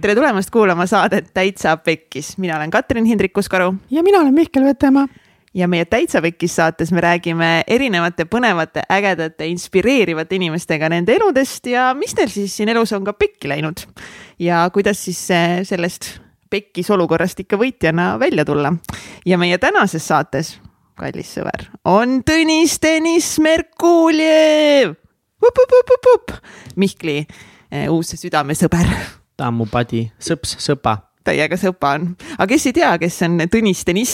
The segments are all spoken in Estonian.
tere tulemast kuulama saadet Täitsa Pekkis, mina olen Katrin Hindrikus-Karu. ja mina olen Mihkel Vetemaa. ja meie Täitsa Pekkis saates me räägime erinevate põnevate, ägedate, inspireerivate inimestega nende eludest ja mis neil siis siin elus on ka pekki läinud. ja kuidas siis sellest pekkis olukorrast ikka võitjana välja tulla. ja meie tänases saates, kallis sõber, on Tõnis Tõnis Merkuljev. Mihkli eh, uus südamesõber. Ta on mu padi, sõps, sõpa. Täiega sõpa on. aga kes ei tea, kes on Tõnis Tõnis,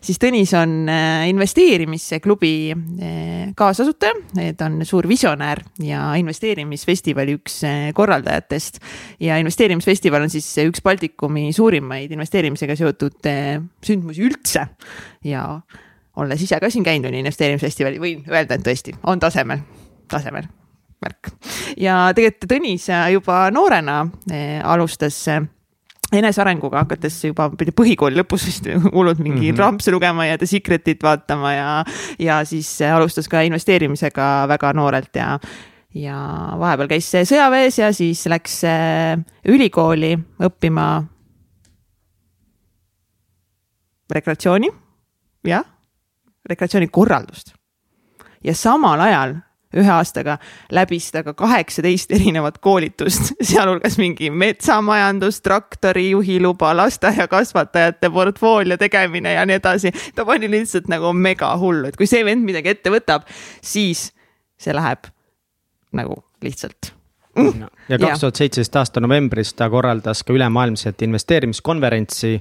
siis Tõnis on äh, investeerimisklubi äh, kaasasutaja, ta on suur visionäär ja investeerimisfestivali üks äh, korraldajatest. ja investeerimisfestival on siis üks Baltikumi suurimaid investeerimisega seotud sündmusi üldse. Ja olles ise ka siin käinud investeerimisfestivali, võin öelda, et tõesti on tasemel, tasemel märk. ja tegelikult Tõnis juba noorena alustas enesearenguga hakates juba põhikooli lõpus vist hullult mingi mm -hmm. rampse lugema ja The Secretit vaatama ja, ja siis alustas ka investeerimisega väga noorelt ja, ja vahepeal käis sõjaväes ja siis läks ülikooli õppima rekreatsiooni, jah, rekreatsioonikorraldust. ja samal ajal ühe aastaga läbis ta ka kaheksateist erinevat koolitust, sealhulgas mingi metsamajandus, traktori juhiluba, lasteaiakasvatajate portfoolio tegemine ja nii edasi. ta pani lihtsalt nagu mega hullu, et kui see vend midagi ette võtab, siis see läheb nagu lihtsalt. Mm.. ja kaks tuhat seitseteist aasta novembris ta korraldas ka ülemaailmset investeerimiskonverentsi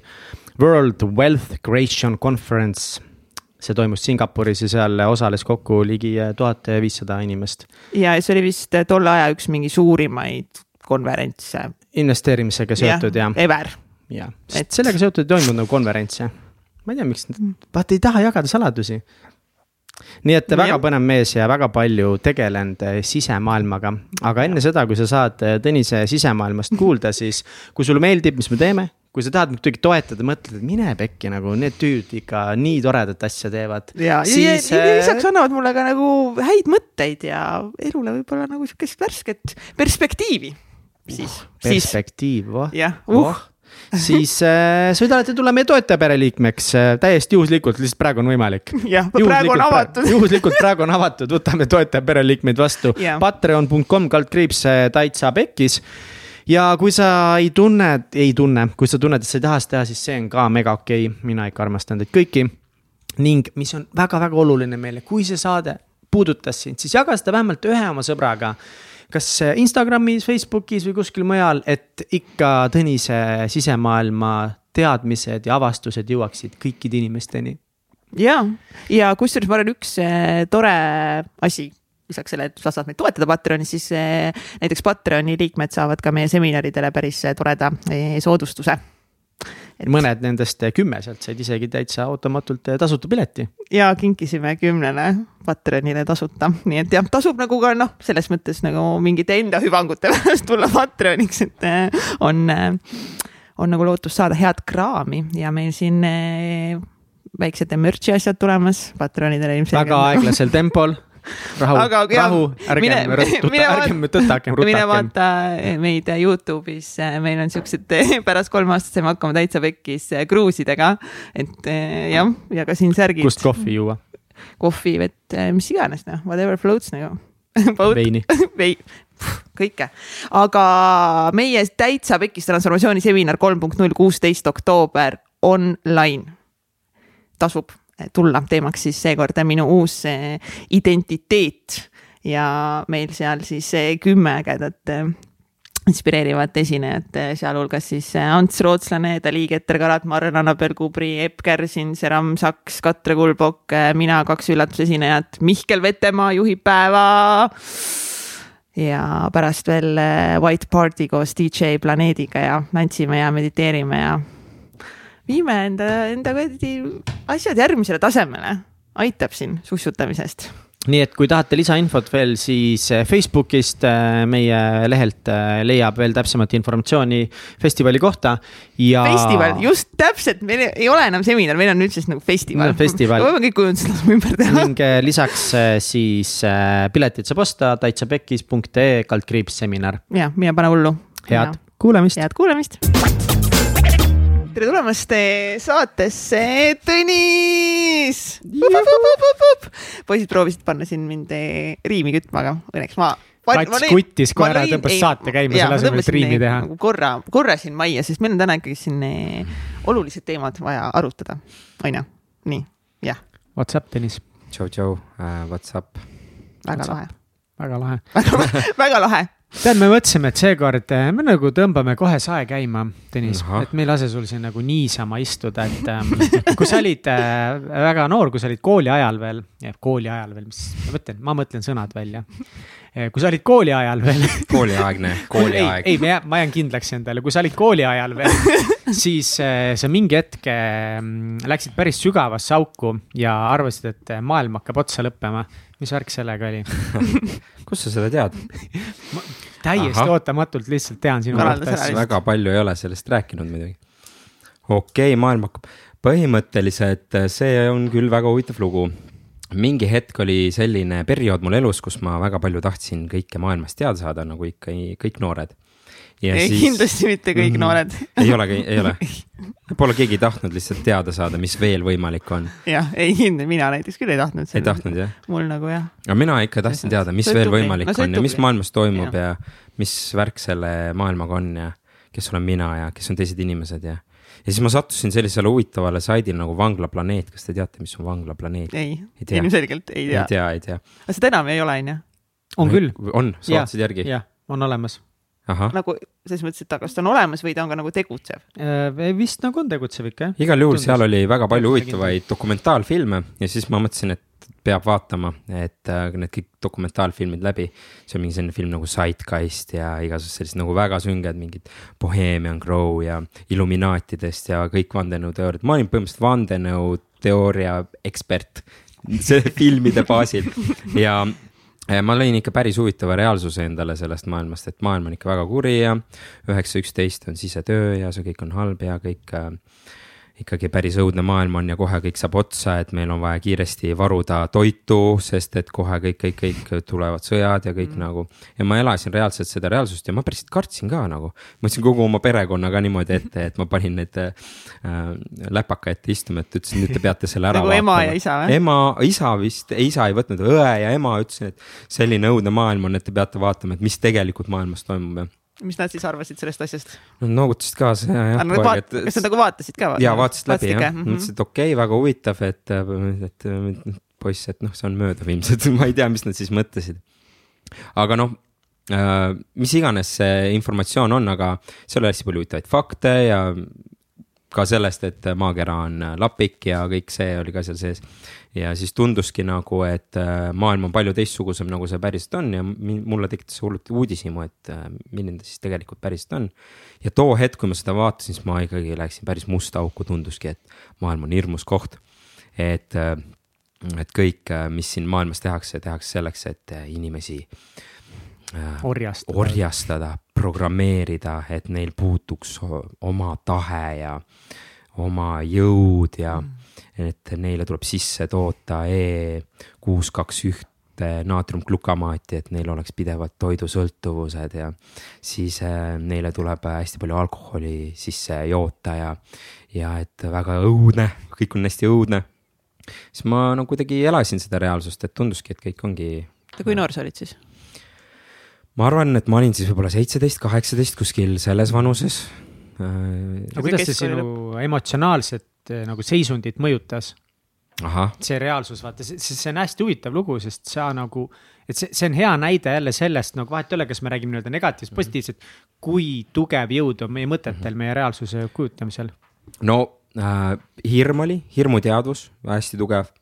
World Wealth Creation Conference see toimus Singapuris ja seal osales kokku ligi tuhat viissada inimest. ja see oli vist tolle aja üks mingi suurimaid konverentse. investeerimisega seotud ja, ja.. Ever. jah, sest et... sellega seotud ei toimunud nagu konverentse. ma ei tea, miks, vaata ei taha jagada saladusi. nii et väga ja. põnev mees ja väga palju tegelenud sisemaailmaga, aga enne seda, kui sa saad Tõnise sisemaailmast kuulda, siis kui sulle meeldib, mis me teeme kui sa tahad muidugi toetada, mõtled, et mine pekki nagu need tüüd ikka nii toredat asja teevad. ja ja, ja, ja lisaks annavad mulle ka nagu häid mõtteid ja elule võib-olla nagu sihukest värsket perspektiivi. siis uh,. perspektiiv, voh. jah, uh oh siis äh, sa võid alati tulla meie toetajapereliikmeks äh, täiesti juhuslikult, lihtsalt praegu on võimalik. jah, praegu on avatud juhuslikult praegu on avatud, võtame toetajapereliikmeid vastu yeah.. Patreon.com kaldkriips äh, täitsa pekkis ja kui sa ei tunne, ei tunne, kui sa tunned, et sa ei taha seda teha, siis see on ka mega okei okay., mina ikka armastan teid kõiki. ning mis on väga-väga oluline meile, kui see saade puudutas sind, siis jaga seda vähemalt ühe oma sõbraga kas Instagramis, Facebookis või kuskil mujal, et ikka Tõnise sisemaailma teadmised ja avastused jõuaksid kõikide inimesteni. ja, ja kusjuures ma arvan, üks eh, tore asi lisaks sellele, et sa saad meid toetada Patreonis, siis eh, näiteks Patreoni liikmed saavad ka meie seminaridele päris eh, toreda eh, soodustuse. Et... mõned nendest kümme sealt said isegi täitsa ootamatult tasuta pileti. ja kinkisime kümnele Patreonile tasuta, nii et jah, tasub nagu ka noh, selles mõttes nagu mingite enda hüvangute pärast tulla Patreoniks, et on, on nagu lootus saada head kraami ja meil siin väiksed merch'i asjad tulemas Patreonidele ilmselgelt. väga aeglasel tempol rahu, rahu, ärgem, ärgem tõtakem, rutakem. mine vaata meid Youtube'is, meil on siuksed, pärast kolmeaastast saime hakkama täitsa pekkis kruusidega. et jah, ja ka siin särgid. kust kohvi juua? kohvi, vett, mis iganes noh, whatever floats nagu veini Vei-, kõike, aga meie täitsa pekkis transformatsiooniseminar kolm punkt null, kuusteist oktoober online tasub tulla, teemaks siis seekord minu uus identiteet ja meil seal siis kümme ägedat inspireerivat esinejat, sealhulgas siis Ants Rootslane, Dali Keter-Karat, Maren Annabel Kubri, Epp Kärsin, Seram Saks, Katre Kulbok, mina kaks üllatusesinejat, Mihkel Vetemaa juhib päeva. ja pärast veel White Party koos DJ Planeediga ja tantsime ja mediteerime ja viime enda, enda kuradi asjad järgmisele tasemele, aitab siin sussutamisest nii et kui tahate lisainfot veel, siis eh, Facebookist eh, meie lehelt eh, leiab veel täpsemat informatsiooni festivali kohta ja. festival, just täpselt, meil ei ole enam seminar, meil on nüüd siis nagu festival no,. festival. me võime kõik kujundused ümber teha. ning lisaks siis piletid saab osta täitsapekkis.ee kaldkriips seminar. ja, mine pane hullu head kuulamist. head kuulamist. Tere tulemast saatesse, Tõnis. poisid proovisid panna siin mind riimi kütma, aga õnneks ma kats kuttis kohe ära, tõmbas saate käima selle asemel, et riimi teha. Nagu korra, korra siin majja, sest meil on täna ikkagi siin olulised teemad vaja arutada, onju, nii, jah. What's up, Tõnis? tšau-tšau uh,, what's up? väga lahe. väga lahe väga lahe tead, me mõtlesime, et seekord eh, me nagu tõmbame kohe sae käima, Tõnis, et me ei lase sul siin nagu niisama istuda, et ähm, kui sa olid äh, väga noor, kui sa olid kooli ajal veel, kooli ajal veel, mis ma mõtlen, ma mõtlen sõnad välja. kui sa olid kooli ajal veel kooliaegne, kooliaeg. ei, ei, ma jään kindlaks endale, kui sa olid kooli ajal veel, siis äh, sa mingi hetk äh, läksid päris sügavasse auku ja arvasid, et maailm hakkab otsa lõppema. mis värk sellega oli kust sa seda tead täiesti Aha. ootamatult lihtsalt tean sinu kohta asju. väga palju ei ole sellest rääkinud muidugi. okei okay,, maailm hakkab, põhimõtteliselt see on küll väga huvitav lugu. mingi hetk oli selline periood mul elus, kus ma väga palju tahtsin kõike maailmast teada saada, nagu ikka kõik noored ei siis..., kindlasti mitte kõik mm, noored ei olegi, ei ole. Pole keegi tahtnud lihtsalt teada saada, mis veel võimalik on. jah, ei, mina näiteks küll ei tahtnud. ei tahtnud jah? mul nagu jah. aga mina ikka tahtsin teada, mis veel võimalik no, on ja mis maailmas toimub ja. ja mis värk selle maailmaga on ja kes olen mina ja kes on teised inimesed ja ja siis ma sattusin sellisele huvitavale saidile nagu Vanglaplaneet, kas te teate, mis on Vanglaplaneet? ei, ilmselgelt ei tea. ei tea, ei tea. aga seda enam ei ole, on ju? on küll. on, sa vaatasid järgi? jah, on olemas nagu selles mõttes, et ta, kas ta on olemas või ta on ka nagu tegutsev? Äh, vist nagu on tegutsev ikka, jah. igal juhul Tundus. seal oli väga palju huvitavaid dokumentaalfilme ja siis ma mõtlesin, et peab vaatama, et äh, need kõik dokumentaalfilmid läbi. see on mingi selline film nagu Zeitgeist ja igasugused sellised nagu väga sünged mingid Bohemian Grow ja Illuminaatidest ja kõik vandenõuteooriad, ma olin põhimõtteliselt vandenõuteooria ekspert selle filmide baasil ja ma lõin ikka päris huvitava reaalsuse endale sellest maailmast, et maailm on ikka väga kuri ja üheksa, üksteist on sisetöö ja see kõik on halb ja kõik äh, ikkagi päris õudne maailm on ja kohe kõik saab otsa, et meil on vaja kiiresti varuda toitu, sest et kohe kõik, kõik, kõik tulevad sõjad ja kõik mm. nagu. ja ma elasin reaalselt seda reaalsust ja ma päriselt kartsin ka nagu. ma võtsin kogu oma perekonna ka niimoodi ette, et ma panin need äh, läpaka ette istuma, et ütlesin, nüüd te peate selle ära nagu ema ja isa või? ema, isa vist, isa ei võtnud, õe ja ema ütlesin, et selline õudne maailm on, et te peate vaatama, et mis tegelikult maailmas toimub ja mis nad siis arvasid sellest asjast? Nad noogutasid kaasa ja jah. Et... kas nad nagu vaatasid ka? jaa, vaatasid läbi jah, mhm. mõtlesid, et okei okay,, väga huvitav, et, et, et poiss, et noh, see on möödav ilmselt ma ei tea, mis nad siis mõtlesid. aga noh äh,, mis iganes see informatsioon on, aga seal oli hästi palju huvitavaid fakte ja ka sellest, et maakera on lapik ja kõik see oli ka seal sees. ja siis tunduski nagu, et äh, maailm on palju teistsugusem, nagu see päriselt on ja mulle tekitas hullult uudishimu, et äh, milline ta siis tegelikult päriselt on. ja too hetk, kui ma seda vaatasin, siis ma ikkagi läksin päris musta auku, tunduski, et maailm on hirmus koht. et, äh, et kõik, mis siin maailmas tehakse, tehakse selleks, et inimesi orjastada, orjastada, programmeerida, et neil puutuks oma tahe ja oma jõud ja mm. et neile tuleb sisse toota E kuus, kaks, ühte naatriumglukamaati, et neil oleks pidevalt toidusõltuvused ja siis äh, neile tuleb hästi palju alkoholi sisse joota ja, ja et väga õudne, kõik on hästi õudne. siis ma no kuidagi elasin seda reaalsust, et tunduski, et kõik ongi. kui noor sa olid siis? Ma arvan, et ma olin siis võib-olla seitseteist, kaheksateist kuskil selles vanuses. aga kuidas see sinu emotsionaalset eh, nagu seisundit mõjutas? see reaalsus, vaata, see, on hästi huvitav lugu, sest sa nagu, et see, see on hea näide jälle sellest nagu vahet ei ole, kas me räägime nii-öelda negatiivset, mhm. positiivset, kui tugev jõud on meie mõtetel mm, -hmm. meie reaalsuse kujutamisel. no äh, hirm oli, hirmuteadvus, hästi tugev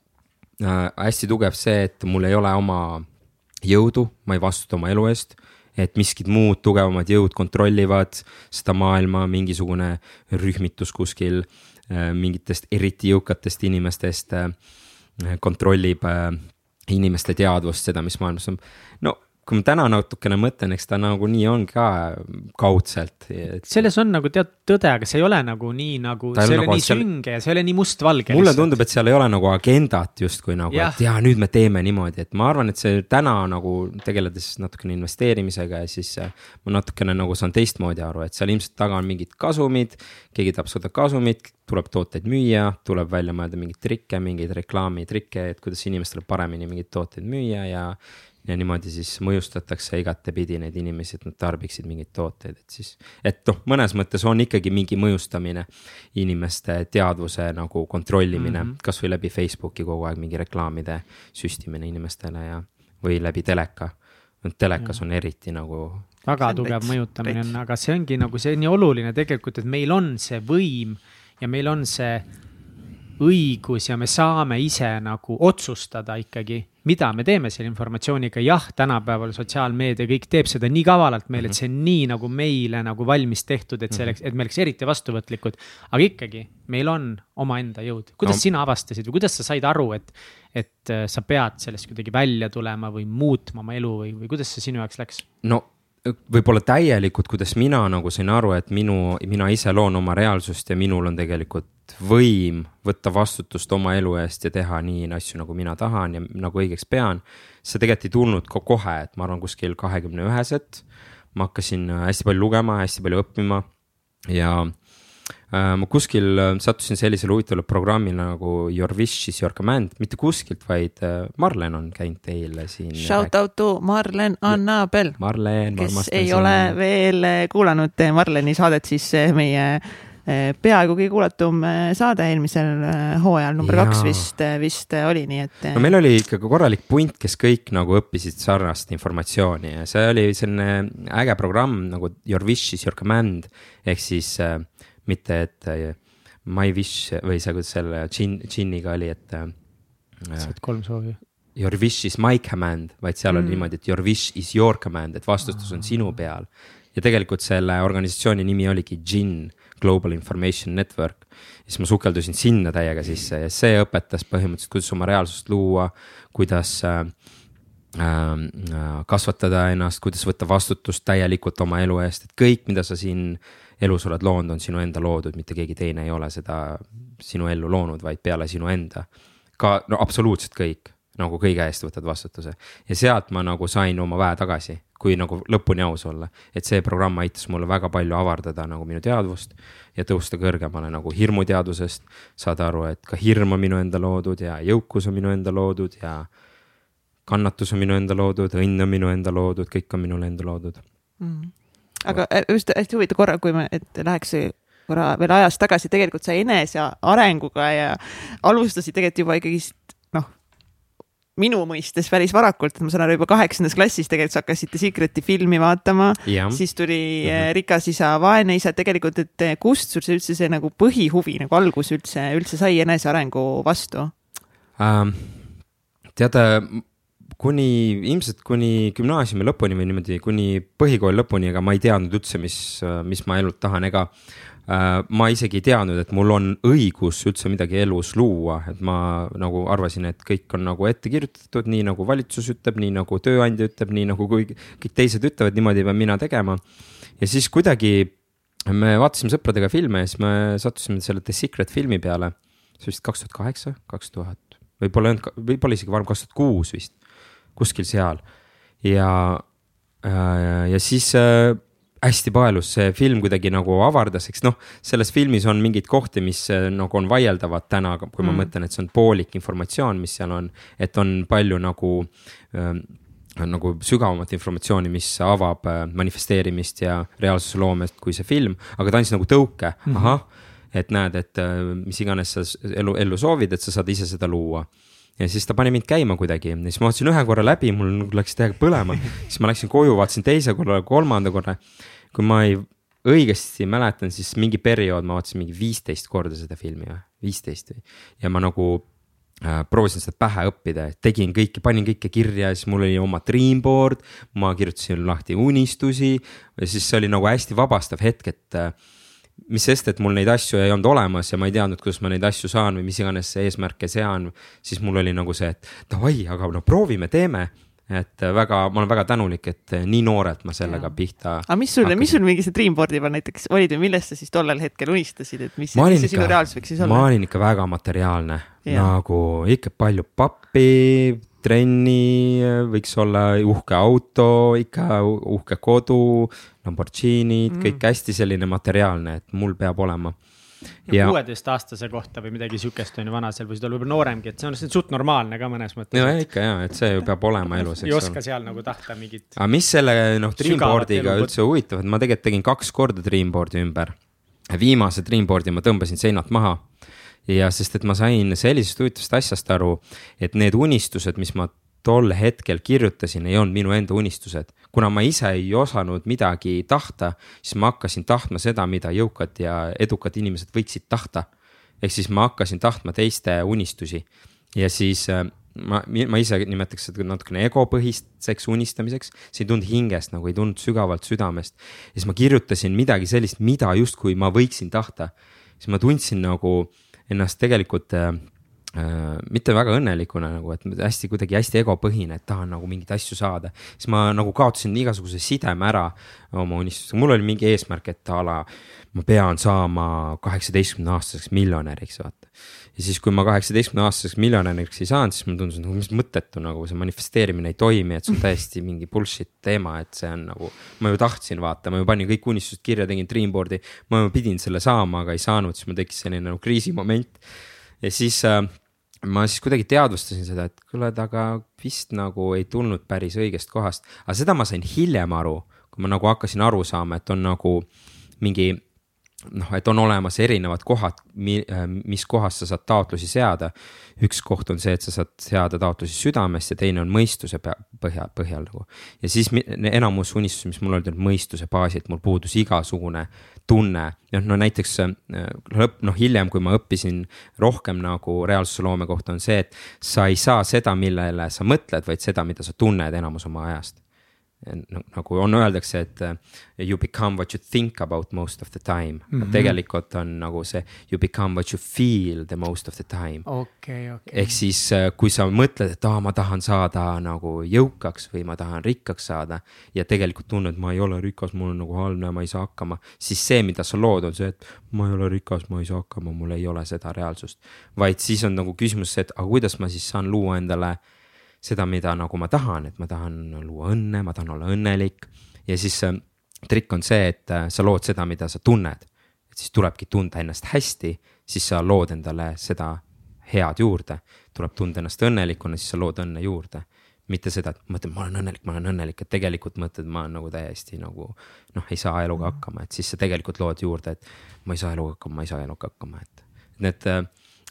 äh,. hästi tugev see, et mul ei ole oma jõudu, ma ei vastuta oma elu eest et miskid muud tugevamad jõud kontrollivad seda maailma, mingisugune rühmitus kuskil äh, mingitest eriti jõukatest inimestest äh, kontrollib äh, inimeste teadvust, seda, mis maailmas on. no kui ma täna natukene mõtlen, eks ta nagu nii on ka kaudselt et.... selles on nagu teatud tõde, aga see ei ole nagu nii nagu, see ei ole nagu nii seal... sünge ja see ei ole nii mustvalge. mulle lihtsalt. tundub, et seal ei ole nagu agendat justkui nagu, et jaa, nüüd me teeme niimoodi, et ma arvan, et see täna nagu tegeledes natukene investeerimisega ja siis äh, ma natukene nagu saan teistmoodi aru, et seal ilmselt taga on mingid kasumid. keegi tahab saada kasumit, tuleb tooteid müüa, tuleb välja mõelda mingeid trikke, mingeid reklaamitrikke, et kuidas inimestele paremini mingeid tooteid müüa ja ja niimoodi siis mõjustatakse igatepidi neid inimesi, et nad tarbiksid mingeid tooteid, et siis. et noh, mõnes mõttes on ikkagi mingi mõjustamine, inimeste teadvuse nagu kontrollimine mm -hmm. kasvõi läbi Facebooki kogu aeg mingi reklaamide süstimine inimestele ja, või läbi teleka. telekas on eriti nagu. väga tugev mõjutamine on, aga see ongi nagu see on nii oluline tegelikult, et meil on see võim ja meil on see õigus ja me saame ise nagu otsustada ikkagi, mida me teeme selle informatsiooniga. jah, tänapäeval sotsiaalmeedia kõik teeb seda nii kavalalt meile, et see on nii nagu meile nagu valmis tehtud, et selleks, et me oleks eriti vastuvõtlikud. aga ikkagi, meil on omaenda jõud. kuidas no. sina avastasid või kuidas sa said aru, et, et äh, sa pead sellest kuidagi välja tulema või muutma oma elu või, või kuidas see sinu jaoks läks? no võib-olla täielikult, kuidas mina nagu sain aru, et minu, mina ise loon oma reaalsust ja minul on tegelikult võim võtta vastutust oma elu eest ja teha nii asju, nagu mina tahan ja nagu õigeks pean. see tegelikult ei tulnud ka kohe, et ma arvan, kuskil kahekümne üheselt ma hakkasin hästi palju lugema, hästi palju õppima ja Äh, ma kuskil äh, sattusin sellisele huvitavale programmile nagu Your wish is your command, mitte kuskilt, vaid äh, Marlen on käinud teile siin. Shout out to Marlen Annabel. Marlen. kes ei siin. ole veel kuulanud Marleni saadet, siis meie peaaegu kõige kuulatum saade eelmisel hooajal, number ja. kaks vist, vist oli, nii et. no meil oli ikkagi korralik punt, kes kõik nagu õppisid sarnast informatsiooni ja see oli selline äge programm nagu Your wish is your command ehk siis äh, mitte et äh, My wish või see, kuidas selle džinn, džinniga oli, et. Äh, saad kolm soovi. Your wish is my command, vaid seal mm. on niimoodi, et your wish is your command, et vastutus on sinu peal. ja tegelikult selle organisatsiooni nimi oligi Gin, Global Information Network. siis ma sukeldusin sinna täiega sisse ja see õpetas põhimõtteliselt, kuidas oma reaalsust luua, kuidas äh, ähm, äh, kasvatada ennast, kuidas võtta vastutust täielikult oma elu eest, et kõik, mida sa siin äh, elus oled loonud, on sinu enda loodud, mitte keegi teine ei ole seda sinu ellu loonud, vaid peale sinu enda. ka no absoluutselt kõik, nagu kõige eest võtad vastutuse ja sealt ma nagu sain oma väe tagasi, kui nagu lõpuni aus olla. et see programm aitas mulle väga palju avardada nagu minu teadvust ja tõusta kõrgemale nagu hirmuteadvusest. saada aru, et ka hirm on minu enda loodud ja jõukus on minu enda loodud ja kannatus on minu enda loodud, õnn on minu enda loodud, kõik on minule enda loodud mm aga äh, just hästi huvitav korra, kui me, et läheks korra veel ajas tagasi, tegelikult sa enesearenguga ja alustasid tegelikult juba ikkagist noh, minu mõistes päris varakult, et ma saan aru, juba kaheksandas klassis tegelikult sa hakkasite Secreti filmi vaatama, siis tuli mm -hmm. Rikas isa, vaene isa, tegelikult, et äh, kust sul see üldse see nagu põhihuvi nagu algus üldse, üldse sai enesearengu vastu ähm,? tead kuni ilmselt kuni gümnaasiumi lõpuni või niimoodi kuni põhikooli lõpuni, ega ma ei teadnud üldse, mis, mis ma elult tahan, ega äh,. ma isegi ei teadnud, et mul on õigus üldse midagi elus luua, et ma nagu arvasin, et kõik on nagu ette kirjutatud, nii nagu valitsus ütleb, nii nagu tööandja ütleb, nii nagu kõik, kõik teised ütlevad, niimoodi pean mina tegema. ja siis kuidagi me vaatasime sõpradega filme ja siis me sattusime selle The Secret filmi peale. see vist kaks tuhat kaheksa, kaks tuhat, võib-olla ei olnud, võib-olla isegi varem, kaks tuhat kuus vist kuskil seal ja, äh, ja siis äh, hästi paelus see film kuidagi nagu avardas, eks noh, selles filmis on mingeid kohti, mis äh, nagu on vaieldavad täna, kui mm. ma mõtlen, et see on poolik informatsioon, mis seal on, et on palju nagu äh, nagu sügavamat informatsiooni, mis avab manifesteerimist ja reaalsuse loomest kui see film, aga ta andis nagu tõuke mm, -hmm. ahah, et näed, et mis iganes sa elu, ellu soovid, et sa saad ise seda luua ja siis ta pani mind käima kuidagi. Ja siis ma vaatasin ühe korra läbi, mul läks täiega põlema, siis ma läksin koju, vaatasin teise korra, kolmanda korra. kui ma ei õigesti mäletan, siis mingi periood ma vaatasin mingi viisteist korda seda filmi või, viisteist või. ja ma nagu äh, proovisin seda pähe õppida, tegin kõike, panin kõike kirja, siis mul oli oma dream board, ma kirjutasin lahti unistusi. Ja siis see oli nagu hästi vabastav hetk, et äh, mis sest, et mul neid asju ei olnud olemas ja ma ei teadnud, kuidas ma neid asju saan või mis iganes eesmärke sean, siis mul oli nagu see, et davai, aga no proovime, teeme. et väga, ma olen väga tänulik, et nii noorelt ma sellega ja. pihta. aga mis sul, mis sul mingi see Dreamboardi peal näiteks olid või millest sa siis tollel hetkel unistasid, et mis, mis see sinu reaalsus võiks siis olla? ma olin ikka väga materiaalne, nagu ikka palju pappi, trenni, võiks olla uhke auto, ikka uhke kodu, Lamborghinid mm., kõik hästi selline materiaalne, et mul peab olema ja kuueteistaastase kohta või midagi sihukest on ju, vanasel võisid olla võib-olla nooremgi, et see on suht normaalne ka mõnes mõttes. ja ikka ja, et see ju peab olema elus. ei oska seal nagu tahta mingit. aga mis selle noh, Dreamboardiga üldse huvitav, et ma tegelikult tegin kaks korda Dreamboardi ümber. viimase Dreamboardi ma tõmbasin seinalt maha ja sest, et ma sain sellisest huvitavast asjast aru, et need unistused, mis ma tol hetkel kirjutasin, ei olnud minu enda unistused. Kuna ma ise ei osanud midagi tahta, siis ma hakkasin tahtma seda, mida jõukad ja edukad inimesed võiksid tahta. ehk siis ma hakkasin tahtma teiste unistusi ja siis äh, ma, ma ise nimetaks seda natukene egopõhiseks unistamiseks, see ei tulnud hingest nagu ei tulnud sügavalt südamest. ja siis ma kirjutasin midagi sellist, mida justkui ma võiksin tahta. siis ma tundsin nagu ennast tegelikult äh, mitte väga õnnelikuna nagu, et hästi kuidagi hästi egopõhine, et tahan nagu mingeid asju saada. siis ma nagu kaotasin igasuguse sideme ära oma unistustega, mul oli mingi eesmärk, et a la ma pean saama kaheksateistkümne aastaseks miljonäriks, vaata. ja siis, kui ma kaheksateistkümne aastaseks miljonäriks ei saanud, siis mulle tundus, et nagu mis mõttetu nagu see manifesteerimine ei toimi, et see on täiesti mingi bullshit teema, et see on nagu. ma ju tahtsin vaata, ma ju panin kõik unistused kirja, tegin Dreamboard'i, ma ju pidin selle saama, aga ei saanud, siis mul tekkis selline nagu kriisimoment. ja siis äh, ma siis kuidagi teadvustasin seda, et kuule, et aga vist nagu ei tulnud päris õigest kohast, aga seda ma sain hiljem aru, kui ma nagu hakkasin aru saama, et on nagu mingi noh, et on olemas erinevad kohad, äh, mis kohas sa saad taotlusi seada. üks koht on see, et sa saad seada taotlusi südamest ja teine on mõistuse põhja, põhjal nagu. ja siis enamus unistusi, mis mul olid, olid mõistuse baasilt, mul puudus igasugune tunne. noh, no näiteks äh, lõpp, noh hiljem, kui ma õppisin rohkem nagu reaalsuse loome kohta, on see, et sa ei saa seda, millele sa mõtled, vaid seda, mida sa tunned enamus oma ajast nagu on, öeldakse, et uh, you become what you think about most of the time mm. -hmm. tegelikult on nagu see you become what you feel the most of the time okay,. Okay. ehk siis, uh, kui sa mõtled, et aa, ma tahan saada nagu jõukaks või ma tahan rikkaks saada. ja tegelikult tunned, ma ei ole rikas, mul on nagu halb ja ma ei saa hakkama. siis see, mida sa lood, on see, et ma ei ole rikas, ma ei saa hakkama, mul ei ole seda reaalsust. vaid siis on nagu küsimus see, et aga kuidas ma siis saan luua endale seda, mida nagu ma tahan, et ma tahan luua õnne, ma tahan olla õnnelik. ja siis äh, trikk on see, et äh, sa lood seda, mida sa tunned. et siis tulebki tunda ennast hästi, siis sa lood endale seda head juurde. tuleb tunda ennast õnnelikuna, siis sa lood õnne juurde mitte seda, et mõtled, ma olen õnnelik, ma olen õnnelik, et tegelikult mõtled, ma olen nagu täiesti nagu noh, ei saa eluga hakkama, et siis sa tegelikult lood juurde, et ma ei saa eluga hakkama, ma ei saa eluga hakkama, et need äh,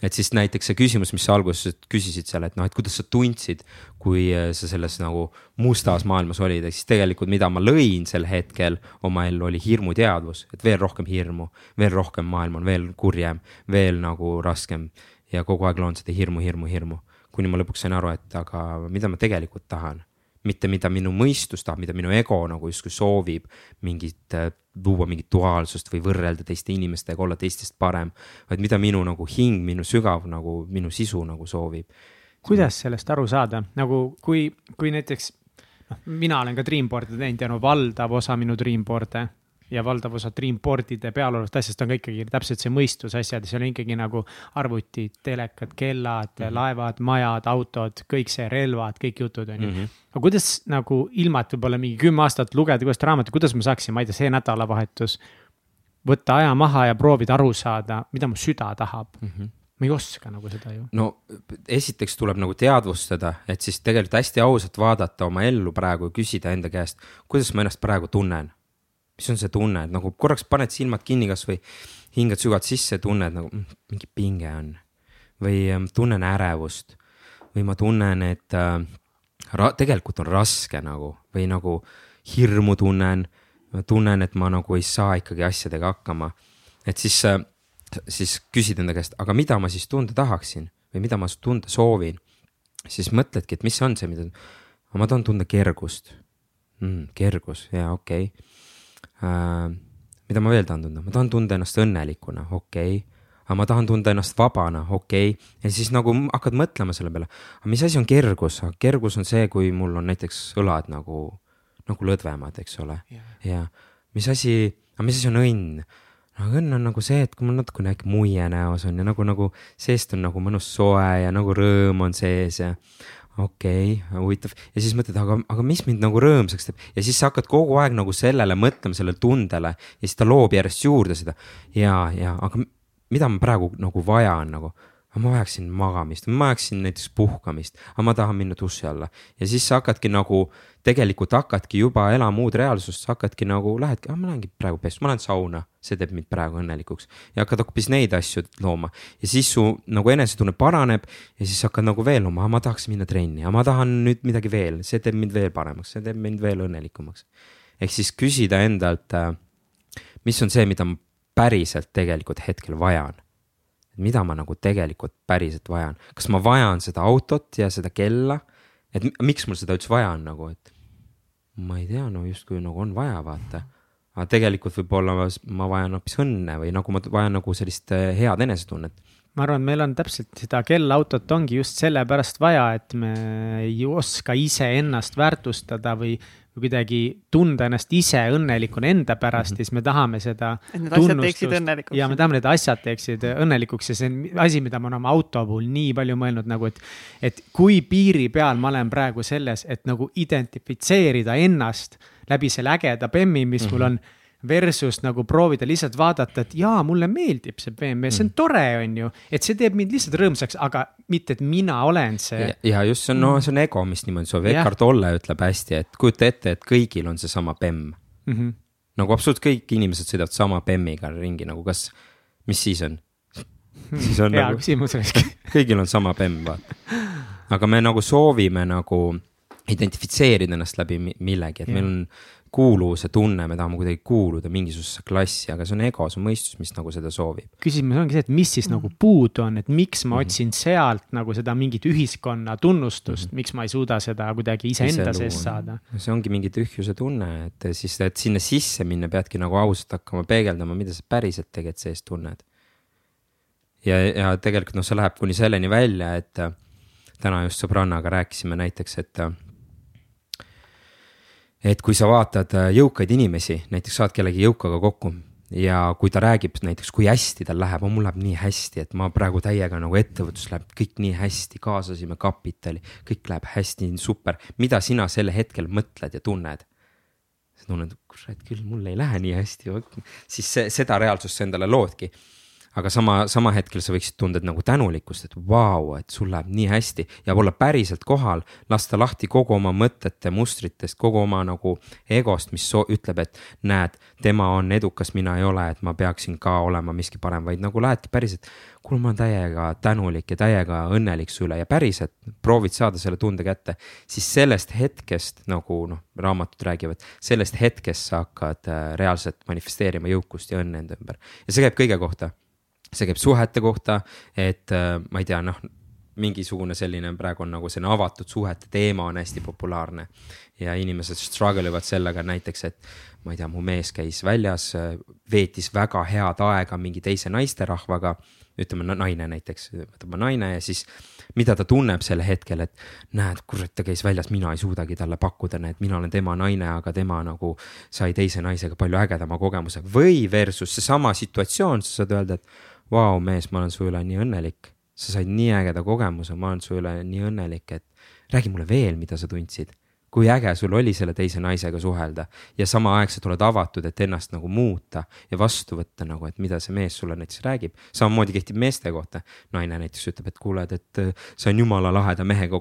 et siis näiteks see küsimus, mis sa alguses küsisid seal, et noh, et kuidas sa tundsid, kui äh, sa selles nagu mustas maailmas olid, ehk siis tegelikult, mida ma lõin sel hetkel oma ellu, oli hirmuteadvus, et veel rohkem hirmu, veel rohkem maailm on veel kurjem, veel nagu raskem. Ja kogu aeg loon seda hirmu, hirmu, hirmu, kuni ma lõpuks sain aru, et aga mida ma tegelikult tahan mitte mida minu mõistus tahab, mida minu ego nagu justkui soovib mingit, äh, luua mingit duaalsust või võrrelda teiste inimestega, olla teistest parem. vaid mida minu nagu hing, minu sügav nagu, minu sisu nagu soovib. kuidas sellest aru saada, nagu kui, kui näiteks noh, mina olen ka Dreamboard'e teinud ja no valdav osa minu Dreamboard'e ja valdav osa Dreamboard'ide peal olevast asjast on ka ikkagi täpselt see mõistusasjad, seal on ikkagi nagu arvutid, telekad, kellad mm, -hmm. laevad, majad, autod, kõik see, relvad, kõik jutud on ju mm. -hmm. aga kuidas nagu ilma, et võib-olla mingi kümme aastat lugeda uuesti raamatut, kuidas ma saaksin, ma ei tea, see nädalavahetus võtta aja maha ja proovida aru saada, mida mu süda tahab mm. -hmm ma ei oska nagu seda ju. no esiteks tuleb nagu teadvustada, et siis tegelikult hästi ausalt vaadata oma ellu praegu ja küsida enda käest, kuidas ma ennast praegu tunnen mis on see tunne, et nagu korraks paned silmad kinni, kasvõi hingad sügavalt sisse, tunned nagu mm, mingi pinge on. või ähm, tunnen ärevust või ma tunnen, et äh, tegelikult on raske nagu või nagu hirmu tunnen. tunnen, et ma nagu ei saa ikkagi asjadega hakkama. et siis äh,, siis küsid enda käest, aga mida ma siis tunda tahaksin või mida ma tunda soovin. siis mõtledki, et mis on see, mida, ma tahan tunda kergust mm,. kergus, jaa, okei okay mida ma veel tahan tunda, ma tahan tunda ennast õnnelikuna, okei okay., aga ma tahan tunda ennast vabana, okei okay., ja siis nagu hakkad mõtlema selle peale, aga mis asi on kergus, kergus on see, kui mul on näiteks õlad nagu, nagu lõdvemad, eks ole yeah., ja mis asi, aga mis asi on õnn aga õnn on nagu see, et kui mul natukene äkki muie näos on ja nagu, nagu seest on nagu mõnus soe ja nagu rõõm on sees ja okei okay,, huvitav. Ja siis mõtled, aga, aga mis mind nagu rõõmsaks teeb? Ja siis sa hakkad kogu aeg nagu sellele mõtlema, sellele tundele. Ja siis ta loob järjest juurde seda. ja, ja aga mida ma praegu nagu vajan nagu, ma vajaksin magamist, ma vajaksin näiteks puhkamist, aga ma tahan minna duši alla ja siis sa hakkadki nagu tegelikult hakkadki juba elama uut reaalsust, sa hakkadki nagu lähedki, ma lähengi praegu pesu, ma lähen sauna, see teeb mind praegu õnnelikuks. ja hakkad hoopis neid asju looma ja siis su nagu enesetunne paraneb ja siis hakkad nagu veel looma, ma tahaks minna trenni, ma tahan nüüd midagi veel, see teeb mind veel paremaks, see teeb mind veel õnnelikumaks. ehk siis küsida endalt, äh, mis on see, mida ma päriselt tegelikult hetkel vajan mida ma nagu tegelikult päriselt vajan, kas ma vajan seda autot ja seda kella, et miks mul seda üldse vaja on nagu, et ma ei tea, no justkui nagu on vaja, vaata. aga tegelikult võib-olla ma vajan hoopis õnne või nagu ma vajan nagu sellist eh, head enesetunnet. ma arvan, et meil on täpselt seda kellautot ongi just sellepärast vaja, et me ei oska iseennast väärtustada või kuidagi tunda ennast ise õnnelikuna enda pärast mm -hmm. ja siis me tahame seda. et need asjad teeksid õnnelikuks. ja me tahame, need asjad teeksid õnnelikuks ja see on asi, mida ma olen oma auto puhul nii palju mõelnud nagu, et. et kui piiri peal ma olen praegu selles, et nagu identifitseerida ennast läbi selle ägeda bemmi, mis mm -hmm. mul on versus nagu proovida lihtsalt vaadata, et jaa, mulle meeldib see BMW, see on mm. tore, on ju. et see teeb mind lihtsalt rõõmsaks, aga mitte, et mina olen see. ja just see on, no see on ego, mis niimoodi soovib, Eckart Tolle ütleb hästi, et kujuta ette, et kõigil on seesama bemm mm. -hmm. nagu absoluutselt kõik inimesed sõidavad sama bemmiga ringi, nagu kas, mis siis on? siis on hea nagu, küsimus olekski kõigil on sama bemm, vaata. aga me nagu soovime nagu identifitseerida ennast läbi millegi, et ja. meil on kuuluvuse tunne, me tahame kuidagi kuuluda mingisugusesse klassi, aga see on ego, see on mõistus, mis nagu seda soovib. küsimus ongi see, et mis siis mm. nagu puudu on, et miks ma mm -hmm. otsin sealt nagu seda mingit ühiskonna tunnustust mm, -hmm. miks ma ei suuda seda kuidagi iseenda ise sees saada? see ongi mingi tühjuse tunne, et siis, et sinna sisse minna, peadki nagu ausalt hakkama peegeldama, mida sa päriselt tegelikult sees tunned. ja, ja tegelikult noh, see läheb kuni selleni välja, et täna just sõbrannaga rääkisime näiteks, et et kui sa vaatad äh, jõukaid inimesi, näiteks saad kellegi jõukaga kokku ja kui ta räägib näiteks, kui hästi tal läheb, mul läheb nii hästi, et ma praegu täiega nagu ettevõtlus läheb kõik nii hästi, kaasasime kapitali, kõik läheb hästi, super. mida sina sel hetkel mõtled ja tunned? sa tunned, kurat küll, mul ei lähe nii hästi, siis see, seda reaalsust sa endale loodki aga sama, sama hetkel sa võiksid tunda nagu tänulikkust, et vau, et sul läheb nii hästi. Ja olla päriselt kohal, lasta lahti kogu oma mõtete mustritest, kogu oma nagu egost, mis so ütleb, et näed, tema on edukas, mina ei ole, et ma peaksin ka olema miski parem, vaid nagu lähedki päriselt. kuule, ma olen täiega tänulik ja täiega õnnelik su üle ja päriselt proovid saada selle tunde kätte, siis sellest hetkest nagu noh, raamatud räägivad, sellest hetkest sa hakkad äh, reaalselt manifesteerima jõukust ja õnne enda ümber. Ja see käib kõige kohta see käib suhete kohta, et äh, ma ei tea, noh mingisugune selline praegu on nagu selline avatud suhete teema on hästi populaarne. ja inimesed struggle ivad sellega näiteks, et ma ei tea, mu mees käis väljas, veetis väga head aega mingi teise naisterahvaga. ütleme naine näiteks, võtame naine ja siis mida ta tunneb sel hetkel, et näed, kurat, ta käis väljas, mina ei suudagi talle pakkuda, näed, mina olen tema naine, aga tema nagu sai teise naisega palju ägedama kogemuse või versus seesama situatsioon, sa saad öelda, et vau, mees, ma olen su üle nii õnnelik. sa said nii ägeda kogemuse, ma olen su üle nii õnnelik, et räägi mulle veel, mida sa tundsid. kui äge sul oli selle teise naisega suhelda ja samaaegselt oled avatud, et ennast nagu muuta ja vastu võtta nagu, et mida see mees sulle näiteks räägib. samamoodi kehtib meeste kohta. naine näiteks ütleb, et kuule, et sain jumala laheda mehega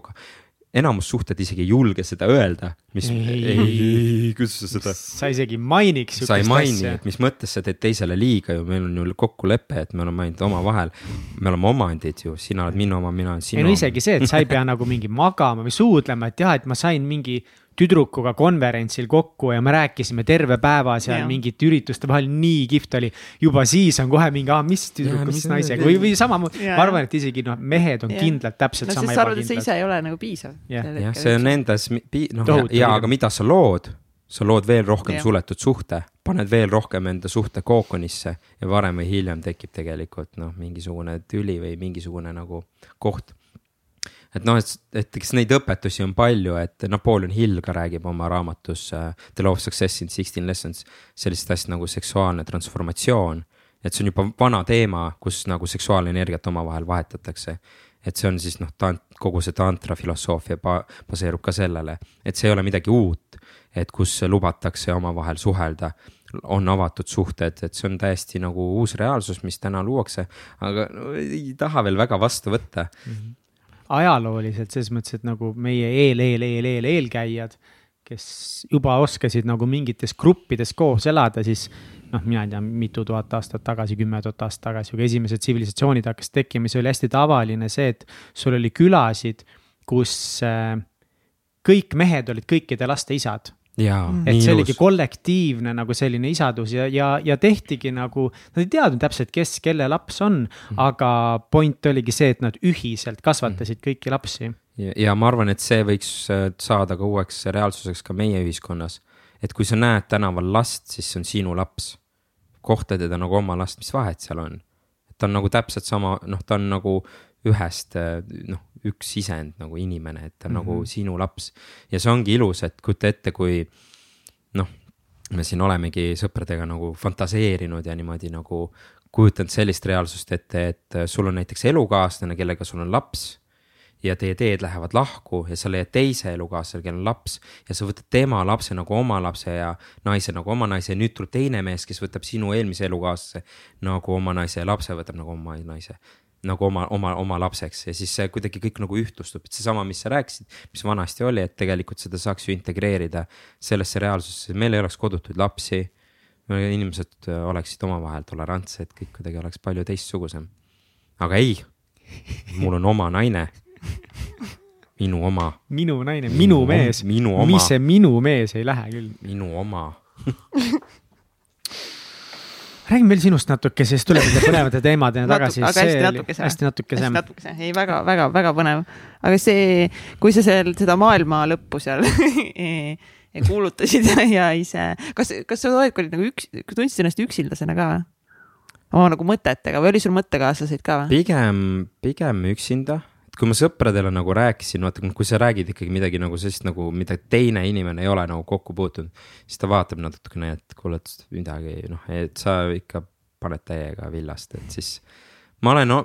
enamus suhted isegi ei julge seda öelda, mis, ei, kuidas sa seda. sa isegi mainiks. sa ei maini, et mis mõttes sa teed teisele liiga ju, meil on ju kokkulepe, et me oleme ainult omavahel. me oleme omandid ju, sina oled minu oma, mina olen sinu oma. ei no isegi see, et sa ei pea nagu mingi magama või suudlema, et jah, et ma sain mingi tüdrukuga konverentsil kokku ja me rääkisime terve päeva seal ja. mingite ürituste vahel, nii kihvt oli. juba siis on kohe mingi, mis tüdruk, mis naisega või, või samamoodi, ma arvan, et isegi noh, mehed on ja. kindlalt täpselt no, sama ebakindlad. sa arvad, et see ise ei ole nagu piisav. jah, see on endas, noh ja, ja, aga mida sa lood sa lood veel rohkem yeah. suletud suhte, paned veel rohkem enda suhte kookonisse ja varem või hiljem tekib tegelikult noh, mingisugune tüli või mingisugune nagu koht. Et noh, et, et eks neid õpetusi on palju, et Napoleon Hill ka räägib oma raamatus uh, The Law of Success in Sixteen Lessons sellisest asjast nagu seksuaalne transformatsioon. et see on juba vana teema, kus nagu seksuaalenergiat omavahel vahetatakse et see on siis noh, tant-, kogu see tantra filosoofia baseerub ka sellele, et see ei ole midagi uut, et kus lubatakse omavahel suhelda, on avatud suhted, et see on täiesti nagu uus reaalsus, mis täna luuakse, aga no, ei taha veel väga vastu võtta mm. -hmm. Ajalooliselt selles mõttes, et nagu meie eel, eel, eel, eel, eelkäijad, kes juba oskasid nagu mingites gruppides koos elada, siis noh, mina ei tea, mitu tuhat aastat tagasi, kümme tuhat aastat tagasi, kui esimesed tsivilisatsioonid hakkasid tekkima, siis oli hästi tavaline see, et sul oli külasid, kus äh, kõik mehed olid kõikide laste isad et see oligi kollektiivne nagu selline isadus ja, ja, ja tehtigi nagu, nad ei teadnud täpselt, kes kelle laps on mm, -hmm. aga point oligi see, et nad ühiselt kasvatasid mm -hmm. kõiki lapsi. ja ma arvan, et see võiks äh, saada ka uueks reaalsuseks ka meie ühiskonnas. et kui sa näed tänaval last, siis see on sinu laps kohta teda nagu oma last, mis vahet seal on. ta on nagu täpselt sama, noh, ta on nagu ühest noh, üks sisend nagu inimene, et ta on mm -hmm. nagu mhm. sinu laps. ja see ongi ilus, et kujuta ette, kui noh, me siin olemegi sõpradega nagu fantaseerinud ja niimoodi nagu kujutanud sellist reaalsust ette, et sul on näiteks elukaaslane, kellega sul on laps ja teie teed lähevad lahku ja sa leiad teise elukaaslase, kellel on laps ja sa võtad tema lapse nagu oma lapse ja naise nagu oma naise ja nüüd tuleb teine mees, kes võtab sinu eelmise elukaaslase nagu oma naise ja lapse võtab nagu oma naise nagu oma, oma, oma lapseks ja siis see kuidagi kõik nagu ühtlustub, et seesama, mis sa rääkisid, mis vanasti oli, et tegelikult seda saaks ju integreerida sellesse reaalsusesse, meil ei oleks kodutuid lapsi. inimesed oleksid omavahel tolerantsed, kõik kuidagi oleks palju teistsugusem. aga ei, mul on oma naine minu oma. minu naine, minu mees. minu oma. mis see minu mees ei lähe küll. minu oma räägi meil sinust natuke, siis tuleme nende põnevate teemadeni tagasi. aga hästi natukese. hästi natukese. hästi natukese, ei väga, väga, väga põnev. aga see, kui sa seal seda maailma lõppu seal kuulutasid ja, ise, kas, kas sa oled nagu üks, tundsid ennast üksildasena ka või? oma nagu mõtetega või oli sul mõttekaaslaseid ka või? pigem, pigem üksinda kui ma sõpradele nagu rääkisin, vaata, kui sa räägid ikkagi midagi nagu sellist nagu, mida teine inimene ei ole nagu kokku puutunud, siis ta vaatab natukene, et kuule, et midagi noh, et sa ikka paned täiega villast, et siis. ma olen no,,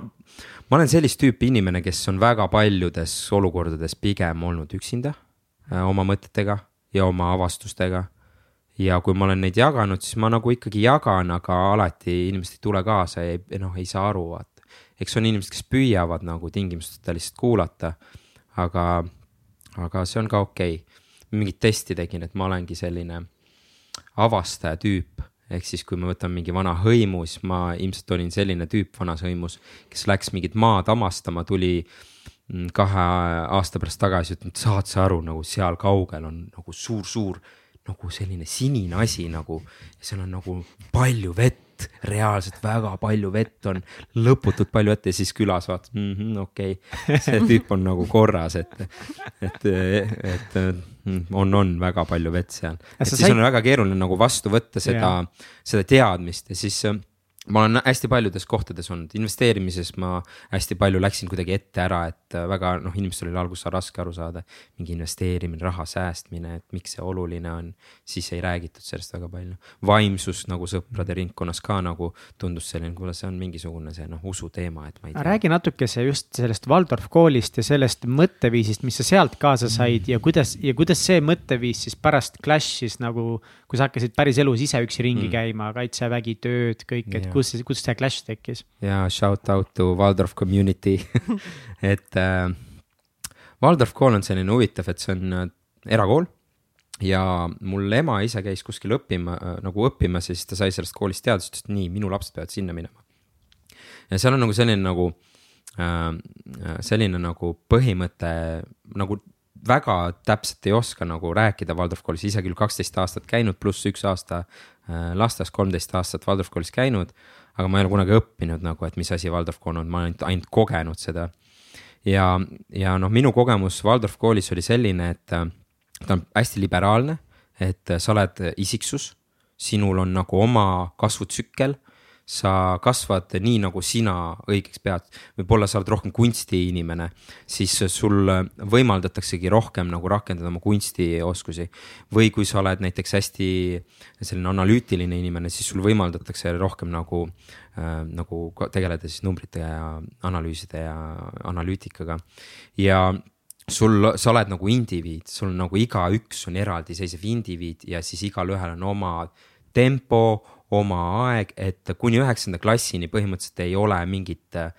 ma olen sellist tüüpi inimene, kes on väga paljudes olukordades pigem olnud üksinda äh, oma mõtetega ja oma avastustega. ja kui ma olen neid jaganud, siis ma nagu ikkagi jagan, aga alati inimesed ei tule kaasa ja noh, ei saa aru, vaata eks on inimesed, kes püüavad nagu tingimusteta lihtsalt kuulata. aga, aga see on ka okei okay.. mingit testi tegin, et ma olengi selline avastaja tüüp ehk siis, kui ma võtan mingi vana hõimu, siis ma ilmselt olin selline tüüp vanas hõimus, kes läks mingit maad hamastama, tuli mm, kahe aasta pärast tagasi, ütlen, et saad sa aru, nagu seal kaugel on nagu suur-suur nagu selline sinine asi nagu, seal on nagu palju vett vett, reaalselt väga palju vett on, lõputult palju vett ja siis külas vaatad mm -hmm,, okei okay., see tüüp on nagu korras, et, et, et on, on väga palju vett seal. et siis said... on väga keeruline nagu vastu võtta seda, seda teadmist ja siis ma olen hästi paljudes kohtades olnud, investeerimises ma hästi palju läksin kuidagi ette ära, et äh, väga noh, inimestel oli alguses raske aru saada. mingi investeerimine, raha säästmine, et miks see oluline on, siis ei räägitud sellest väga palju. vaimsus nagu sõprade ringkonnas ka nagu tundus selline, kuule, see on mingisugune see noh, usuteema, et ma ei tea. räägi natukese just sellest Waldorf koolist ja sellest mõtteviisist, mis sa sealt kaasa said ja kuidas ja kuidas see mõtteviis siis pärast clash'is nagu, kui sa hakkasid päris elus ise üksi ringi mm. käima, kaitsevägi, tööd, kõik, et kus, kus see clash tekkis? ja shout out to Waldorf community et äh, Waldorf kool on selline huvitav, et see on äh, erakool ja mul ema ise käis kuskil õppima äh, nagu õppimas ja siis ta sai sellest koolist teada, siis ta ütles, et nii, minu lapsed peavad sinna minema. ja seal on nagu selline nagu äh,, selline nagu põhimõte nagu väga täpselt ei oska nagu rääkida Waldorf koolis, ise küll kaksteist aastat käinud, pluss üks aasta äh, lasteaias, kolmteist aastat Waldorf koolis käinud. aga ma ei ole kunagi õppinud nagu, et mis asi Waldorf kool on, ma olen ainult, ainult kogenud seda. ja, ja noh, minu kogemus Waldorf koolis oli selline, et äh, ta on hästi liberaalne et sa oled isiksus, sinul on nagu oma kasvutsükkel sa kasvad nii, nagu sina õigeks pead, võib-olla sa oled rohkem kunstiinimene, siis sul võimaldataksegi rohkem nagu rakendada oma kunstioskusi. või kui sa oled näiteks hästi selline analüütiline inimene, siis sul võimaldatakse rohkem nagu äh,, nagu tegeleda siis numbrite ja analüüside ja analüütikaga ja sul, sa oled nagu indiviid, sul nagu igaüks on eraldiseisev indiviid ja siis igalühel on oma tempo, oma aeg, et kuni üheksanda klassini põhimõtteliselt ei ole mingit äh,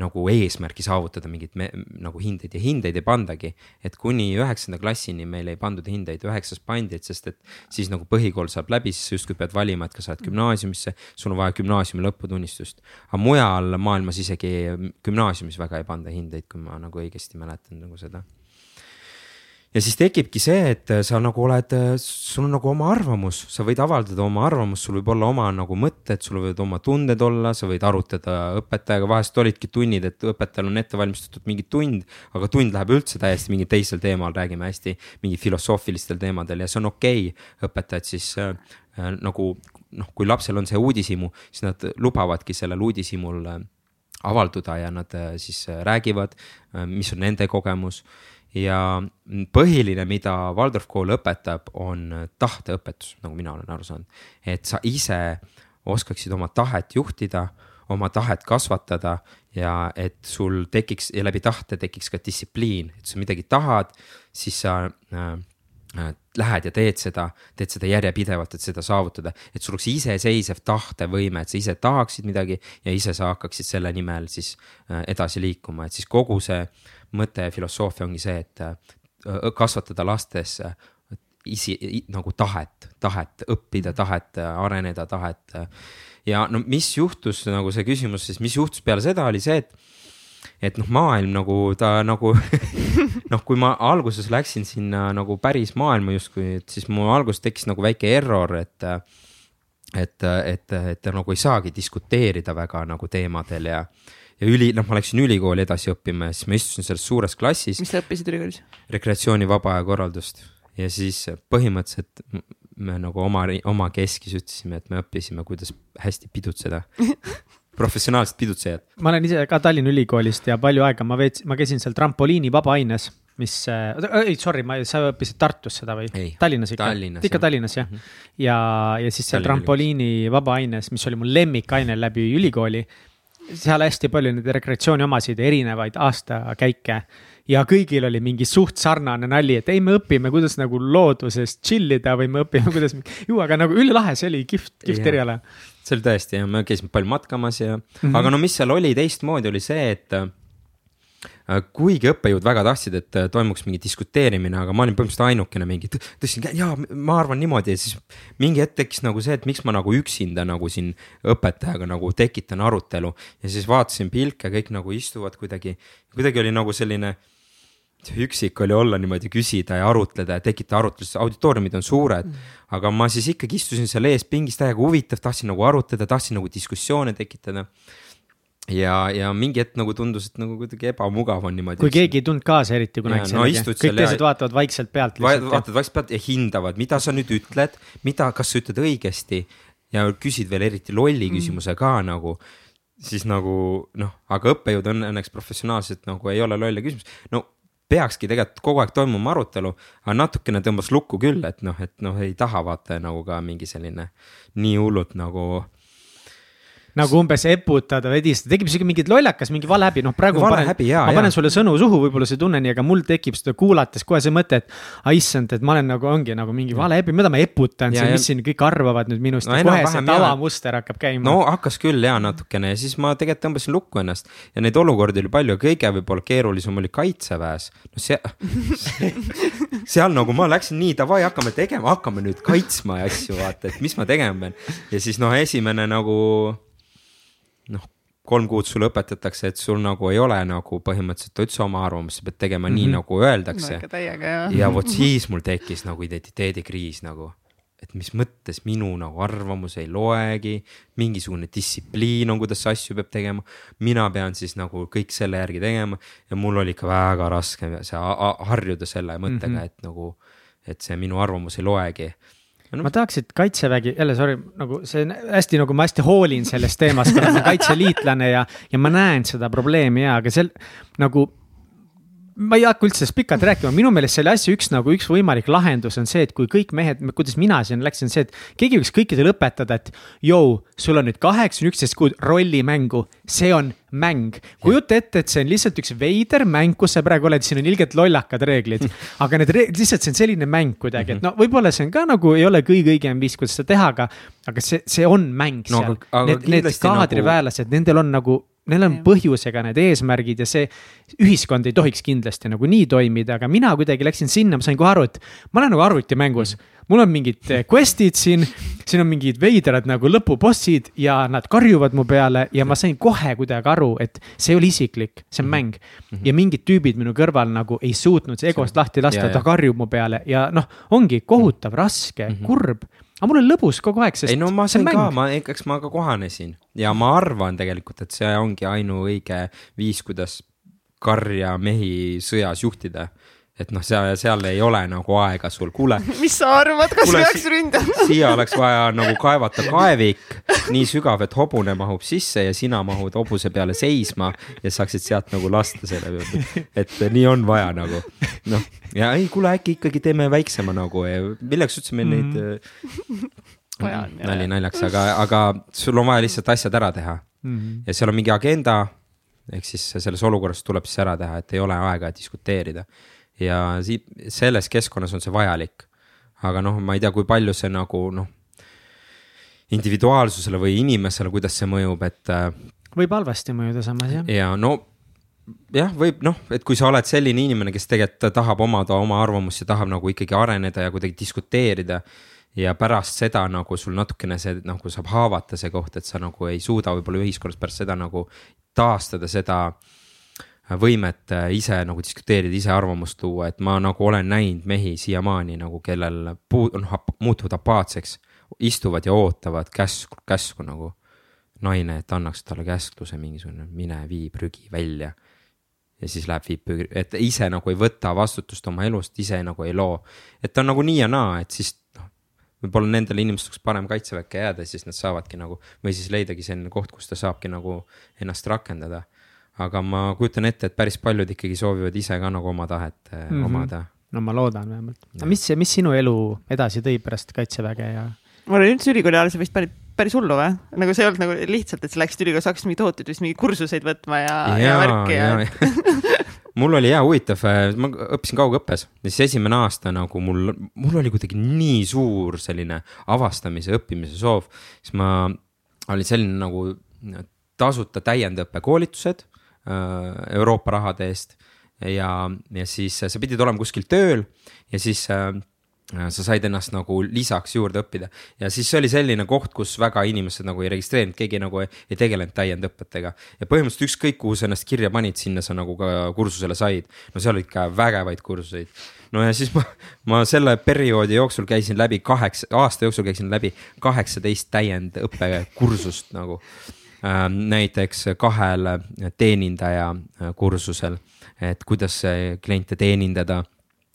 nagu eesmärki saavutada mingeid nagu hindeid ja hindeid ei pandagi. et kuni üheksanda klassini meil ei pandud hindeid, üheksas pandi, et sest et siis nagu põhikool saab läbi, siis justkui pead valima, et kas sa lähed gümnaasiumisse, sul on vaja gümnaasiumi lõputunnistust. aga mujal maailmas isegi gümnaasiumis väga ei panda hindeid, kui ma nagu õigesti mäletan nagu seda ja siis tekibki see, et sa nagu oled, sul on nagu oma arvamus, sa võid avaldada oma arvamust, sul võib olla oma nagu mõtted, sul võivad oma tunded olla, sa võid arutada õpetajaga, vahest olidki tunnid, et õpetajal on ette valmistatud mingi tund, aga tund läheb üldse täiesti mingil teisel teemal, räägime hästi mingi filosoofilistel teemadel. Ja see on okei. Okay.. õpetajad siis äh, nagu noh, kui lapsel on see uudishimu, siis nad lubavadki sellel uudishimul äh, avalduda ja nad äh, siis äh, räägivad, mis on nende kogemus ja põhiline, mida Waldorf kool õpetab, on tahteõpetus, nagu mina olen aru saanud. et sa ise oskaksid oma tahet juhtida, oma tahet kasvatada ja et sul tekiks ja läbi tahte tekiks ka distsipliin, et sa midagi tahad, siis sa äh, äh, lähed ja teed seda, teed seda järjepidevalt, et seda saavutada, et sul oleks iseseisev tahtevõime, et sa ise tahaksid midagi ja ise sa hakkaksid selle nimel siis äh, edasi liikuma, et siis kogu see mõte ja filosoofia ongi see, et äh, kasvatada lastes äh, isi, nagu tahet, tahet õppida, mm. tahet äh, areneda, tahet. ja no mis juhtus nagu see küsimus siis, mis juhtus peale seda, oli see, et et noh, maailm nagu ta nagu noh, kui ma alguses läksin sinna nagu päris maailma justkui, et siis mul alguses tekkis nagu väike error, et. et, et, et nagu ei saagi diskuteerida väga nagu teemadel ja ja üli, noh, ma läksin ülikooli edasi õppima ja siis ma istusin selles suures klassis. mis sa õppisid ülikoolis? rekreatsiooni vaba aja korraldust ja siis põhimõtteliselt me nagu oma, omakeskis ütlesime, et me õppisime, kuidas hästi pidutseda professionaalsed pidutsejad. ma olen ise ka Tallinna Ülikoolist ja palju aega ma veetsin, ma käisin seal trampoliini vabaaines, mis äh,, ei sorry, ma, sa õppisid Tartus seda või? Tallinnas ikka, ikka Tallinnas jah mm. -hmm. ja, ja siis seal Tallinna trampoliini vabaaines, mis oli mu lemmikaine läbi ülikooli seal hästi palju neid rekreatsiooni omasid, erinevaid aastakäike. ja kõigil oli mingi suht sarnane nali, et ei, me õpime, kuidas nagu looduses chill ida või me õpime, kuidas ju, aga nagu ülilahe, see oli kihvt, kihvt eriala. see oli tõesti ja me käisime palju matkamas ja mm, -hmm. aga no mis seal oli teistmoodi, oli see, et kuigi õppejõud väga tahtsid, et äh, toimuks mingi diskuteerimine, aga ma olin põhimõtteliselt ainukene mingi, tõstsin käe, jaa, ma arvan niimoodi ja siis mingi hetk tekkis nagu see, et miks ma nagu üksinda nagu siin õpetajaga nagu tekitan arutelu. ja siis vaatasin pilke, kõik nagu istuvad kuidagi, kuidagi oli nagu selline üksik oli olla niimoodi küsida ja arutleda ja tekitada arutlust, auditooriumid on suured mm.. aga ma siis ikkagi istusin seal ees pingis täiega huvitav, tahtsin nagu arutleda, tahtsin nagu diskussioone tekitada ja, ja mingi hetk nagu tundus, et nagu kuidagi ebamugav on niimoodi. kui keegi ei tulnud kaasa eriti kunagi no, kõik teised ja... vaatavad vaikselt pealt. vaatavad vaikselt pealt ja hindavad, mida sa nüüd ütled, mida, kas sa ütled õigesti ja küsid veel eriti lolli mm. küsimuse ka nagu siis nagu noh, aga õppejõud on õnneks professionaalselt nagu ei ole lolle küsimus, no peakski tegelikult kogu aeg toimuma arutelu, aga natukene tõmbas lukku küll, et noh, et noh, ei taha vaata nagu ka mingi selline nii hullult nagu nagu umbes eputada, vedistada, tekib isegi mingi lollakas, mingi vale häbi, noh praegu vale panen, häbi, jaa, ma panen jaa. sulle sõnu suhu, võib-olla sa ei tunne nii, aga mul tekib seda kuulates kohe see mõte, et. issand, et ma olen nagu, ongi nagu mingi vale häbi, mida ma eputan siin, mis siin kõik arvavad nüüd minust no,, kohe see tavamuster hakkab käima. no hakkas küll jaa natukene ja siis ma tegelikult tõmbasin lukku ennast ja neid olukordi oli palju, kõige võib-olla keerulisem oli kaitseväes. no see seal nagu ma läksin nii davai, hakkame tegema, hakkame nüüd kaitsma asju, vaata, et mis ma tegema pean. ja siis noh, esimene nagu kolm kuud sulle õpetatakse, et sul nagu ei ole nagu põhimõtteliselt üldse oma arvamust, sa pead tegema mm -hmm. nii, mhm. nagu öeldakse no,. ja vot siis mul tekkis nagu identiteedikriis nagu, et mis mõttes minu nagu arvamus ei loegi, mingisugune distsipliin on, kuidas asju peab tegema. mina pean siis nagu kõik selle järgi tegema ja mul oli ikka väga raske see harjuda selle mõttega mm, -hmm. et nagu et see minu arvamus ei loegi no, ma tahaks, et kaitsevägi, jälle sorry, nagu see hästi nagu ma hästi hoolin sellest teemast, kuna ma olen kaitseliitlane ja, ja ma näen seda probleemi ja, aga seal nagu ma ei hakka üldse sellest pikalt rääkima, minu meelest selle asja üks nagu üks võimalik lahendus on see, et kui kõik mehed, kuidas mina siin läksin, see, et keegi võiks kõikidele õpetada, et. Jou, sul on nüüd kaheksakümmend üksteist kuud rollimängu, see on mäng. kujuta ette, et see on lihtsalt üks veider mäng, kus sa praegu oled, siin on ilgelt lollakad reeglid. aga need reeglid, lihtsalt see on selline mäng kuidagi, et no võib-olla see on ka nagu ei ole kõige õigem viis, kuidas seda teha, aga. aga see, see on mäng no, seal. Need, need kaadriväelased nagu..., nendel on nagu neil on põhjusega need eesmärgid ja see ühiskond ei tohiks kindlasti nagu nii toimida, aga mina kuidagi läksin sinna, ma sain kohe aru, et ma olen nagu arvutimängus. mul on mingid eh, quest'id siin, siin on mingid veidrad nagu lõpubossid ja nad karjuvad mu peale ja ma sain kohe kuidagi aru, et see ei ole isiklik, see on mhm. mäng mm. -hmm. ja mingid tüübid minu kõrval nagu ei suutnud see egost lahti lasta, ta karjub mu peale ja noh, ongi kohutav, raske mm, -hmm. kurb aga mul on lõbus kogu aeg, sest. ei no ma sain ka, ma, eks ma ka kohanesin ja ma arvan tegelikult, et see ongi ainuõige viis, kuidas karja mehi sõjas juhtida et noh, seal, seal ei ole nagu aega sul, kuule. mis sa arvad, kas kuule, peaks ründama? siia oleks vaja nagu kaevata kaevik nii sügav, et hobune mahub sisse ja sina mahud hobuse peale seisma ja saaksid sealt nagu lasta selle peale. et nii on vaja nagu noh, ja ei, kuule äkki ikkagi teeme väiksema nagu, milleks üldse meil neid mm. -hmm. nali naljaks, aga, aga sul on vaja lihtsalt asjad ära teha mm. -hmm. ja seal on mingi agenda ehk siis selles olukorras tuleb siis ära teha, et ei ole aega diskuteerida ja siit, selles keskkonnas on see vajalik. aga noh, ma ei tea, kui palju see nagu noh, individuaalsusele või inimesele, kuidas see mõjub, et. Äh, võib halvasti mõjuda samas jah. ja no jah, võib noh, et kui sa oled selline inimene, kes tegelikult tahab omada oma arvamust ja tahab nagu ikkagi areneda ja kuidagi diskuteerida. ja pärast seda nagu sul natukene see nagu saab haavata see koht, et sa nagu ei suuda võib-olla ühiskonnas pärast seda nagu taastada seda äh, võimet äh, ise nagu diskuteerida, ise arvamust tuua, et ma nagu olen näinud mehi siiamaani nagu, kellel puu-, noh, muutuvad apaatseks. istuvad ja ootavad käsku, käsku nagu naine, et annaks talle käskluse mingisugune, mine vii prügi välja. ja siis läheb, viib, et ise nagu ei võta vastutust oma elust, ise nagu ei loo. et ta on nagu nii ja naa, et siis noh, võib-olla nendel inimestel oleks parem kaitseväkke jääda, siis nad saavadki nagu või siis leidagi selline koht, kus ta saabki nagu ennast rakendada aga ma kujutan ette, et päris paljud ikkagi soovivad ise ka nagu oma tahet mm -hmm. omada. no ma loodan vähemalt. aga mis, mis sinu elu edasi tõi pärast kaitseväge ja? mul oli üldse ülikooli ajal see vist päris, päris hullu või? nagu see ei olnud nagu lihtsalt, et sa läksid ülikooli, sa hakkasid mingeid tohutuid vist mingeid kursuseid võtma ja, ja, ja värki ja, ja. mul oli hea huvitav, ma õppisin kaugõppes ja siis esimene aasta nagu mul, mul oli kuidagi nii suur selline avastamise, õppimise soov. siis ma, oli selline nagu tasuta täiendõppekoolitused Euroopa rahade eest. ja, ja siis sa pidid olema kuskil tööl ja siis äh, sa said ennast nagu lisaks juurde õppida ja siis see oli selline koht, kus väga inimesed nagu ei registreerinud, keegi nagu ei, ei tegelenud täiendõpetega. ja põhimõtteliselt ükskõik, kuhu sa ennast kirja panid, sinna sa nagu ka kursusele said. no seal olid ka vägevaid kursuseid. no ja siis ma, ma selle perioodi jooksul käisin läbi kaheksa, aasta jooksul käisin läbi kaheksateist täiendõppekursust nagu näiteks kahel teenindaja äh, kursusel, et kuidas kliente teenindada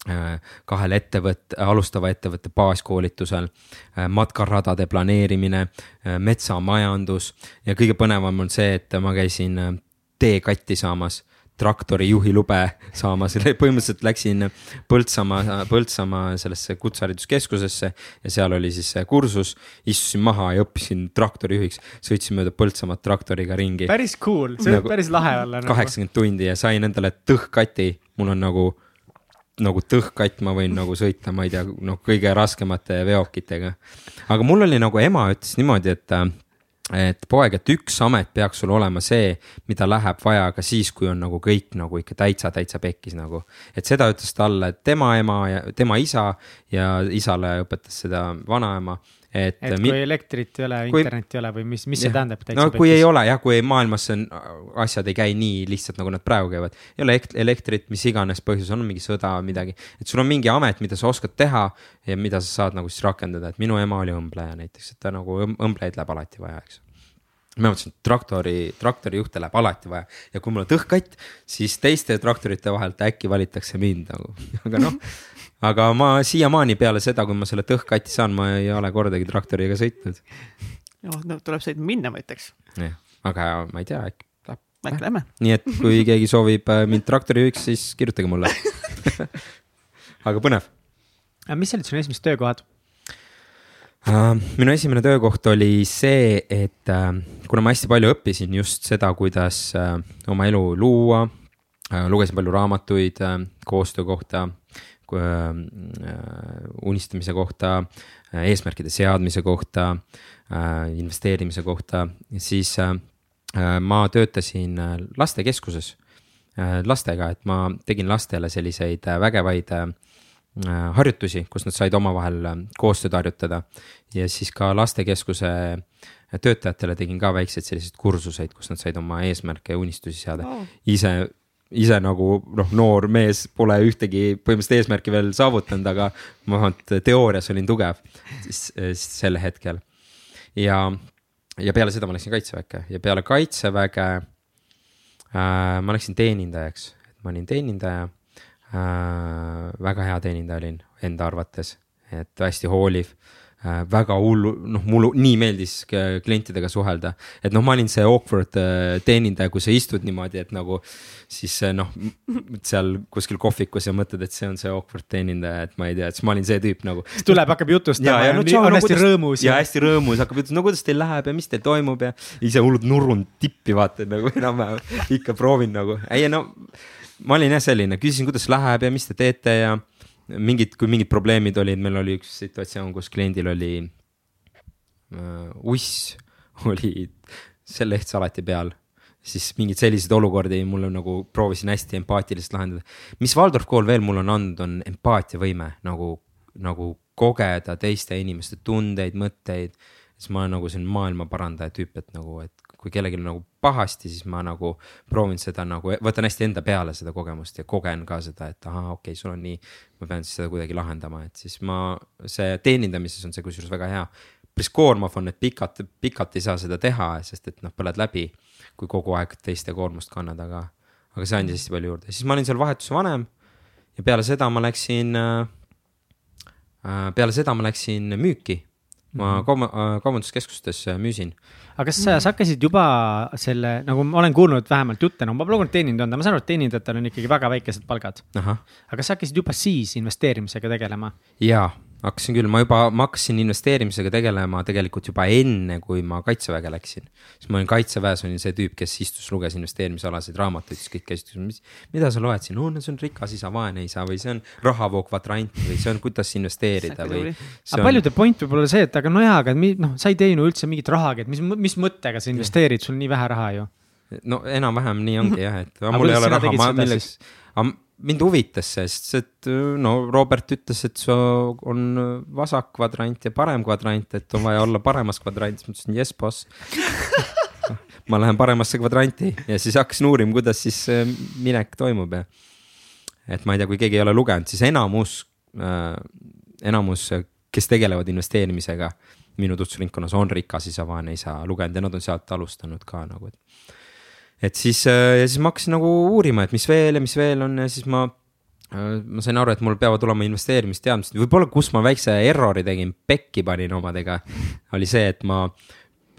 äh, kahel ettevõtte, alustava ettevõtte baaskoolitusel, äh, matkaradade planeerimine, metsamajandus. Ja kõige põnevam on see, et ma käisin teekatti saamas traktori juhilube saama, selle põhimõtteliselt läksin Põltsamaa, Põltsamaa sellesse kutsehariduskeskusesse ja seal oli siis kursus. istusin maha ja õppisin traktorijuhiks, sõitsin mööda Põltsamaad traktoriga ringi. päris cool, see nagu, võib päris lahe olla nagu.. kaheksakümmend tundi ja sain endale tõhkati, mul on nagu nagu tõhkatt, ma võin nagu sõita, ma ei tea, noh, kõige raskemate veokitega. aga mul oli nagu ema ütles niimoodi, et et poeg, et üks amet peaks sul olema see, mida läheb vaja ka siis, kui on nagu kõik nagu ikka täitsa, täitsa pekkis nagu. et seda ütles talle tema ema ja tema isa ja isale õpetas seda vanaema et. et kui mi... elektrit ei ole, internetti ei ole või mis, mis see tähendab? no kui pekkis? ei ole jah, kui maailmas on, asjad ei käi nii lihtsalt, nagu nad praegu käivad. ei ole elektrit, mis iganes põhjus on, mingi sõda, midagi. et sul on mingi amet, mida sa oskad teha ja mida sa saad nagu siis rakendada, et minu ema oli õmbleja näiteks, et ta nagu õmblejaid läheb alati vaja, eks ma mõtlesin, et traktori, traktorijuhte läheb alati vaja ja kui mul on tõhkatt, siis teiste traktorite vahelt äkki valitakse mind nagu, aga noh. aga ma siiamaani peale seda, kui ma selle tõhkati saan, ma ei ole kordagi traktoriga sõitnud. noh, no tuleb sõitma minna, ma ütleks. jah, aga ma ei tea, äkki läheb. äkki lähme. nii et kui keegi soovib äh, mind traktorijuhiks, siis kirjutage mulle aga põnev. mis olid sinu esimesed töökohad? Äh, minu esimene töökoht oli see, et äh, kuna ma hästi palju õppisin just seda, kuidas äh, oma elu luua, lugesin palju raamatuid koostöö kohta, unistamise kohta, eesmärkide seadmise kohta, investeerimise kohta, siis ma töötasin lastekeskuses lastega, et ma tegin lastele selliseid vägevaid Äh, harjutusi, kus nad said omavahel äh, koostööd harjutada. ja siis ka lastekeskuse töötajatele tegin ka väikseid selliseid kursuseid, kus nad said oma eesmärke ja unistusi seada oh.. ise, ise nagu noh, noor mees pole ühtegi põhimõtteliselt eesmärki veel saavutanud, aga ma vähemalt teoorias olin tugev siis, siis sel hetkel. ja, ja peale seda ma läksin kaitseväkke ja peale kaitseväge äh, ma läksin teenindajaks, et ma olin teenindaja äh,. Väga hea teenindaja olin enda arvates, et hästi hooliv äh,. väga hullu, noh, mulle nii meeldis klientidega suhelda, et noh, ma olin see awkward äh, teenindaja, kui sa istud niimoodi, et nagu. siis noh, seal kuskil kohvikus ja mõtled, et see on see awkward teenindaja, et ma ei tea, et siis ma olin see tüüp nagu. siis tuleb, hakkab jutustama ja, ja, no, on no, hästi kuidas, rõõmus. ja hästi rõõmus, hakkab jutustama, no kuidas teil läheb ja mis teil toimub ja ise hullult nurrun tippi vaata nagu enam-vähem ikka proovin nagu, ei no ma olin jah selline, küsisin, kuidas läheb ja mis te teete ja mingid, kui mingid probleemid olid, meil oli üks situatsioon, kus kliendil oli äh, uss oli selle ehtsalati peal siis mingeid selliseid olukordi mulle nagu proovisin hästi empaatiliselt lahendada. mis Waldorf kool veel mulle on andnud, on empaatiavõime nagu, nagu kogeda teiste inimeste tundeid, mõtteid. siis ma olen nagu selline maailma parandaja tüüp, et nagu, et kui kellelgi nagu pahasti, siis ma nagu proovin seda nagu, võtan hästi enda peale seda kogemust ja kogen ka seda, et ahah, okei okay,, sul on nii. ma pean siis seda kuidagi lahendama, et siis ma, see teenindamises on see kusjuures väga hea. päris koormav on, et pikalt, pikalt ei saa seda teha, sest et noh, põled läbi. kui kogu aeg teiste koormust kannad, aga, aga see andis hästi palju juurde, siis ma olin seal vahetuse vanem. ja peale seda ma läksin äh,, peale seda ma läksin müüki ma mhm. kaub-, kaubanduskeskustes müüsin aga kas mm. sa hakkasid juba selle, nagu ma olen kuulnud vähemalt jutte, no ma pole kunagi teenindanud olnud, aga ma saan aru, et teenindajatel on ikkagi väga väikesed palgad. aga kas sa hakkasid juba siis investeerimisega tegelema? jaa hakkasin küll, ma juba, ma hakkasin investeerimisega tegelema tegelikult juba enne, kui ma kaitseväge läksin. siis ma olin kaitseväes, olin see tüüp, kes istus, luges investeerimisalaseid raamatuid, siis kõik käisid, mis, mida sa loed siin, no see on rikas isa, vaene isa või see on rahavoo kvadrant või see on, kuidas investeerida või. aga on... paljude point võib olla see, et aga nojah, aga noh, sa ei teeni üldse mingit rahagi, et mis, mis mõttega sa investeerid, sul on nii vähe raha ju. no enam-vähem nii ongi jah, et mul ei ole raha, ma milleks, mind huvitas see, sest et no Robert ütles, et see on vasak kvadrant ja parem kvadrant, et on vaja olla paremas kvadrantis, ma ütlesin jess boss ma lähen paremasse kvadranti ja siis hakkasin uurima, kuidas siis minek toimub ja. et ma ei tea, kui keegi ei ole lugenud, siis enamus äh,, enamus, kes tegelevad investeerimisega minu tutvusringkonnas on rikas isa, vaene isa lugenud ja nad on sealt alustanud ka nagu, et et siis, äh, ja siis ma hakkasin nagu uurima, et mis veel ja mis veel on ja siis ma äh, ma sain aru, et mul peavad olema investeerimisteadmised, võib-olla, kus ma väikse errori tegin, pekki panin omadega, oli see, et ma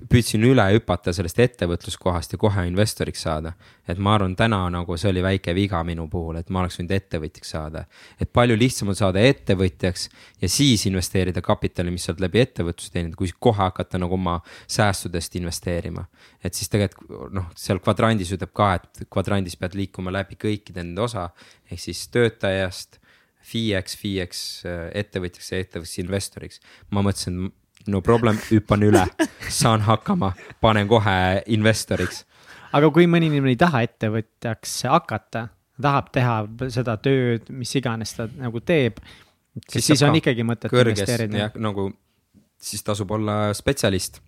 püüdsin üle hüpata sellest ettevõtluskohast ja kohe investoriks saada. et ma arvan, täna nagu see oli väike viga minu puhul, et ma oleks võinud ettevõtjaks saada. et palju lihtsam on saada ettevõtjaks ja siis investeerida kapitali, mis saad läbi ettevõtluse teenida, kui kohe hakata nagu oma säästudest investeerima. et siis tegelikult noh, seal kvadrandis ütleb ka, et kvadrandis pead liikuma läbi kõikide nende osa ehk siis töötajast. FIE-ks, FIE-ks, ettevõtjaks ja ettevõtjaks investoriks. ma mõtlesin, no problem, hüppan üle, saan hakkama, panen kohe investoriks. aga kui mõni inimene ei taha ettevõtjaks hakata, tahab teha seda tööd, mis iganes ta nagu teeb, siis, siis on ikkagi mõtet investeerida. nagu siis tasub olla spetsialist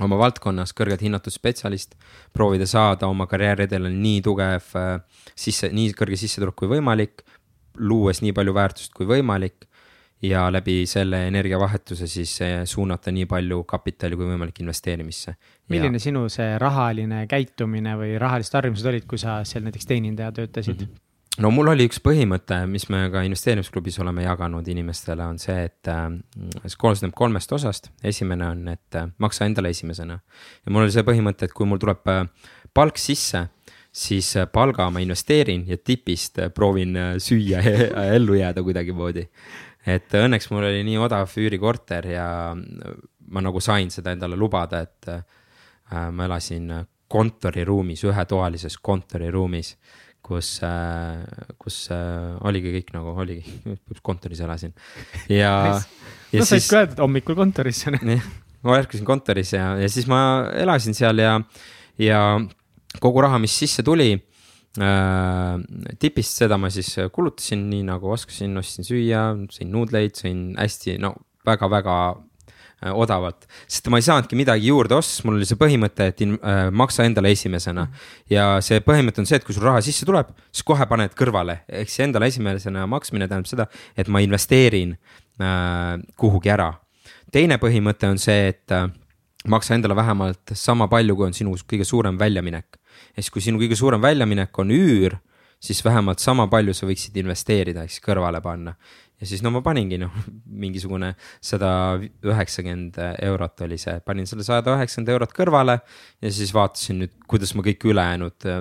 oma valdkonnas, kõrgelt hinnatud spetsialist, proovida saada oma karjääriredelil nii tugev äh, sisse, nii kõrge sissetulek kui võimalik, luues nii palju väärtust kui võimalik ja läbi selle energiavahetuse siis suunata nii palju kapitali kui võimalik investeerimisse. milline ja... sinu see rahaline käitumine või rahalised harjumused olid, kui sa seal näiteks teenindaja töötasid mm? -hmm no mul oli üks põhimõte, mis me ka investeerimisklubis oleme jaganud inimestele, on see, et äh, see koosneb kolmest osast. esimene on, et äh, maksa endale esimesena. ja mul oli see põhimõte, et kui mul tuleb äh, palk sisse, siis palga ma investeerin ja tipist proovin süüa ja ellu jääda kuidagimoodi. Et õnneks mul oli nii odav üürikorter ja ma nagu sain seda endale lubada, et ma elasin kontoriruumis, ühetoalises kontoriruumis kus, äh, kus äh, oligi kõik nagu oligi, kontoris elasin ja no said ka öelda, et hommikul kontoris. jah, ma ärkasin kontoris ja, ja siis ma elasin seal ja, ja kogu raha, mis sisse tuli äh,. Tipist seda ma siis kulutasin nii nagu oskasin, ostsin süüa, sõin nuudleid, sõin hästi, no väga-väga Äh, odavalt, sest ma ei saanudki midagi juurde osta, sest mul oli see põhimõte, et in, äh, maksa endale esimesena. ja see põhimõte on see, et kui sul raha sisse tuleb, siis kohe paned kõrvale, ehk siis endale esimesena maksmine tähendab seda, et ma investeerin äh, kuhugi ära. teine põhimõte on see, et äh, maksa endale vähemalt sama palju, kui on sinu kõige suurem väljaminek. Ehk siis, kui sinu kõige suurem väljaminek on üür siis vähemalt sama palju sa võiksid investeerida, ehk siis kõrvale panna ja siis no ma paningi noh, mingisugune sada üheksakümmend eurot oli see, panin selle sada üheksakümmend eurot kõrvale. ja siis vaatasin nüüd, kuidas ma kõik ülejäänud äh,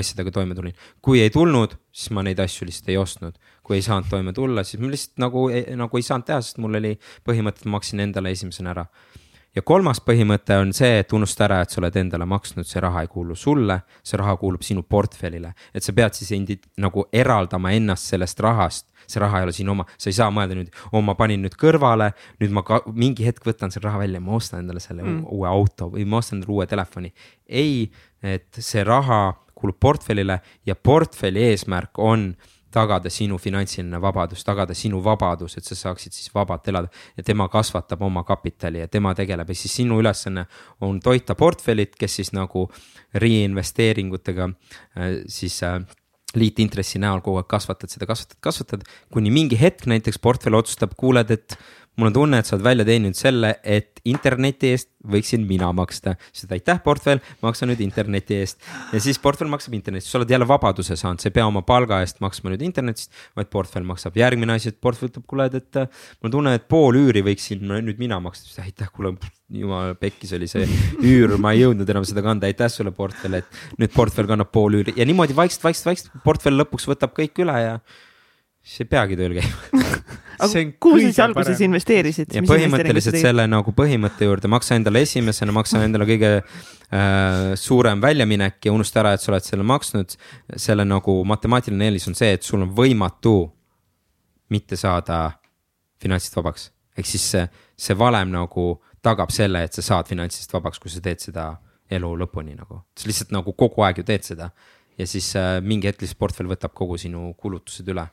asjadega toime tulin. kui ei tulnud, siis ma neid asju lihtsalt ei ostnud. kui ei saanud toime tulla, siis ma lihtsalt nagu, nagu ei saanud teha, sest mul oli põhimõte, et ma maksin endale esimesena ära ja kolmas põhimõte on see, et unusta ära, et sa oled endale maksnud, see raha ei kuulu sulle, see raha kuulub sinu portfellile. et sa pead siis endi, nagu eraldama ennast sellest rahast, see raha ei ole sinu oma, sa ei saa mõelda nüüd, oo oh, ma panin nüüd kõrvale, nüüd ma ka mingi hetk võtan selle raha välja, ma ostan endale selle mm. uue auto või ma ostan endale uue telefoni. ei, et see raha kuulub portfellile ja portfelli eesmärk on tagada sinu finantsiline vabadus, tagada sinu vabadus, et sa saaksid siis vabalt elada. Ja tema kasvatab oma kapitali ja tema tegeleb. Ja siis sinu ülesanne on toita portfellit, kes siis nagu reinvesteeringutega äh, siis äh, liitintressi näol kogu aeg kasvatad seda, kasvatad, kasvatad, kuni mingi hetk näiteks portfell otsustab, kuuled, et mul on tunne, et sa oled välja teeninud selle, et interneti eest võiksin mina maksta. siis aitäh, portfell, maksa nüüd interneti eest. ja siis portfell maksab internetist, sa oled jälle vabaduse saanud, sa ei pea oma palga eest maksma nüüd internetist, vaid portfell maksab. järgmine asi, et portfell ütleb, kuule, et mul on tunne, et pool üüri võiksin nüüd mina maksta. siis aitäh, kuule, jumal pekkis oli see üür, ma ei jõudnud enam seda kanda, aitäh sulle, portfell, et nüüd portfell kannab pool üüri ja niimoodi vaikselt, vaikselt, vaikselt portfell lõpuks võtab kõik üle ja siis ei peagi tööl käima aga kuhu sa siis alguses investeerisid? ja põhimõtteliselt selle nagu põhimõtte juurde, maksa endale esimesena, maksa endale kõige äh, suurem väljaminek ja unusta ära, et sa oled selle maksnud. selle nagu matemaatiline eelis on see, et sul on võimatu mitte saada finantsist vabaks. ehk siis see, see valem nagu tagab selle, et sa saad finantsist vabaks, kui sa teed seda elu lõpuni nagu, sa lihtsalt nagu kogu aeg ju teed seda. ja siis äh, mingi hetk lihtsalt portfell võtab kogu sinu kulutused üle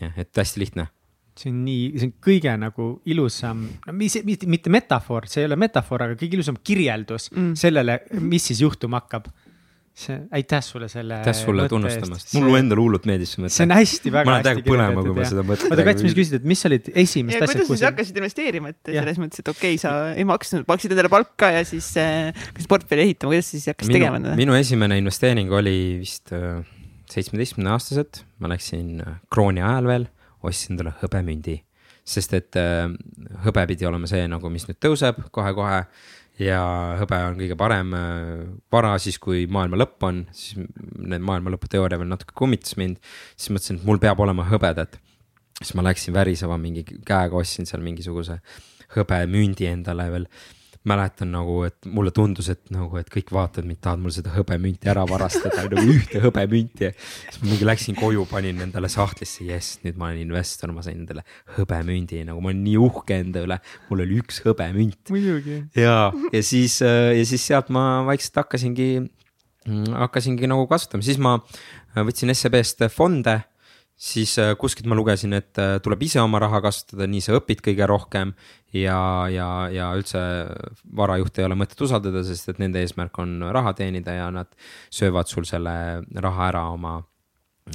jah, et hästi lihtne see on nii, see on kõige nagu ilusam, no mis, mitte, mitte metafoor, see ei ole metafoor, aga kõige ilusam kirjeldus mm. sellele, mis siis juhtuma hakkab. see, aitäh sulle selle. aitäh sulle tunnustamast, mulle endale hullult meeldis see mõte. see on hästi, väga ma hästi kirjeldatud. kui ma seda mõtlen. oota, Kats, mis küsisid, et mis olid esimesed asjad? kuidas sa siis hakkasid investeerima, et ja. selles mõttes, et okei okay,, sa ei maksnud, maksid endale palka ja siis äh, hakkasid portfelli ehitama, kuidas sa siis hakkasid tegema? minu esimene investeering oli vist äh, seitsmeteistkümne aastaselt, ma läksin äh, krooni ajal veel, ostsin endale hõbemündi. sest et äh, hõbe pidi olema see nagu, mis nüüd tõuseb kohe-kohe ja hõbe on kõige parem äh, vara siis, kui maailma lõpp on, siis need maailma lõpu teooria veel natuke kummitas mind. siis mõtlesin, et mul peab olema hõbedat. siis ma läksin väriseva mingi käega, ostsin seal mingisuguse hõbemündi endale veel mäletan nagu, et mulle tundus, et nagu, et kõik vaatavad mind, tahavad mul seda hõbemünti ära varastada, nagu ühte hõbemünti. siis ma mingi läksin koju, panin endale sahtlisse, jess, nüüd ma olen investor, ma sain endale hõbemündi, nagu ma olen nii uhke enda üle, mul oli üks hõbemünt. muidugi. ja, ja siis, ja siis sealt ma vaikselt hakkasingi, hakkasingi nagu kasutama, siis ma võtsin SEB-st fonde siis äh, kuskilt ma lugesin, et äh, tuleb ise oma raha kasutada, nii sa õpid kõige rohkem. ja, ja, ja üldse varajuhte ei ole mõtet usaldada, sest et nende eesmärk on raha teenida ja nad söövad sul selle raha ära oma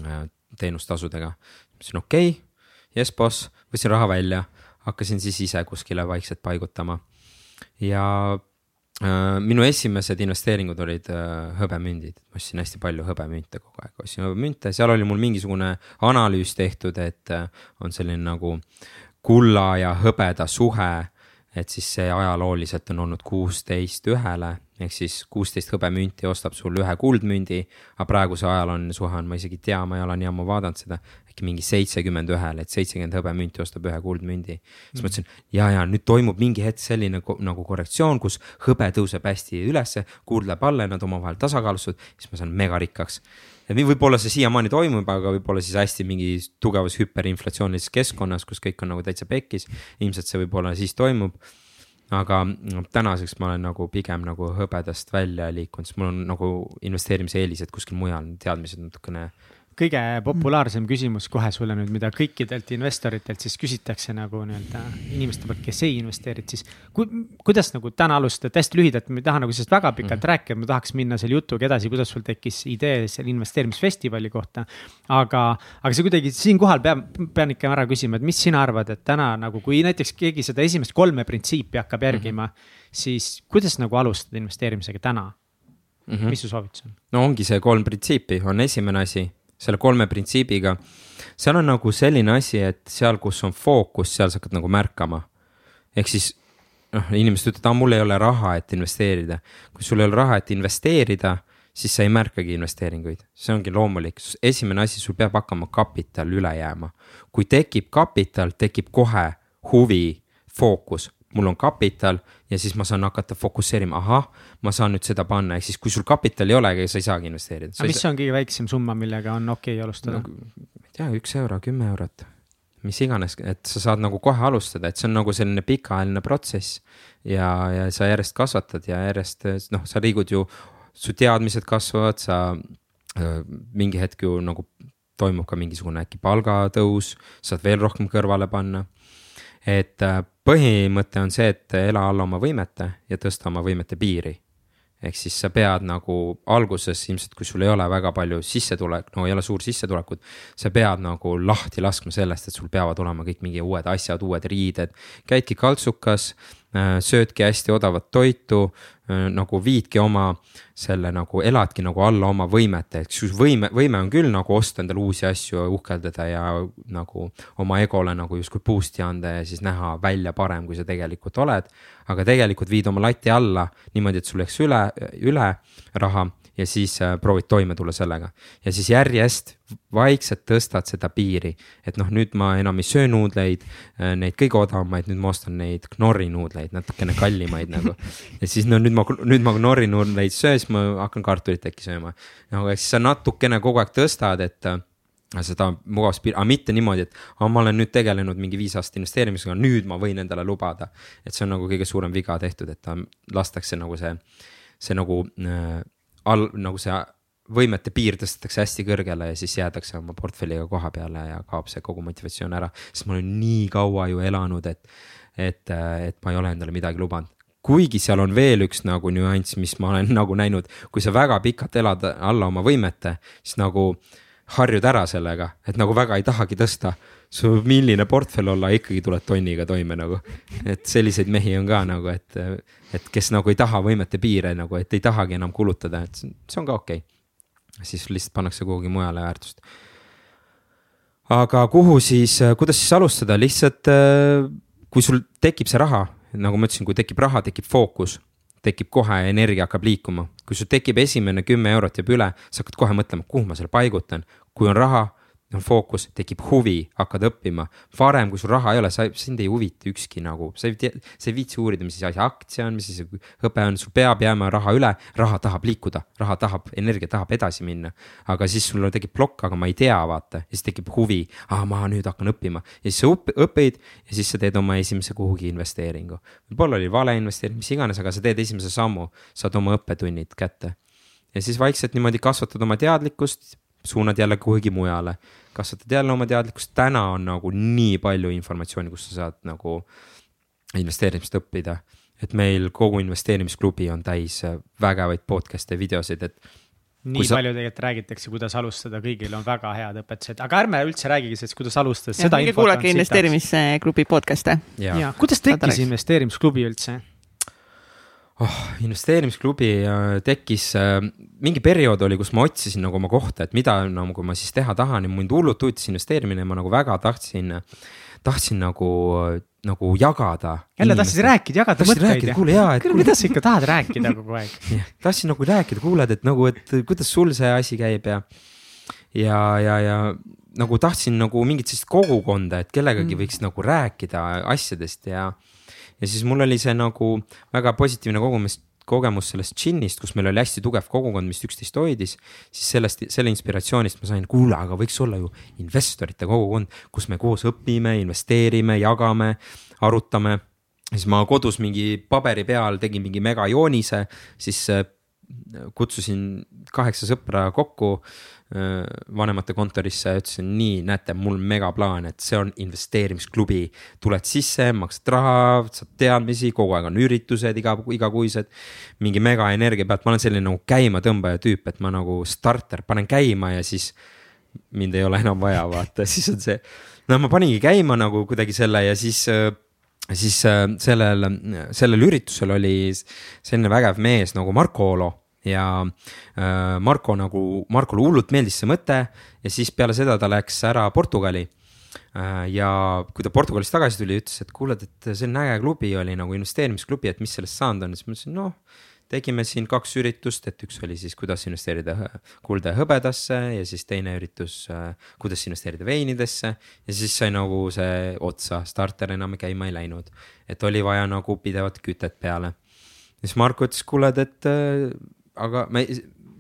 äh, teenustasudega. ma ütlesin okei okay. Yes boss, võtsin raha välja, hakkasin siis ise kuskile vaikselt paigutama. ja minu esimesed investeeringud olid äh, hõbemündid, ma ostsin hästi palju hõbemünte kogu aeg, ostsin hõbemünte, seal oli mul mingisugune analüüs tehtud, et äh, on selline nagu kulla ja hõbeda suhe. Et siis see ajalooliselt on olnud kuusteist ühele ehk siis kuusteist hõbemünti ostab sul ühe kuldmündi, aga praeguse ajal on suhe on, ma isegi ei tea, ma ei ole nii ammu vaadanud seda, äkki mingi seitsekümmend ühele, et seitsekümmend hõbemünti ostab ühe kuldmündi. siis mm. mõtlesin, ja, ja nüüd toimub mingi hetk selline nagu korrektsioon, kus hõbe tõuseb hästi ülesse, kuld läheb alla ja nad omavahel tasakaalustuvad, siis ma saan megarikkaks võib-olla see siiamaani toimub, aga võib-olla siis hästi mingi tugevas hüperinflatsioonilises keskkonnas, kus kõik on nagu täitsa pekkis. ilmselt see võib-olla siis toimub. Aga no, tänaseks ma olen nagu pigem nagu hõbedast välja liikunud, sest mul on nagu investeerimise eelised kuskil mujal, teadmised natukene kõige populaarsem küsimus kohe sulle nüüd, mida kõikidelt investoritelt siis küsitakse nagu nii-öelda inimeste poolt, kes ei investeerinud, siis ku,. kuidas nagu täna alustada, hästi lühidalt, ma ei taha nagu sellest väga pikalt mm. rääkida, ma tahaks minna selle jutuga edasi, kuidas sul tekkis idee selle investeerimisfestivali kohta. aga, aga see kuidagi siinkohal peab, pean ikka ära küsima, et mis sina arvad, et täna nagu, kui näiteks keegi seda esimest kolme printsiipi hakkab järgima mm, -hmm. siis kuidas nagu alustada investeerimisega täna mm? -hmm. mis su soovitus on? no ongi see kolm printsiipi, on esimene asi selle kolme printsiibiga. seal on nagu selline asi, et seal, kus on fookus, seal sa hakkad nagu märkama. ehk siis noh, inimesed ütlevad, aa, mul ei ole raha, et investeerida. kui sul ei ole raha, et investeerida, siis sa ei märkagi investeeringuid, see ongi loomulik, esimene asi, sul peab hakkama kapital üle jääma. kui tekib kapital, tekib kohe huvi, fookus, mul on kapital ja siis ma saan hakata fokusseerima, ahah, ma saan nüüd seda panna, ehk siis kui sul kapitali ei ole, sa ei saagi investeerida. aga mis saa... on kõige väiksem summa, millega on okei okay alustada no,? ma ei tea, üks euro, kümme eurot, mis iganes, et sa saad nagu kohe alustada, et see on nagu selline pikaajaline protsess. ja, ja sa järjest kasvatad ja järjest noh, sa liigud ju, su teadmised kasvavad, sa äh, mingi hetk ju nagu toimub ka mingisugune äkki palgatõus, saad veel rohkem kõrvale panna et äh, põhimõte on see, et ela alla oma võimete ja tõsta oma võimete piiri. ehk siis sa pead nagu alguses ilmselt, kui sul ei ole väga palju sissetulek, no ei ole suur sissetulekut. sa pead nagu lahti laskma sellest, et sul peavad olema kõik mingi uued asjad, uued riided, käidki kaltsukas söödki hästi odavat toitu, äh, nagu viidki oma selle nagu, eladki nagu alla oma võimete, ehk siis võime, võime on küll nagu osta endale uusi asju ja uhkeldada ja nagu oma egole nagu justkui boost'i anda ja siis näha välja parem, kui sa tegelikult oled. aga tegelikult viid oma lati alla niimoodi, et sul läks üle, üle raha ja siis äh, proovid toime tulla sellega. ja siis järjest vaikselt tõstad seda piiri, et noh, nüüd ma enam ei söö nuudleid, äh, neid kõige odavamaid, nüüd ma ostan neid Knorri nuudleid, natukene kallimaid nagu. ja siis no nüüd ma, nüüd ma Knorri nuudleid söön, siis ma hakkan kartulit äkki sööma. no aga siis sa natukene kogu aeg tõstad, et äh, seda mugavuspiiri, aga mitte niimoodi, et ma olen nüüd tegelenud mingi viis aastat investeerimisega, nüüd ma võin endale lubada. et see on nagu kõige suurem viga tehtud, et ta lastakse nagu see, see nagu äh, all nagu see võimete piir tõstetakse hästi kõrgele ja siis jäädakse oma portfelliga koha peale ja kaob see kogu motivatsioon ära. sest ma olen nii kaua ju elanud, et, et, et ma ei ole endale midagi lubanud. kuigi seal on veel üks nagu nüanss, mis ma olen nagu näinud, kui sa väga pikalt elad alla oma võimete, siis nagu harjud ära sellega, et nagu väga ei tahagi tõsta su milline portfell olla, ikkagi tuled tonniga toime nagu. et selliseid mehi on ka nagu, et, et kes nagu ei taha võimete piire nagu, et ei tahagi enam kulutada, et see on ka okei okay.. siis lihtsalt pannakse kuhugi mujale väärtust. aga kuhu siis, kuidas siis alustada, lihtsalt kui sul tekib see raha, nagu ma ütlesin, kui tekib raha, tekib fookus tekib kohe, energia hakkab liikuma. kui sul tekib esimene kümme eurot jääb üle, sa hakkad kohe mõtlema, kuhu ma selle paigutan. Kui on raha, on fookus, tekib huvi, hakkad õppima. varem, kui sul raha ei ole, sa, sind ei huvita ükski nagu, sa ei tea, sa ei viitsi uurida, mis asi aktsia on, mis asi õpe on, sul peab jääma raha üle, raha tahab liikuda, raha tahab, energia tahab edasi minna. aga siis sul tekib plokk, aga ma ei tea, vaata, ja siis tekib huvi, aa, ma nüüd hakkan õppima ja siis sa õpid ja siis sa teed oma esimese kuhugi investeeringu. võib-olla oli vale investeering, mis iganes, aga sa teed esimese sammu, saad oma õppetunnid kätte ja siis vaikselt niimoodi kasvatad oma teadlikkust, suunad jälle kuhugi mujale. Kasvatad jälle oma teadlikkust, täna on nagu nii palju informatsiooni, kus sa saad nagu investeerimist õppida. et meil kogu investeerimisklubi on täis vägevaid podcast'e, videosid, et nii sa... palju tegelikult räägitakse, kuidas alustada, kõigil on väga head õpetused, aga ärme üldse räägigi sellest, kuidas alustada, seda infot kuulake investeerimisklubi podcast'e. kuidas tekkis investeerimisklubi üldse? Oh, investeerimisklubi äh, tekkis, äh, mingi periood oli, kus ma otsisin nagu oma kohta, et mida nagu ma siis teha tahan ja mind hullult huvitas investeerimine ja ma nagu väga tahtsin, tahtsin nagu nagu jagada. jälle tahtsid rääkida, jagada mõtteid ja. kuule jaa, et. kuule, mida sa ikka tahad rääkida kogu aeg tahtsin nagu rääkida, kuuled, et nagu, et kuidas sul see asi käib ja, ja, ja, ja nagu tahtsin nagu mingit sellist kogukonda, et kellegagi mm. võiks nagu rääkida asjadest ja. Ja siis mul oli see nagu väga positiivne kogumis kogemus sellest džinnist, kus meil oli hästi tugev kogukond, mis üksteist hoidis, siis sellest, selle inspiratsioonist ma sain, kuule, aga võiks olla ju investorite kogukond, kus me koos õpime, investeerime, jagame, arutame. siis ma kodus mingi paberi peal tegin mingi megajoonise, siis äh, kutsusin kaheksa sõpra kokku vanemate kontorisse ütlesin nii, näete, mul megaplaan, et see on investeerimisklubi. tuled sisse, maksad raha, saad teadmisi, kogu aeg on üritused iga, igakuised. mingi megaenergia pealt, ma olen selline nagu käimatõmbaja tüüp, et ma nagu starter panen käima ja siis mind ei ole enam vaja, vaata, siis on see. no ma paningi käima nagu kuidagi selle ja siis siis sellel, sellel üritusel oli selline vägev mees nagu Marko Olo ja äh, Marko nagu, Markole hullult meeldis see mõte ja siis peale seda ta läks ära Portugali äh,. ja kui ta Portugalist tagasi tuli, ütles, et kuule, et selline äge klubi oli nagu investeerimisklubi, et mis sellest saanud on, siis ma ütlesin, noh tegime siin kaks üritust, et üks oli siis, kuidas investeerida kulda ja hõbedasse ja siis teine üritus, äh, kuidas investeerida veinidesse. ja siis sai nagu see otsa, starter enam käima ei läinud, et oli vaja nagu pidevat kütet peale. siis Marko ütles, kuule, et aga me,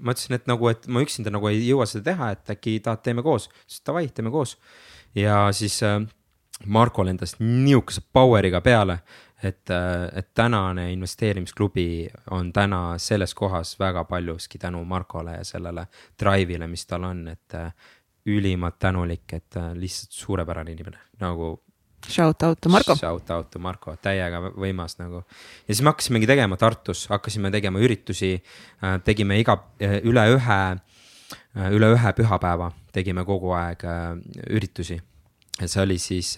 ma ütlesin, et nagu, et ma üksinda nagu ei jõua seda teha, et äkki tahad, teeme koos, siis davai, teeme koos. ja siis äh, Marko lendas nihukese power'iga peale, et äh,, et tänane investeerimisklubi on täna selles kohas väga paljuski tänu Markole ja sellele drive'ile, mis tal on, et äh, ülimalt tänulik, et äh, lihtsalt suurepärane inimene, nagu Shout out to Marko. Shout out to Marko, täiega võimas nagu. ja siis me hakkasimegi tegema Tartus, hakkasime tegema üritusi, äh, tegime iga, äh, üle ühe, äh, üle ühe pühapäeva tegime kogu aeg üritusi. see oli siis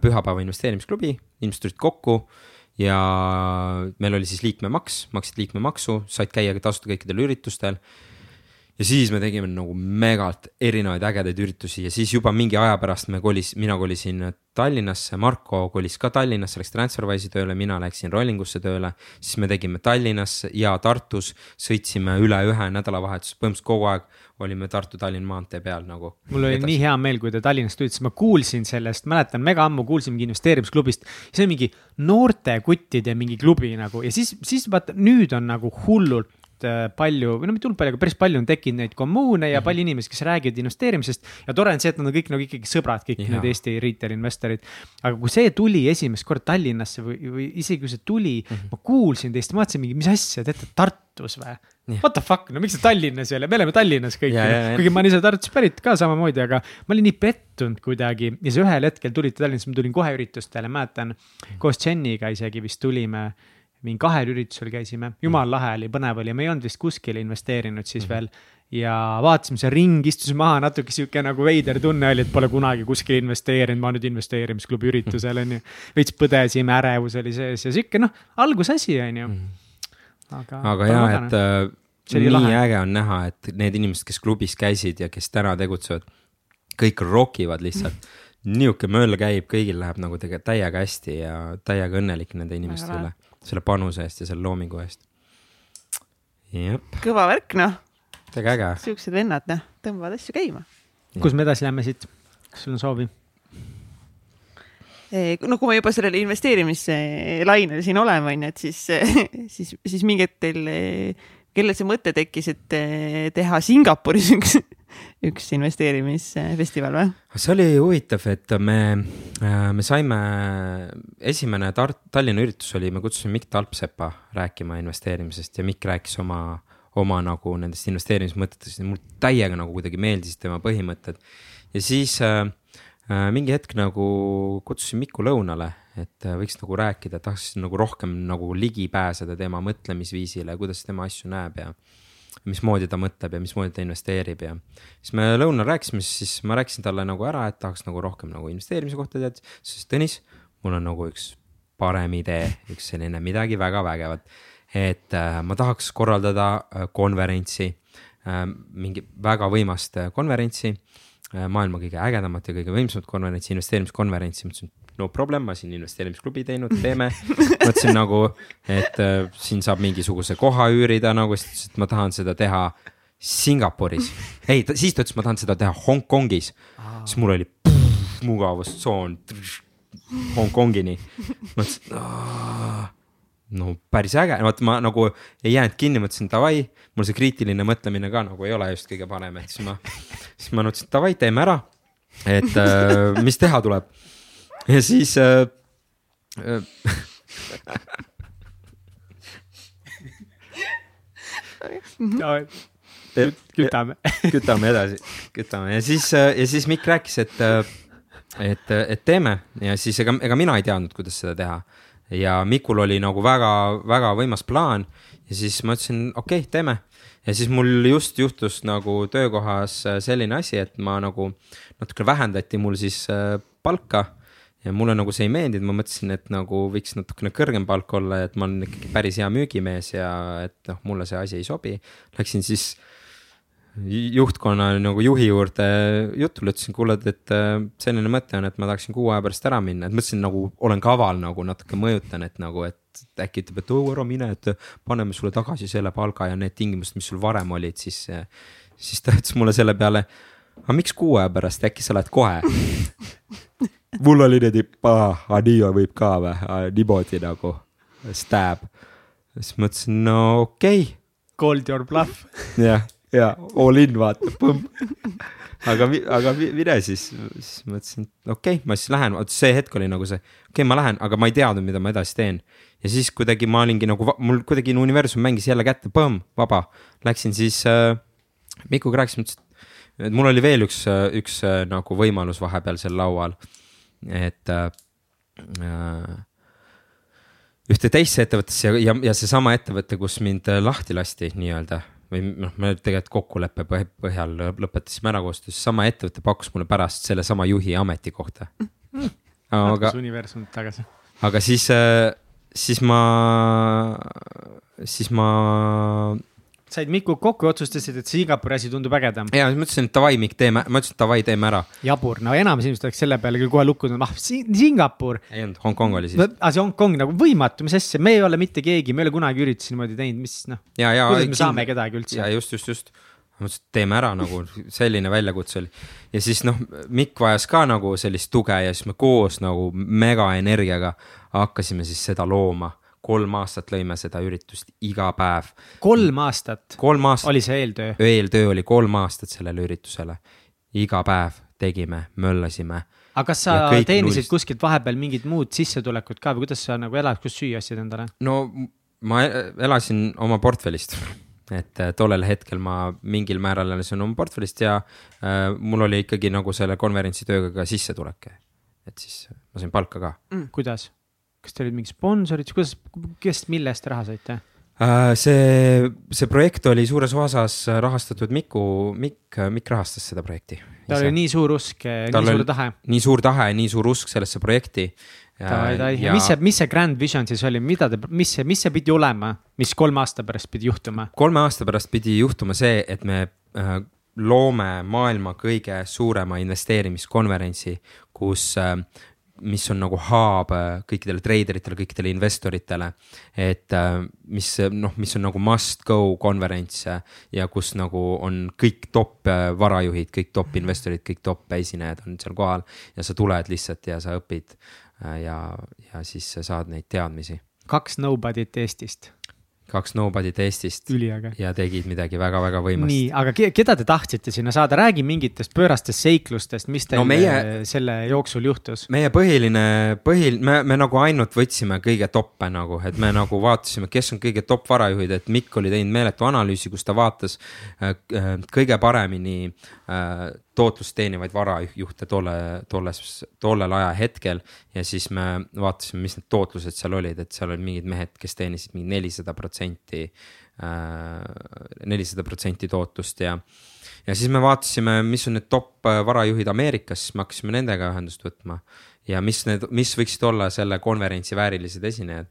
pühapäeva investeerimisklubi, inimesed tulid kokku ja meil oli siis liikmemaks, maksid liikmemaksu, said käia tasuta kõikidel üritustel ja siis me tegime nagu megalt erinevaid ägedaid üritusi ja siis juba mingi aja pärast me kolis, mina kolisin Tallinnasse, Marko kolis ka Tallinnasse, läks Transferwise'i tööle, mina läksin Rolling usse tööle. siis me tegime Tallinnas ja Tartus, sõitsime üle ühe nädalavahetuse, põhimõtteliselt kogu aeg olime Tartu-Tallinna maantee peal nagu. mul oli edasi. nii hea meel, kui te Tallinnast tulite, ma kuulsin sellest, mäletan mega ammu kuulsin mingi investeerimisklubist. see on mingi noorte kuttide mingi klubi nagu ja siis, siis vaata nüüd on nagu hullult Äh, palju, või no mitte hullult palju, aga päris palju on tekkinud neid kommuune ja -hmm. palju inimesi, kes räägivad investeerimisest. ja tore on see, et nad on kõik nagu ikkagi sõbrad, kõik ja. need Eesti retail investorid. aga kui see tuli esimest korda Tallinnasse või, või isegi kui see tuli mm, -hmm. ma kuulsin teist, ma mõtlesin mingi, mis asja, teete Tartus või? What the fuck, no miks te Tallinnas ei ole, me oleme Tallinnas kõik, kuigi ma olen ise Tartust pärit ka samamoodi, aga ma olin nii pettunud kuidagi ja siis ühel hetkel tulite Tallinnasse, ma tulin kohe üritustele, mäletan koos Jeniga isegi vist tulime mingi kahel üritusel käisime, jumal mm. lahe oli, põnev oli, me ei olnud vist kuskile investeerinud siis mm veel. ja vaatasime see ring, istusime maha, natuke sihuke nagu veider tunne oli, et pole kunagi kuskile investeerinud, ma nüüd investeerimisklubi üritusel on ju. veits põdesime, ärevus oli sees ja sihuke noh, algusasi on ju. Mhm. aga, aga jaa, et äh, nii lahe. äge on näha, et need inimesed, kes klubis käisid ja kes täna tegutsevad, kõik rokivad lihtsalt nihuke möll käib, kõigil läheb nagu tegelikult täiega hästi ja täiega õnnelik nende inimeste üle selle panuse eest ja selle loomingu eest. kõva värk, noh. väga äge. siuksed vennad, noh, tõmbavad asju käima. kus me edasi lähme siit, kas sul on soovi? no kui me juba sellel investeerimislainel siin oleme, onju, et siis, siis, siis mingi hetk teil, kellel see mõte tekkis, et teha Singapuris üks üks investeerimisfestival või? see oli huvitav, et me, äh, me saime, esimene Tar-, Tallinna üritus oli, me kutsusime Mikk Talpsepa rääkima investeerimisest ja Mikk rääkis oma, oma nagu nendest investeerimismõtetest ja mulle täiega nagu kuidagi meeldisid tema põhimõtted. ja siis äh, äh, mingi hetk nagu kutsusin Mikku lõunale, et äh, võiks nagu rääkida, tahaks nagu rohkem nagu ligi pääseda tema mõtlemisviisile, kuidas tema asju näeb ja mismoodi ta mõtleb ja mismoodi ta investeerib ja. siis me lõunal rääkisime, siis ma rääkisin talle nagu ära, et tahaks nagu rohkem nagu investeerimise kohta teada, siis Tõnis, mul on nagu üks parem idee, üks selline midagi väga vägevat. et äh, ma tahaks korraldada äh, konverentsi äh,, mingi väga võimast äh, konverentsi äh,, maailma kõige ägedamat ja kõige võimsamat konverentsi, investeerimiskonverentsi, ma ütlesin no problem, ma siin investeerimisklubi teinud, teeme. mõtlesin nagu, et äh, siin saab mingisuguse koha üürida nagu, siis ta ütles, et ma tahan seda teha Singapuris. ei, siis ta ütles, ma tahan seda teha Hongkongis, siis mul oli pff, mugavustsoon Hongkongini. mõtlesin, no päris äge, vaata ma nagu ei jäänud kinni, mõtlesin davai, mul see kriitiline mõtlemine ka nagu ei ole just kõige parem, et siis ma, siis ma mõtlesin davai, teeme ära. et äh, mis teha tuleb ja siis äh,. Äh, kütame. kütame edasi, kütame ja siis, äh, ja siis Mikk rääkis, et, äh, et, et teeme ja siis ega, ega mina ei teadnud, kuidas seda teha. ja Mikul oli nagu väga-väga võimas plaan ja siis ma ütlesin, okei okay,, teeme. ja siis mul just juhtus nagu töökohas äh, selline asi, et ma nagu natuke vähendati mul siis palka ja mulle nagu see ei meeldinud, ma mõtlesin, et nagu võiks natukene kõrgem palk olla, et ma olen ikkagi päris hea müügimees ja et noh, mulle see asi ei sobi. Läksin siis juhtkonna nagu juhi juurde jutule, ütlesin, kuule, et selline mõte on, et ma tahaksin kuu aja pärast ära minna, et mõtlesin nagu olen kaval nagu natuke mõjutan, et nagu, et äkki ütleb, et oo ära mine, et paneme sulle tagasi selle palga ja need tingimused, mis sul varem olid, siis. siis ta ütles mulle selle peale, aga miks kuu aja pärast, äkki sa lähed kohe mul oli niimoodi, Anio võib ka või, niimoodi nagu stab. siis mõtlesin, no okei okay.. Called your bluff. jah, ja all in vaata, põmm. aga, aga mine siis, siis mõtlesin, okei okay,, ma siis lähen, vot see hetk oli nagu see, okei okay,, ma lähen, aga ma ei teadnud, mida ma edasi teen. ja siis kuidagi ma olingi nagu, mul kuidagi universum mängis jälle kätte, põmm, vaba. Läksin siis äh,, Mikuga rääkisime, ütles, et mul oli veel üks, üks nagu võimalus vahepeal seal laual et äh, ühte teisse ettevõttesse ja, ja, ja seesama ettevõte, kus mind lahti lasti nii-öelda või noh, me tegelikult kokkuleppe põhjal lõpetasime ära koostöö, siis sama ettevõte pakkus mulle pärast sellesama juhi ametikohta mm.. aga. universum tagasi. aga siis, äh, siis ma, siis ma said Mikuga kokku ja otsustasid, et Singapuri asi tundub ägedam. ja siis mõtlesin, et davai, Mikk, teeme, ma ütlesin, et davai, teeme ära. jabur, no enamus inimesed oleks selle peale küll kohe lukkunud, ah Singapur. ei olnud, Hongkong oli siis. aa, see Hongkong nagu võimatu, mis asja, me ei ole mitte keegi, me ei ole kunagi üritusi niimoodi teinud, mis noh. kuidas me saame kedagi üldse. ja just, just, just ma mõtlesin, et teeme ära nagu selline väljakutse oli. ja siis noh, Mikk vajas ka nagu sellist tuge ja siis me koos nagu megaenergiaga hakkasime siis seda looma kolm aastat lõime seda üritust iga päev. kolm aastat? kolm aastat. oli see eeltöö? eeltöö oli kolm aastat sellele üritusele. iga päev tegime, möllasime. aga kas sa teenisid nullist... kuskilt vahepeal mingit muud sissetulekut ka või kuidas sa nagu elad, kust süüa ostsid endale? no ma elasin oma portfellist et äh, tollel hetkel ma mingil määral elasin oma portfellist ja äh, mul oli ikkagi nagu selle konverentsi tööga ka sissetulek. et siis ma sain palka ka mm.. kuidas? Kas teil olid mingid sponsorid, kuidas, kes, mille eest raha saite? Äh, see, see projekt oli suures osas rahastatud Miku, Mikk, Mikk rahastas seda projekti. tal oli nii suur usk, nii suur tahe. nii suur tahe, nii suur usk sellesse projekti. ja, ja, ja mis see, mis see grand vision siis oli, mida te, mis see, mis see pidi olema, mis kolme aasta pärast pidi juhtuma? kolme aasta pärast pidi juhtuma see, et me äh, loome maailma kõige suurema investeerimiskonverentsi, kus äh, mis on nagu hub äh, kõikidele treideritele, kõikidele investoritele. et äh, mis noh, mis on nagu must go konverents ja kus nagu on kõik top äh, varajuhid, kõik top investorid, kõik top esinejad on seal kohal. ja sa tuled lihtsalt ja sa õpid ja, ja siis sa saad neid teadmisi. kaks nobody't Eestist kaks nobody't Eestist. ja tegid midagi väga-väga võimast. nii, aga keda te tahtsite sinna saada, räägi mingitest pöörastest seiklustest, mis teil no meie, selle jooksul juhtus? meie põhiline, põhil-, me, me nagu ainult võtsime kõige toppe nagu, et me nagu vaatasime, kes on kõige top varajuhid, et Mikk oli teinud meeletu analüüsi, kus ta vaatas äh, äh kõige paremini äh, tootlust teenivaid varajuhte tolle, tolles, tollel ajahetkel. ja siis me vaatasime, mis need tootlused seal olid, et seal olid mingid mehed, kes teenisid mingi nelisada protsenti, äh, nelisada protsenti tootlust ja. ja siis me vaatasime, mis on need top varajuhid Ameerikas, siis me hakkasime nendega ühendust võtma. ja mis need, mis võiksid olla selle konverentsi väärilised esinejad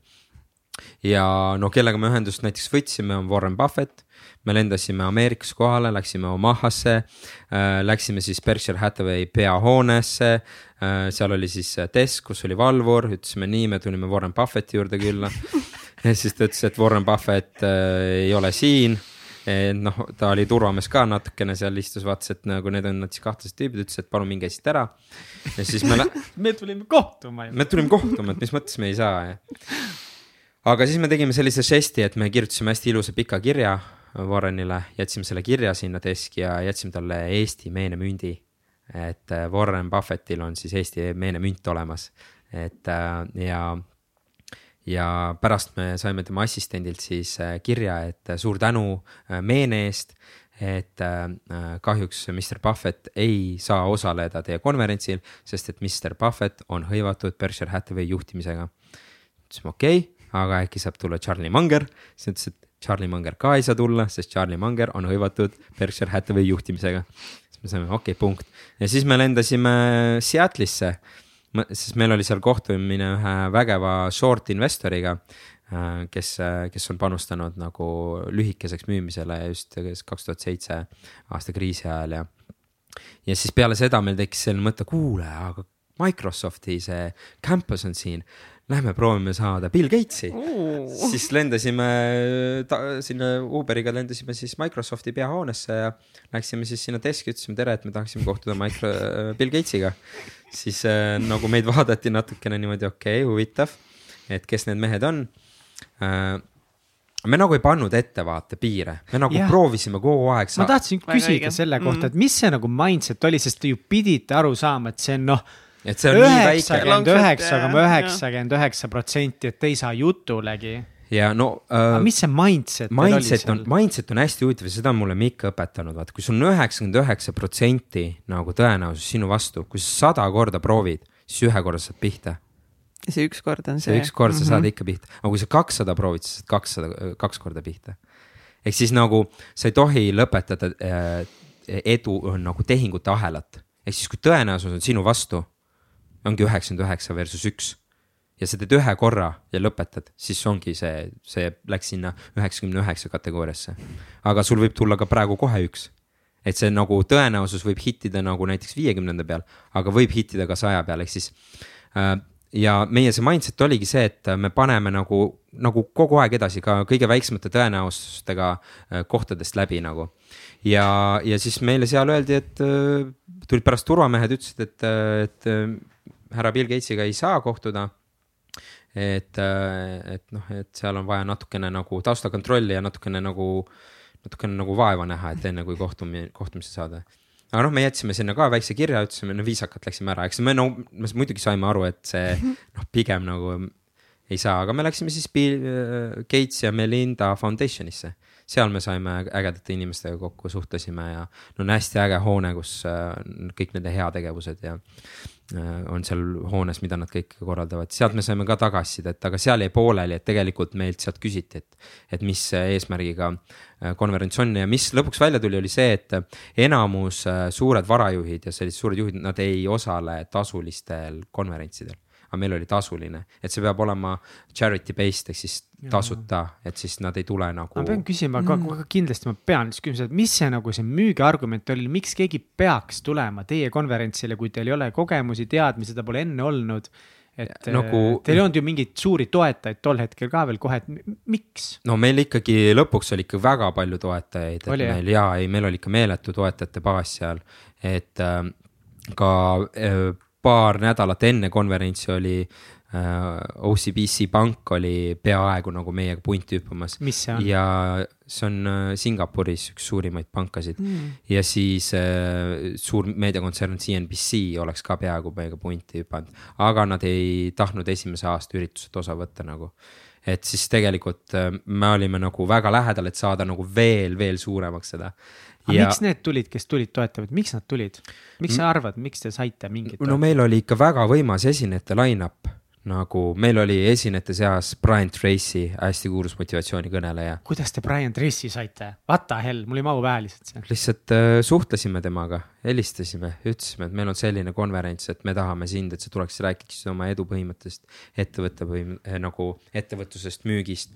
ja no kellega me ühendust näiteks võtsime, on Warren Buffett me lendasime Ameerikas kohale, läksime Omahasse äh,, läksime siis Berkshire Hathaway peahoonesse äh,. seal oli siis desk, kus oli valvur, ütlesime nii, me tulime Warren Buffetti juurde külla ja siis ta ütles, et Warren Buffett äh, ei ole siin noh, ta oli turvamees ka natukene seal istus, vaatas, et nagu need on nad siis kahtlased tüübid, ütles, et palun minge siit ära. ja siis me me tulime kohtuma ju. me tulime kohtuma, et mis mõttes me ei saa. Aga siis me tegime sellise žesti, et me kirjutasime hästi ilusa pika kirja Warrenile, jätsime selle kirja sinna deski ja jätsime talle Eesti meenemündi. et äh, Warren Buffettil on siis Eesti meenemünt olemas, et äh, ja ja pärast me saime tema assistendilt siis äh, kirja, et suur tänu meene eest. et kahjuks Mr Buffett ei saa osaleda teie konverentsil, sest et Mr Buffett on hõivatud Berkshire Hathaway juhtimisega. ütlesime okei okay,, aga äkki saab tulla Charlie Munger, siis ütles, et Charlie Munger ka ei saa tulla, sest Charlie Munger on hõivatud Berkshire Hathaway juhtimisega. siis me saime, okei okay,, punkt. ja siis me lendasime Seattle'isse, sest meil oli seal kohtumine ühe vägeva short investoriga, äh, kes, kes on panustanud nagu lühikeseks müümisele just kaks tuhat seitse aasta kriisi ajal ja. ja siis peale seda meil tekkis selline mõte, kuule, aga Microsofti see campus on siin lähme proovime saada Bill Gatesi uh.. siis lendasime ta, sinna Uberiga lendasime siis Microsofti peahoonesse ja läksime siis sinna deski, ütlesime tere, et me tahaksime kohtuda Micro, Bill Gatesiga. siis äh, nagu meid vaadati natukene niimoodi, okei okay,, huvitav, et kes need mehed on äh, me nagu ei pannud ettevaatepiire, me nagu yeah. proovisime kogu aeg. ma tahtsin küsida selle kohta, et mis see nagu mindset oli, sest te ju pidite aru saama, et see on noh et see on üheksakümmend üheksa koma üheksakümmend üheksa protsenti, et te ei saa jutulegi ja no äh,. aga mis see mindset? Mindset on, mindset on hästi huvitav ja seda on mulle Mikk õpetanud, vaata, kui sul on üheksakümmend üheksa protsenti nagu tõenäosus sinu vastu, kui sa sada korda proovid, siis ühe korra saad pihta. see üks kord on see. see üks kord sa mm -hmm. saad ikka pihta, aga kui sa kakssada proovid, siis saad kakssada, kaks korda pihta. ehk siis nagu sa ei tohi lõpetada äh, edu nagu tehingute ahelat, ehk siis kui tõenäosus on sinu vastu ongi üheksakümmend üheksa versus üks. ja sa teed ühe korra ja lõpetad, siis ongi see, see läks sinna üheksakümne üheksa kategooriasse. aga sul võib tulla ka praegu kohe üks. et see nagu tõenäosus võib hittida nagu näiteks viiekümnenda peal, aga võib hittida ka saja peal, ehk siis äh, ja meie see mindset oligi see, et me paneme nagu, nagu kogu aeg edasi ka kõige väiksemate tõenäosustega äh, kohtadest läbi nagu. Ja, ja siis meile seal öeldi, et äh, tulid pärast turvamehed, ütlesid, et, et härra Bill Gatesiga ei saa kohtuda. et, äh, et noh, et seal on vaja natukene nagu taustakontrolli ja natukene nagu, natukene nagu vaeva näha, et enne kui kohtumi-, kohtumisse saada aga noh, me jätsime sinna ka väikse kirja, ütlesime, no viisakalt läksime ära, eks me no, me muidugi saime aru, et see noh, pigem nagu ei saa, aga me läksime siis Bill äh, Gates ja Melinda Foundation'isse. Seal me saime ägedate inimestega kokku, suhtlesime ja no on hästi äge hoone, kus äh, kõik nende heategevused ja Äh, on seal hoones, mida nad kõik korraldavad, sealt me saime ka tagasisidet, aga seal jäi pooleli, et tegelikult meilt sealt küsiti, et. et mis eesmärgiga äh, konverents on ja mis lõpuks välja tuli, oli see, et enamus suured varajuhid ja sellised suured juhid, nad ei osale tasulistel konverentsidel aga meil oli tasuline, et see peab olema charity based ehk siis tasuta, et siis nad ei tule nagu. ma pean küsima mm., aga kindlasti ma pean siis küsima, et mis see nagu see müügiargument oli, miks keegi peaks tulema teie konverentsile, kui teil ei ole kogemusi, teadmisi, seda pole enne olnud et nagu, teil ei olnud ju mingeid suuri toetajaid tol hetkel ka veel kohe, et miks? no meil ikkagi lõpuks oli ikka väga palju toetajaid, et oli, meil jaa, ei, meil oli ikka meeletu toetajate baas seal, et äh, ka äh, paar nädalat enne konverentsi oli äh, OCBC pank oli peaaegu nagu meiega punti hüppamas. ja see on äh, Singapuris üks suurimaid pankasid mm. ja siis äh, suur meediakontsern CNBC oleks ka peaaegu meiega punti hüpanud, aga nad ei tahtnud esimese aasta üritusest osa võtta nagu et siis tegelikult äh, me olime nagu väga lähedal, et saada nagu veel, veel suuremaks seda. Aga ja... miks need tulid, kes tulid toetavad, miks nad tulid? miks sa arvad, miks te saite mingit? no meil oli ikka väga võimas esinejate line-up nagu meil oli esinejate seas Brian Tracy, hästi kuulus motivatsioonikõneleja. kuidas te Brian Tracy saite? What the hell, mul ei mahu pähe lihtsalt see. lihtsalt äh, suhtlesime temaga, helistasime, ütlesime, et meil on selline konverents, et me tahame sind, et sa tuleks räägiksid oma edupõhimõttest, ettevõtte või äh, nagu ettevõtlusest, müügist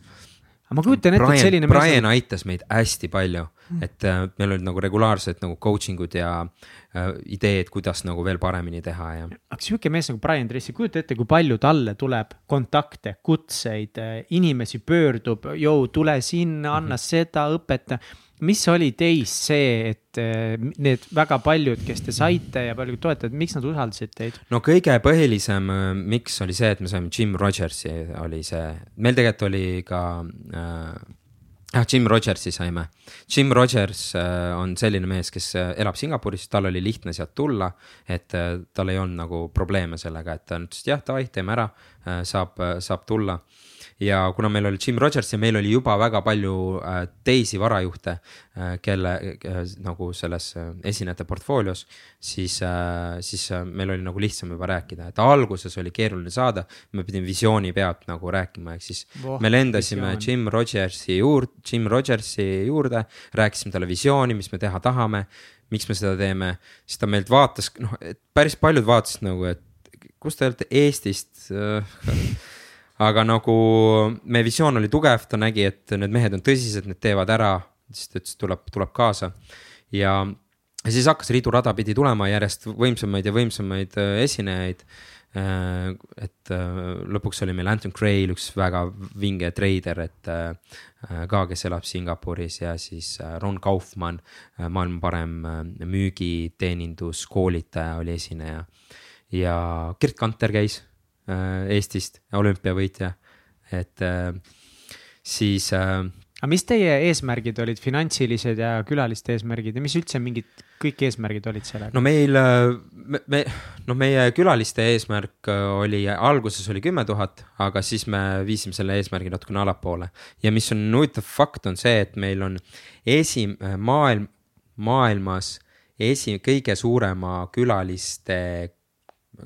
ma kujutan ette, et selline. Brian mees... aitas meid hästi palju, et äh, meil olid nagu regulaarsed nagu coaching ud ja äh, ideed, kuidas nagu veel paremini teha ja. aga sihuke mees nagu Brian Tracy, kujuta ette, kui palju talle tuleb kontakte, kutseid, äh, inimesi pöördub, joo, tule sinna, anna mm -hmm. seda, õpeta mis oli teis see, et eh, need väga paljud, kes te saite ja paljud toetajad, miks nad usaldasid teid? no kõige põhilisem, eh, miks oli see, et me saime Jim Rogersi, oli see, meil tegelikult oli ka äh, jah, Jim Rogersi saime. Jim Rogers on selline mees, kes elab Singapuris, tal oli lihtne sealt tulla, et tal ei olnud nagu probleeme sellega, et ta ütles, et jah, davai, teeme ära, saab, saab tulla ja kuna meil oli Jim Rogers ja meil oli juba väga palju äh, teisi varajuhte, äh, kelle äh, nagu selles esinejate portfoolios, siis, siis meil oli nagu lihtsam juba rääkida, et alguses oli keeruline saada. me pidime visiooni pealt nagu rääkima, ehk siis oh, me lendasime visioon. Jim Rogersi juurde, Jim Rogersi juurde, rääkisime talle visiooni, mis me teha tahame miks me seda teeme, siis ta meilt vaatas, noh, päris paljud vaatasid nagu, et kus te olete Eestist aga nagu meie visioon oli tugev, ta nägi, et need mehed on tõsised, need teevad ära, siis ta ütles, tuleb, tuleb kaasa. ja, siis hakkas ridurada pidi tulema järjest võimsamaid ja võimsamaid äh, esinejaid. Äh, et äh, lõpuks oli meil Anton Grail, üks väga vinge treider, et ka, kes elab Singapuris ja siis Ron Kaufmann, maailma parem müügiteenindus, koolitaja oli esineja. ja Gerd Kanter käis Eestist, olümpiavõitja, et äh, siis. Äh, aga mis teie eesmärgid olid, finantsilised ja külaliste eesmärgid ja mis üldse mingid kõik eesmärgid olid sellega? no meil, me, me, no meie külaliste eesmärk oli, alguses oli kümme tuhat, aga siis me viisime selle eesmärgi natukene allapoole. ja mis on huvitav fakt, on see, et meil on esim-, maailm, maailmas esi-, kõige suurema külaliste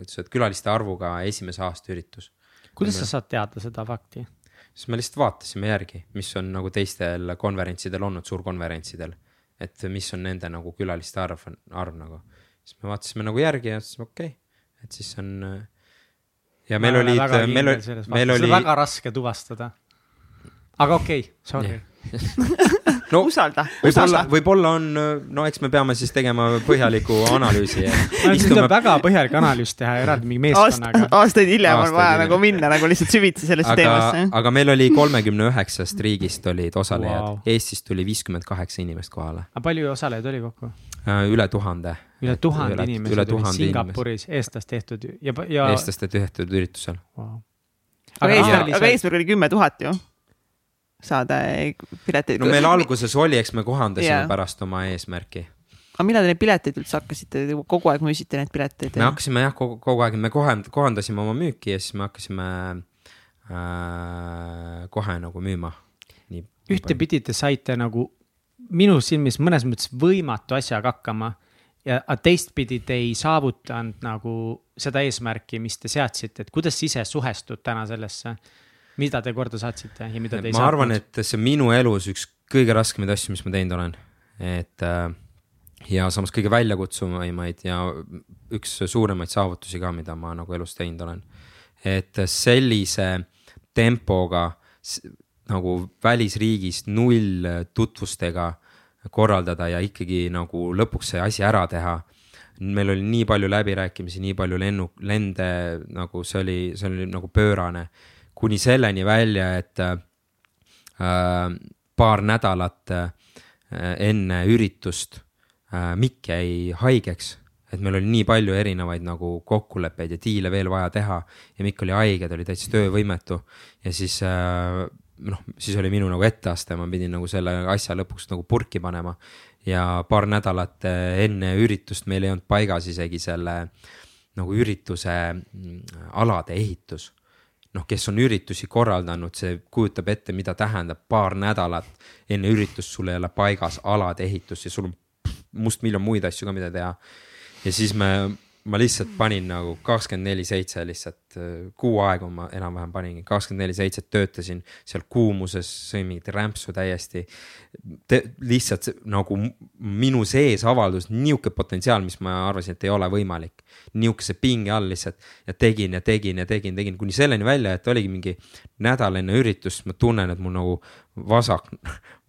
sa oled külaliste arvuga esimese aasta üritus. kuidas sa saad teada seda fakti? siis me lihtsalt vaatasime järgi, mis on nagu teistel konverentsidel olnud, suurkonverentsidel. et mis on nende nagu külaliste arv, arv nagu. siis me vaatasime nagu järgi ja ütlesime okei okay., et siis on. ja meil olid, meil oli, meil oli. väga raske tuvastada. aga okei okay,, sorry no usalda, võib-olla, võib-olla on, no eks me peame siis tegema põhjaliku analüüsi tuleb väga põhjalik analüüs teha eraldi mingi meeskonnaga Aast,. aastaid hiljem on vaja nagu minna nagu lihtsalt süvitsi sellesse aga, teemasse. aga meil oli kolmekümne üheksast riigist olid osalejad wow., Eestist tuli viiskümmend kaheksa inimest kohale. aga palju osalejaid oli kokku? Äh, üle tuhande. üle tuhande inimesed olid Singapuris eestlast tehtud ja, ja. eestlaste tehtud üritusel wow.. aga, aga aga eesmärk oli kümme tuhat ju saada pileteid. no meil alguses oli, eks me kohandasime yeah. pärast oma eesmärki. aga millal te neid pileteid üldse hakkasite, kogu aeg müüsite neid pileteid? me hakkasime jah, kogu, kogu aeg, me kohand-, kohandasime oma müüki ja siis me hakkasime äh, kohe nagu müüma. ühtepidi te saite nagu minu silmis mõnes mõttes võimatu asjaga hakkama ja teistpidi te ei saavutanud nagu seda eesmärki, mis te seadsite, et kuidas ise suhestud täna sellesse mida te korda saatsite ja mida te ei ma saatnud? ma arvan, et see on minu elus üks kõige raskemaid asju, mis ma teinud olen, et äh, ja samas kõige väljakutsuvamaid ja üks suuremaid saavutusi ka, mida ma nagu elus teinud olen. et sellise tempoga nagu välisriigist null tutvustega korraldada ja ikkagi nagu lõpuks see asi ära teha meil oli nii palju läbirääkimisi, nii palju lennu, lende, nagu see oli, see oli nagu pöörane kuni selleni välja, et äh, paar nädalat äh, enne üritust äh, Mikk jäi haigeks. Et meil oli nii palju erinevaid nagu kokkuleppeid ja diile veel vaja teha ja Mikk oli haige, ta oli täitsa töövõimetu. Ja siis äh, noh, siis oli minu nagu etteaste, ma pidin nagu selle asja lõpuks nagu purki panema. ja paar nädalat äh, enne üritust meil ei olnud paigas isegi selle nagu ürituse mm, alade ehitus noh, kes on üritusi korraldanud, see kujutab ette, mida tähendab paar nädalat enne üritust, sul ei ole paigas alade ehitus ja sul on mustmiljon muid asju ka, mida teha. ja siis me ma lihtsalt panin nagu kakskümmend neli seitse lihtsalt äh, kuu aega ma enam-vähem paningi, kakskümmend neli seitse töötasin seal kuumuses, sõin mingit rämpsu täiesti. lihtsalt nagu minu sees avaldus nihuke potentsiaal, mis ma arvasin, et ei ole võimalik. nihukese pinge all lihtsalt ja tegin ja tegin ja tegin, tegin kuni selleni välja, et oligi mingi nädal enne üritust, ma tunnen, et mul nagu vasak,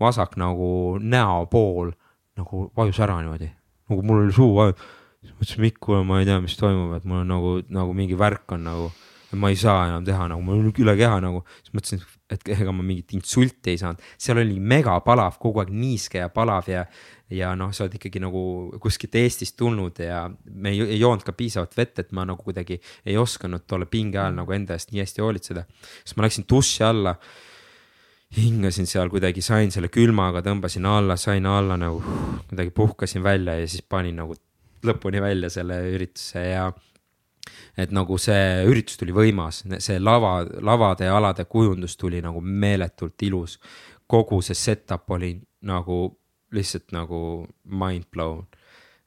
vasak nagu näopool nagu vajus ära niimoodi, nagu mul oli suu vajus siis mõtlesin, Mikk, kuule, ma ei tea, mis toimub, et mul on nagu, nagu mingi värk on nagu, ma ei saa enam teha nagu, mul on üle keha nagu, siis mõtlesin, et ega ma mingit insulti ei saanud, seal oli megapalav, kogu aeg niiske ja palav ja. ja noh, sa oled ikkagi nagu kuskilt Eestist tulnud ja me ei, ei joonud ka piisavalt vett, et ma nagu kuidagi ei osanud tolle pinge ajal nagu enda eest nii hästi hoolitseda. siis ma läksin duši alla hingasin seal kuidagi, sain selle külmaga, tõmbasin alla, sain alla nagu kuidagi puhkasin välja ja siis panin nagu lõpuni välja selle ürituse ja et nagu see üritus tuli võimas, see lava, lavade ja alade kujundus tuli nagu meeletult ilus. kogu see setup oli nagu lihtsalt nagu mind blown.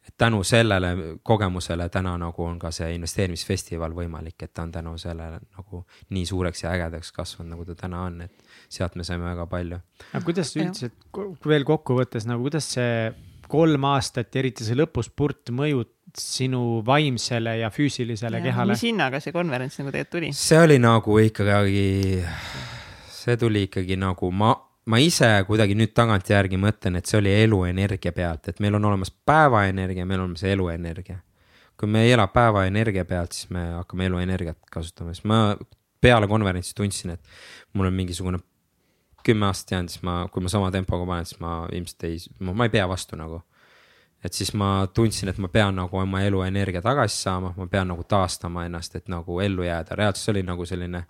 et tänu sellele kogemusele täna nagu on ka see investeerimisfestival võimalik, et ta on tänu sellele nagu nii suureks ja ägedaks kasvanud, nagu ta täna on, et sealt me saime väga palju. aga kuidas üldiselt veel kokkuvõttes nagu, kuidas see kolm aastat ja eriti see lõpuspurt mõjud sinu vaimsele ja füüsilisele ja, kehale? mis hinnaga see konverents nagu tegelikult tuli? see oli nagu ikkagi, see tuli ikkagi nagu ma, ma ise kuidagi nüüd tagantjärgi mõtlen, et see oli eluenergia pealt, et meil on olemas päevaenergia, meil on olemas eluenergia. kui me ei ela päevaenergia pealt, siis me hakkame eluenergiat kasutama, siis ma peale konverentsi tundsin, et mul on mingisugune kümme aastat jäänud, siis ma, kui ma sama tempoga panen, siis ma ilmselt ei, ma ei pea vastu nagu. et siis ma tundsin, et ma pean nagu oma eluenergia tagasi saama, ma pean nagu taastama ennast, et nagu ellu jääda, reaalselt see oli nagu selline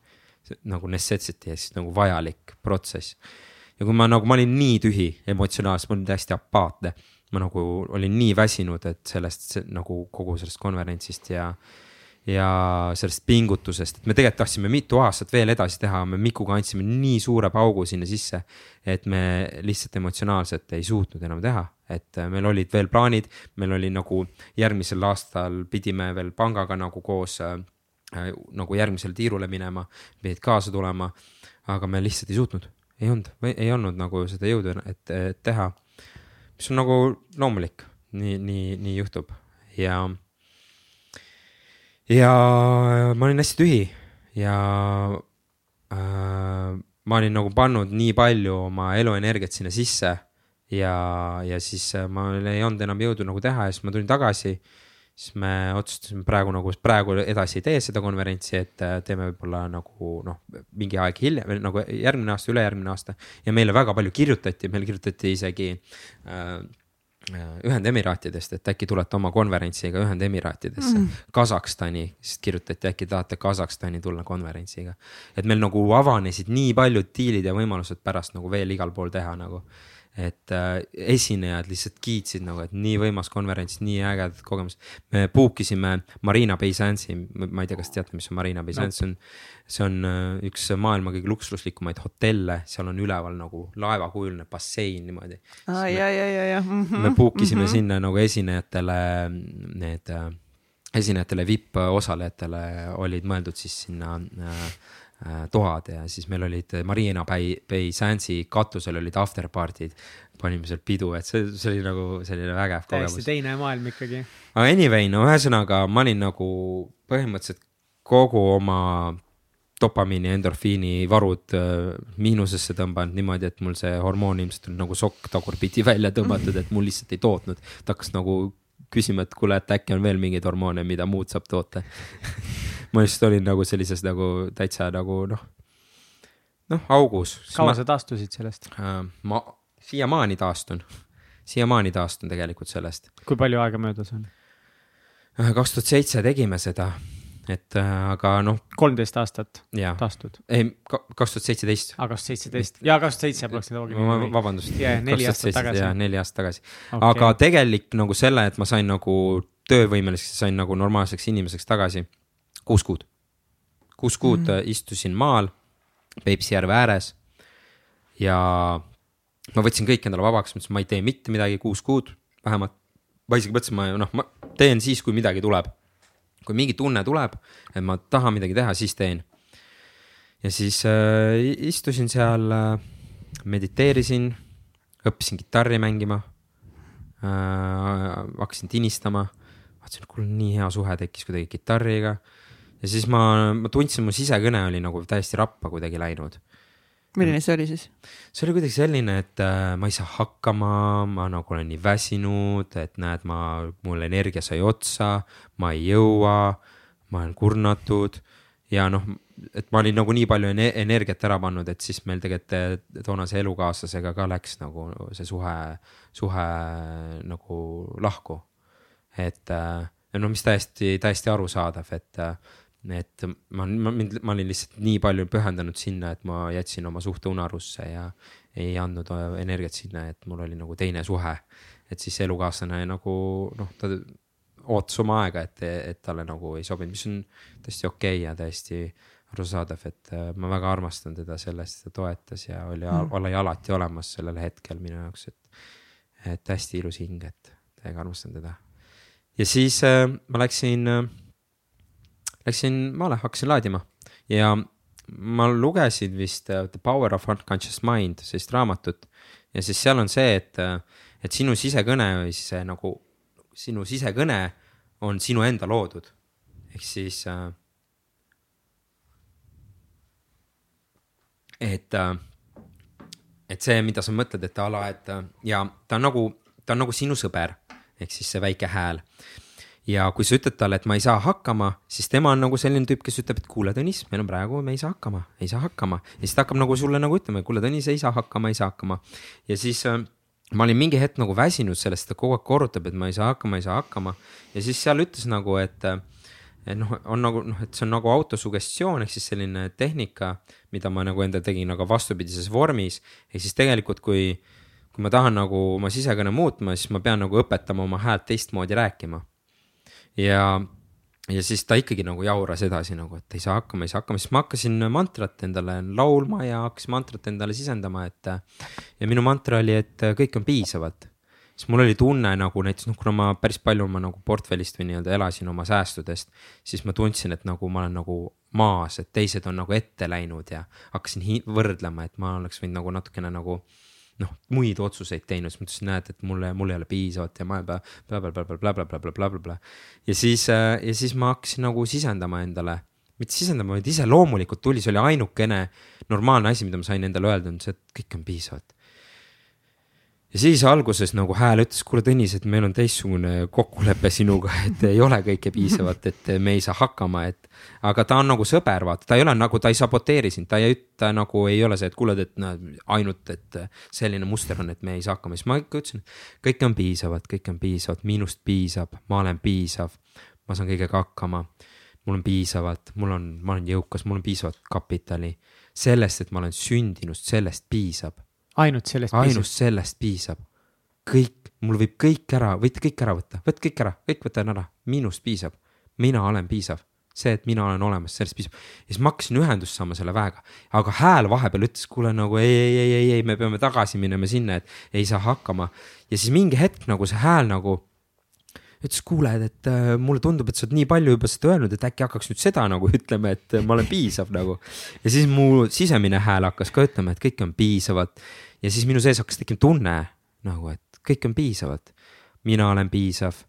nagu necessity, siis nagu vajalik protsess. ja kui ma nagu, ma olin nii tühi emotsionaalselt, ma olin täiesti apaatne, ma nagu olin nii väsinud, et sellest nagu kogu sellest konverentsist ja ja sellest pingutusest, et me tegelikult tahtsime mitu aastat veel edasi teha, me Mikuga andsime nii suure paugu sinna sisse. et me lihtsalt emotsionaalselt ei suutnud enam teha, et äh, meil olid veel plaanid, meil oli nagu järgmisel aastal pidime veel pangaga nagu koos äh, äh nagu järgmisele tiirule minema, pidid kaasa tulema. aga me lihtsalt ei suutnud, ei olnud, ei olnud nagu seda jõudu, et, teha. mis on nagu loomulik, nii, nii, nii juhtub ja ja ma olin hästi tühi ja äh, ma olin nagu pannud nii palju oma eluenergiat sinna sisse ja, ja siis äh, mul ei olnud enam jõudu nagu teha ja siis ma tulin tagasi. siis me otsustasime praegu nagu, praegu edasi ei tee seda konverentsi, et äh, teeme võib-olla nagu noh, mingi aeg hiljem, nagu järgmine aasta, ülejärgmine aasta. ja meile väga palju kirjutati, meile kirjutati isegi äh, Ühendemiraatidest, et äkki tulete oma konverentsiga Ühendemiraatidesse mm., Kasahstani, siis kirjutati, äkki tahate Kasahstani tulla konverentsiga. et meil nagu avanesid nii paljud diilid ja võimalused pärast nagu veel igal pool teha nagu et äh, esinejad lihtsalt kiitsid nagu, et nii võimas konverents, nii ägedad kogemused. me book isime Marina Bay Sandsi, ma ei tea, kas teate, mis on Marina Bay Sands, see on, see on äh, üks maailma kõige luksuslikumaid hotelle, seal on üleval nagu laevakujuline bassein niimoodi. aa ja, ja, ja, ja. me book isime mm -hmm. sinna nagu esinejatele need äh, esinejatele, vipp osalejatele olid mõeldud siis sinna Äh, toad ja siis meil olid Marina Bay, Bay Sandsi katusel olid afterparty'd. panime seal pidu, et see, see oli nagu selline vägev kogemus. täiesti teine maailm ikkagi. aga anyway, no ühesõnaga ma olin nagu põhimõtteliselt kogu oma dopamiini, endorfiini varud äh, miinusesse tõmbanud niimoodi, et mul see hormoon ilmselt on nagu sokk tagurpidi välja tõmmatud, et mul lihtsalt ei tootnud. ta hakkas nagu küsima, et kuule, et äkki on veel mingeid hormoone, mida muud saab toota ma lihtsalt olin nagu sellises nagu täitsa nagu noh, noh augus. kaua sa taastusid sellest äh,? ma siiamaani taastun, siiamaani taastun tegelikult sellest. kui palju aega möödas on? Äh, kaks tuhat seitse tegime seda, et äh, aga noh. kolmteist aastat ja. taastud? ei, kaks tuhat seitseteist. aa, kaks tuhat seitseteist ja kaks tuhat seitse poleks seda hoogigi. vabandust. neli aastat tagasi. jaa, neli aastat tagasi okay.. aga tegelik nagu selle, et ma sain nagu töövõimeliseks, sain nagu normaalseks inimeseks tagasi kuus kuud. kuus kuud mm -hmm. istusin maal Peipsi järve ääres. ja ma võtsin kõik endale vabaks, mõtlesin, ma ei tee mitte midagi kuus kuud vähemalt. ma isegi mõtlesin, ma noh, ma teen siis, kui midagi tuleb. kui mingi tunne tuleb, et ma tahan midagi teha, siis teen. ja siis äh, istusin seal äh,, mediteerisin, õppisin kitarri mängima äh,. hakkasin tinistama, vaatasin, et kuule, nii hea suhe tekkis kuidagi kitarriga. Ja siis ma, ma tundsin, mu sisekõne oli nagu täiesti rappa kuidagi läinud. milline see oli siis? see oli kuidagi selline, et äh, ma ei saa hakkama, ma nagu olen nii väsinud, et näed, ma, mul energia sai otsa, ma ei jõua, ma olen kurnatud ja noh, et ma olin nagu nii palju energiat ära pannud, et siis meil tegelikult eh, toonase elukaaslasega ka läks nagu see suhe, suhe nagu lahku. et eh, no mis täiesti, täiesti arusaadav, et, et ma, ma, mind, ma olin lihtsalt nii palju pühendunud sinna, et ma jätsin oma suhte unarusse ja ei andnud energiat sinna, et mul oli nagu teine suhe. et siis elukaaslane nagu noh, ta ootas oma aega, et, et talle nagu ei sobinud, mis on täiesti okei okay ja täiesti arusaadav, et äh, ma väga armastan teda selle eest, et ta toetas ja oli mm., oli alati olemas sellel hetkel minu jaoks, et, et hästi ilus hing, et täiega armastan teda. ja siis äh, ma läksin äh,, läksin maale, hakkasin laadima ja ma lugesin vist uh, The Power of Unconscious Mind, sellist raamatut ja siis seal on see, et, äh, et sinu sisekõne või siis see nagu sinu sisekõne on sinu enda loodud. ehk siis äh,. et äh,, et see, mida sa mõtled, et a la, et äh, ja ta on nagu, ta on nagu sinu sõber ehk siis see väike hääl ja kui sa ütled talle, et ma ei saa hakkama, siis tema on nagu selline tüüp, kes ütleb, et kuule, Tõnis, meil on praegu, me ei saa hakkama, ei saa hakkama. ja siis ta hakkab nagu sulle nagu ütlema, kuule, Tõnis, ei saa hakkama, ei saa hakkama. ja siis äh, ma olin mingi hetk nagu väsinud sellest, ta kogu aeg korrutab, et ma ei saa hakkama, ei saa hakkama. ja siis seal ütles nagu, et, et noh, on nagu noh, et see on nagu autosugestioon ehk siis selline tehnika, mida ma nagu enda tegin, aga vastupidises vormis. ehk siis tegelikult, kui, kui ma tahan nagu oma sisekõne muutma, siis ma pean nagu õpetama oma häält teistmoodi rääkima. Ja ja siis ta ikkagi nagu jauras edasi nagu, et ei saa hakkama, ei saa hakkama, siis ma hakkasin mantrat endale laulma ja hakkasin mantrat endale sisendama, et. ja minu mantra oli, et kõik on piisavalt. siis mul oli tunne nagu näiteks noh, kuna ma päris palju oma nagu portfellist või nii-öelda elasin oma säästudest, siis ma tundsin, et nagu ma olen nagu maas, et teised on nagu ette läinud ja hakkasin võrdlema, et ma oleks võinud nagu natukene nagu noh, muid otsuseid teinud, siis ma ütlesin, näed, et mulle, mul ei ole piisavalt ja ma blablabla. ja siis, ja siis ma hakkasin nagu sisendama endale, mitte sisendama, vaid ise loomulikult tuli, see oli ainukene normaalne asi, mida ma sain endale öelda, on see, et kõik on piisavalt ja siis alguses nagu hääl ütles, kuule Tõnis, et meil on teistsugune kokkulepe sinuga, et ei ole kõike piisavalt, et me ei saa hakkama, et. aga ta on nagu sõber, vaata, ta ei ole nagu, ta ei saboteeri sind, ta ei ütle nagu ei ole see, et kuule, et noh, ainult, et selline muster on, et me ei saa hakkama, siis ma ikka ütlesin. kõik on piisavalt, kõik on piisavalt, minust piisab, ma olen piisav, ma saan kõigega hakkama. mul on piisavalt, mul on, ma olen jõukas, mul on piisavalt kapitali. sellest, et ma olen sündinud, sellest piisab ainult sellest ainult piisab? sellest piisab. kõik, mul võib kõik ära, võite kõik ära võtta, võtke kõik ära, kõik võtan ära, minust piisab. mina olen piisav, see, et mina olen olemas, sellest piisab. ja siis ma hakkasin ühendust saama selle väega, aga hääl vahepeal ütles, kuule nagu ei, ei, ei, ei, ei, me peame tagasi minema sinna, et ei saa hakkama. ja siis mingi hetk nagu see hääl nagu ütles, kuule, et äh, mulle tundub, et sa oled nii palju juba seda öelnud, et äkki hakkaks nüüd seda nagu ütlema, et äh, ma olen piisav nagu. ja siis mu sisemine hääl hakkas ka ütlema, et kõik on piisavalt. Ja siis minu sees hakkas tekkima tunne nagu, et kõik on piisavalt. mina olen piisav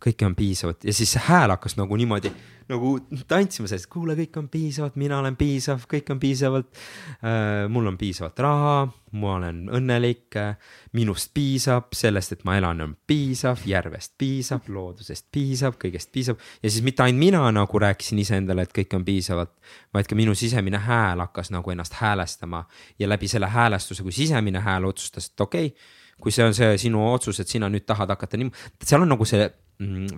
kõike on piisavalt ja siis see hääl hakkas nagu niimoodi nagu tantsima sellest, kuule, kõik on piisavalt, mina olen piisav, kõik on piisavalt äh,. mul on piisavalt raha, ma olen õnnelik äh,, minust piisab, sellest, et ma elan, on piisav, järvest piisab, loodusest piisab, kõigest piisab. ja siis mitte ainult mina nagu rääkisin iseendale, et kõik on piisavalt, vaid ka minu sisemine hääl hakkas nagu ennast häälestama ja läbi selle häälestuse, kui sisemine hääl otsustas, et okei okay, kui see on see sinu otsus, et sina nüüd tahad hakata niimoodi, seal on nagu see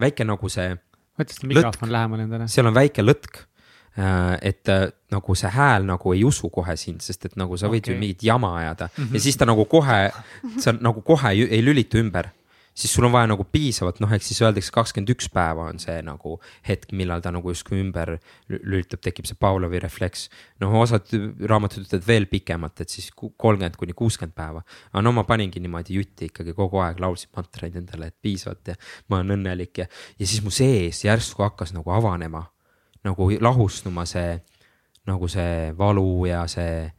väike nagu see. võta seda mikrofon lähemale endale. seal on väike lõtk äh, et äh, nagu see hääl nagu ei usu kohe sind, sest et nagu sa võid okay. ju mingit jama ajada mm -hmm. ja siis ta nagu kohe, sa nagu kohe ei lülitu ümber. Siis sul on vaja nagu piisavalt, noh, ehk siis öeldakse kakskümmend üks päeva on see nagu hetk, millal ta nagu justkui ümber lülitab, tekib see Pavlovi refleks. noh, osad raamatud ütlevad veel pikemalt, et siis kolmkümmend kuni kuuskümmend päeva. aga no ma paningi niimoodi jutti ikkagi kogu aeg laulsin mantraid endale, et piisavalt ja ma olen õnnelik ja, ja siis mu sees järsku hakkas nagu avanema, nagu lahustuma see, nagu see valu ja see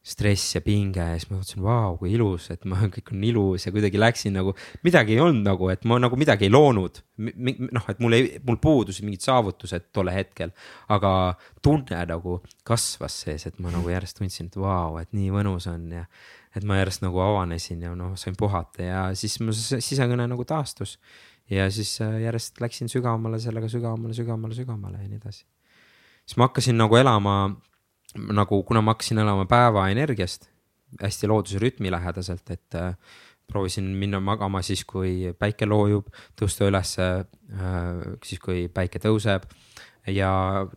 stress ja pinge ja siis ma mõtlesin, vau, kui ilus, et ma, kõik on ilus ja kuidagi läksin nagu, midagi ei olnud nagu, et ma nagu midagi ei loonud. noh, et mul ei, mul puudusid mingid saavutused tol hetkel, aga tunne nagu kasvas sees, et ma nagu järjest tundsin, et vau, et nii mõnus on ja. et ma järjest nagu avanesin ja noh, sain puhata ja siis mu sisekõne nagu taastus. ja siis äh, järjest läksin sügavamale sellega sügavamale, sügavamale, sügavamale ja nii edasi. siis ma hakkasin nagu elama nagu, kuna ma hakkasin elama päevaenergiast hästi looduse rütmi lähedaselt, et äh, proovisin minna magama siis, kui päike loojub, tõusta ülesse äh, siis, kui päike tõuseb. Ja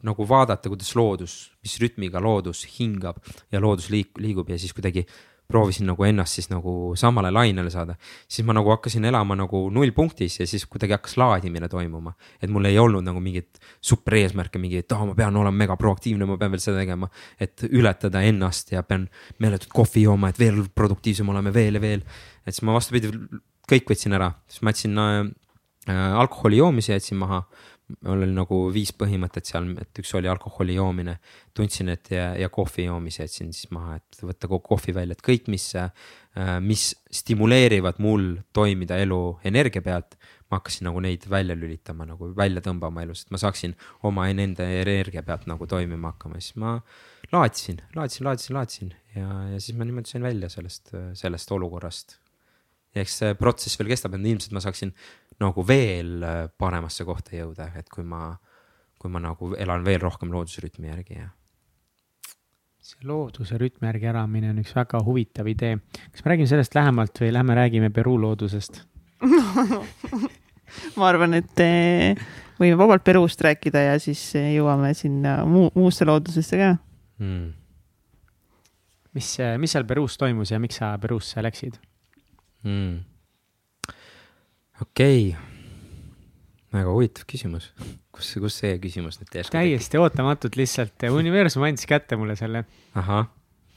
nagu vaadata, kuidas loodus, mis rütmiga loodus hingab ja loodus liik-, liigub ja siis kuidagi proovisin nagu ennast siis nagu samale lainele saada, siis ma nagu hakkasin elama nagu nullpunktis ja siis kuidagi hakkas laadimine toimuma. et mul ei olnud nagu mingit super eesmärke, mingi, et aa oh,, ma pean olema mega proaktiivne, ma pean veel seda tegema. et ületada ennast ja pean meeletult kohvi jooma, et veel produktiivsem olema veel ja veel. et siis ma vastupidi, kõik võtsin ära, siis ma jätsin äh, äh alkoholi joomise jätsin maha mul oli nagu viis põhimõtet seal, et üks oli alkoholi joomine, tundsin, et ja, ja kohvi joomise jätsin siis maha, et võtta kogu kohvi välja, et kõik, mis, äh, mis stimuleerivad mul toimida elu energia pealt, ma hakkasin nagu neid välja lülitama, nagu välja tõmbama elus, et ma saaksin oma enda energia pealt nagu toimima hakkama, siis ma laadisin, laadisin, laadisin, laadisin ja, ja siis ma niimoodi sain välja sellest, sellest olukorrast. Ja eks see protsess veel kestab, et ilmselt ma saaksin nagu veel äh, paremasse kohta jõuda, et kui ma, kui ma nagu elan veel rohkem loodusrütmi järgi ja. see looduse rütmi järgi elamine on üks väga huvitav idee. kas me räägime sellest lähemalt või lähme räägime Peruu loodusest ma arvan, et eh, võime vabalt Peruust rääkida ja siis jõuame sinna muu, muusse loodusesse ka hmm.. mis, mis seal Peruus toimus ja miks sa Peruusse läksid mm.? Okei okay., väga huvitav küsimus. kus, kus see küsimus nüüd järsku täiesti ootamatult lihtsalt, universum andis kätte mulle selle.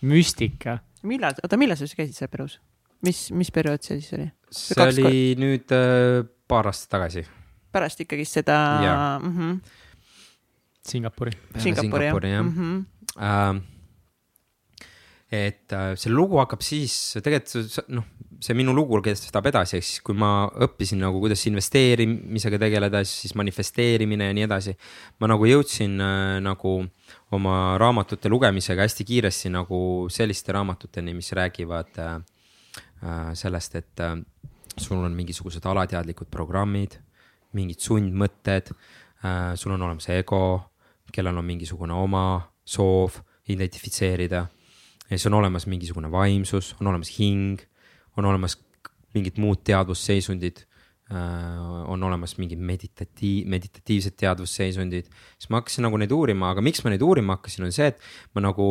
müstika. millal, oota, millal sa siis käisid seal Perus? mis, mis periood see siis oli? see oli kord... nüüd äh, paar aastat tagasi. pärast ikkagist seda. Mm -hmm. Singapuri. Singapuri, Singapuri jah, jah. Mm -hmm. uh, et äh, see lugu hakkab siis, tegelikult noh, see minu lugu kestab edasi, ehk siis kui ma õppisin nagu, kuidas investeerimisega tegeleda, siis manifesteerimine ja nii edasi. ma nagu jõudsin äh, nagu oma raamatute lugemisega hästi kiiresti nagu selliste raamatuteni, mis räägivad äh, äh sellest, et äh, sul on mingisugused alateadlikud programmid, mingid sundmõtted äh,, sul on olemas ego, kellel on mingisugune oma soov identifitseerida ja siis on olemas mingisugune vaimsus, on olemas hing, on olemas mingid muud teadvusseisundid äh, on olemas mingid meditatiiv, meditatiivsed teadvusseisundid, siis ma hakkasin nagu neid uurima, aga miks ma neid uurima hakkasin, on see, et ma nagu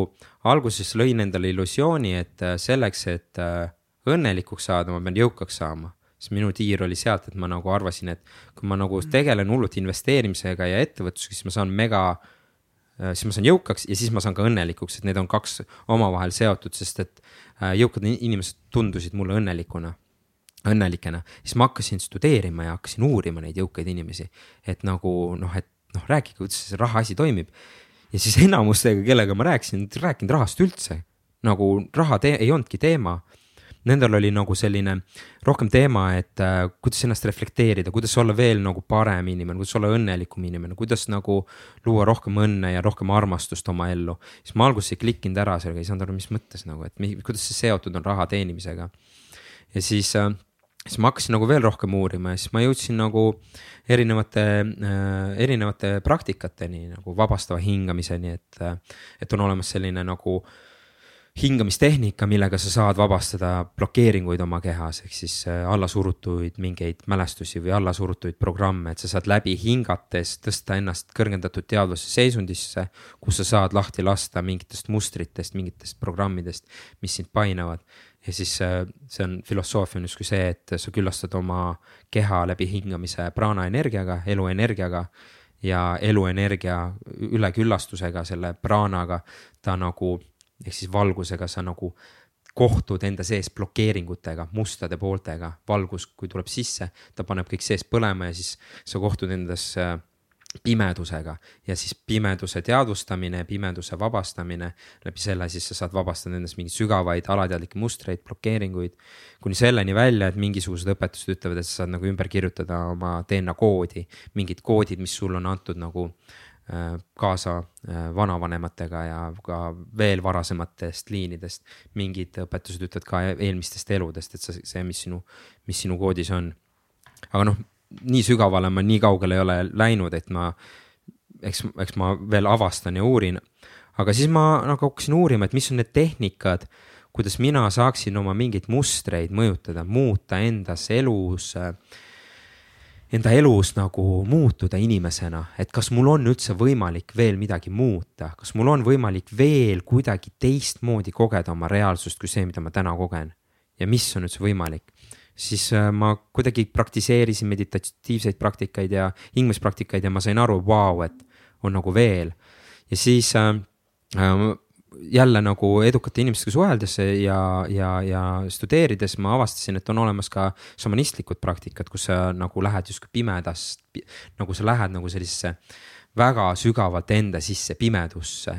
alguses lõin endale illusiooni, et äh, selleks, et äh, õnnelikuks saada, ma pean jõukaks saama. siis minu tiir oli sealt, et ma nagu arvasin, et kui ma nagu tegelen hullult investeerimisega ja ettevõtlusega, siis ma saan mega äh, siis ma saan jõukaks ja siis ma saan ka õnnelikuks, et need on kaks omavahel seotud, sest et äh, jõukad inimesed tundusid mulle õnnelikuna, õnnelikena. siis ma hakkasin studeerima ja hakkasin uurima neid jõukaid inimesi, et nagu noh, et noh, rääkige, kuidas see raha asi toimib. ja siis enamustega, kellega ma rääkisin, rääkinud rahast üldse, nagu raha ei olnudki teema nendel oli nagu selline rohkem teema, et äh, kuidas ennast reflekteerida, kuidas olla veel nagu parem inimene, kuidas olla õnnelikum inimene, kuidas nagu luua rohkem õnne ja rohkem armastust oma ellu. siis ma alguses ei klikkinud ära sellega, ei saanud aru, mis mõttes nagu, et mi, kuidas see seotud on raha teenimisega. ja siis äh, siis ma hakkasin nagu veel rohkem uurima ja siis ma jõudsin nagu erinevate äh,, erinevate praktikateni nagu vabastava hingamiseni, et äh,, et on olemas selline nagu hingamistehnika, millega sa saad vabastada blokeeringuid oma kehas, ehk siis äh, allasurutuid mingeid mälestusi või allasurutuid programme, et sa saad läbi hingates tõsta ennast kõrgendatud teadvuse seisundisse, kus sa saad lahti lasta mingitest mustritest, mingitest programmidest, mis sind painavad. ja siis äh, see on, filosoofia on justkui see, et sa külastad oma keha läbi hingamise praanaenergiaga, eluenergiaga ja eluenergia üleküllastusega, selle praanaga ta nagu ehk siis valgusega sa nagu kohtud enda sees blokeeringutega, mustade pooltega, valgus, kui tuleb sisse, ta paneb kõik sees põlema ja siis sa kohtud endas äh, pimedusega ja siis pimeduse teadvustamine, pimeduse vabastamine, läbi selle siis sa saad vabastada endast mingeid sügavaid alateadlikke mustreid, blokeeringuid. kuni selleni välja, et mingisugused õpetused ütlevad, et sa saad nagu ümber kirjutada oma DNA koodi, mingid koodid, mis sulle on antud nagu kaasa äh, vanavanematega ja ka veel varasematest liinidest. mingid õpetused ütlevad ka eelmistest eludest, et see, see, mis sinu, mis sinu koodis on. aga noh, nii sügavale ma nii kaugele ei ole läinud, et ma, eks, eks ma veel avastan ja uurin. aga siis ma nagu hakkasin uurima, et mis on need tehnikad, kuidas mina saaksin oma mingeid mustreid mõjutada, muuta endas elus äh, enda elus nagu muutuda inimesena, et kas mul on üldse võimalik veel midagi muuta, kas mul on võimalik veel kuidagi teistmoodi kogeda oma reaalsust kui see, mida ma täna kogen. ja mis on üldse võimalik, siis äh, ma kuidagi praktiseerisin meditatiivseid praktikaid ja hingamispraktikaid ja ma sain aru, vau, et on nagu veel. ja siis äh, äh jälle nagu edukate inimestega suheldes ja, ja, ja studeerides ma avastasin, et on olemas ka šamanistlikud praktikad, kus sa nagu lähed justkui pimedast, nagu sa lähed nagu sellisesse väga sügavalt enda sisse pimedusse.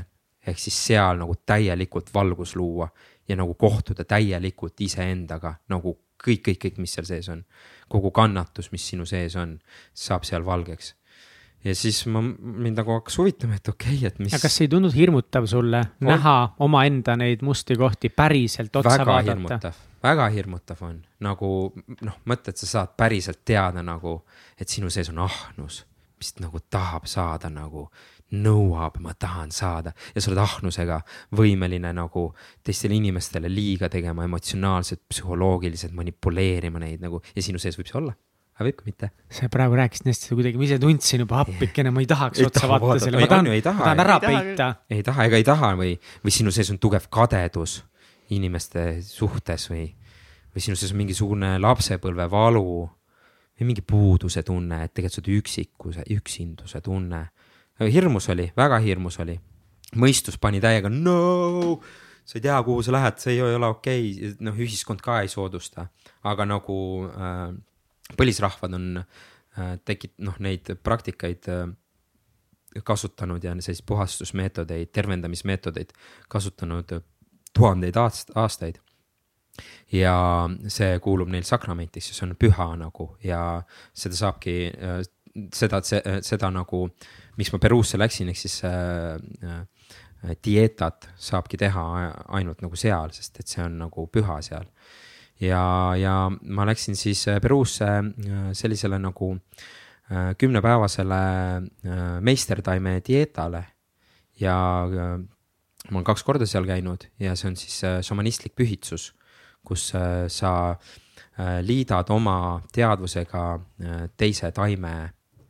ehk siis seal nagu täielikult valgus luua ja nagu kohtuda täielikult iseendaga nagu kõik, kõik, kõik, mis seal sees on. kogu kannatus, mis sinu sees on, saab seal valgeks ja siis ma, mind nagu hakkas huvitama, et okei okay,, et mis. kas ei tundunud hirmutav sulle on... näha omaenda neid musti kohti päriselt otsa väga vaadata? väga hirmutav on, nagu noh, mõtle, et sa saad päriselt teada nagu, et sinu sees on ahnus, mis nagu tahab saada nagu nõuab, ma tahan saada ja sa oled ahnusega võimeline nagu teistele inimestele liiga tegema, emotsionaalselt, psühholoogiliselt manipuleerima neid nagu ja sinu sees võib see olla aga võib ka mitte. sa praegu rääkisid hästi kuidagi, ma ise tundsin juba appikene, ma ei tahaks ei otsa taha vaadata selle, ma tahan, ma tahan ära peita. ei taha ega ei taha või, või sinu sees on tugev kadedus inimeste suhtes või, või sinu sees on mingisugune lapsepõlve valu või mingi puuduse tunne, et tegelikult sa oled üksikuse, üksinduse tunne. hirmus oli, väga hirmus oli. mõistus pani täiega no, sa ei tea, kuhu sa lähed, see ei ole okei okay., noh, ühiskond ka ei soodusta, aga nagu äh, põlisrahvad on äh, tekit-, noh, neid praktikaid äh, kasutanud ja selliseid puhastusmeetodeid, tervendamismeetodeid kasutanud tuhandeid aast-, aastaid. ja see kuulub neil sakramentisse, see on püha nagu ja seda saabki, äh, seda, seda nagu, miks ma Peruusse läksin, ehk siis äh, dieetat saabki teha ainult nagu seal, sest et see on nagu püha seal ja, ja ma läksin siis äh, Peruusse äh, sellisele nagu äh, kümnepäevasele meistertaime dieetale ja ma olen kaks korda seal käinud ja see on siis šamanistlik pühitsus, kus sa liidad oma teadvusega teise taime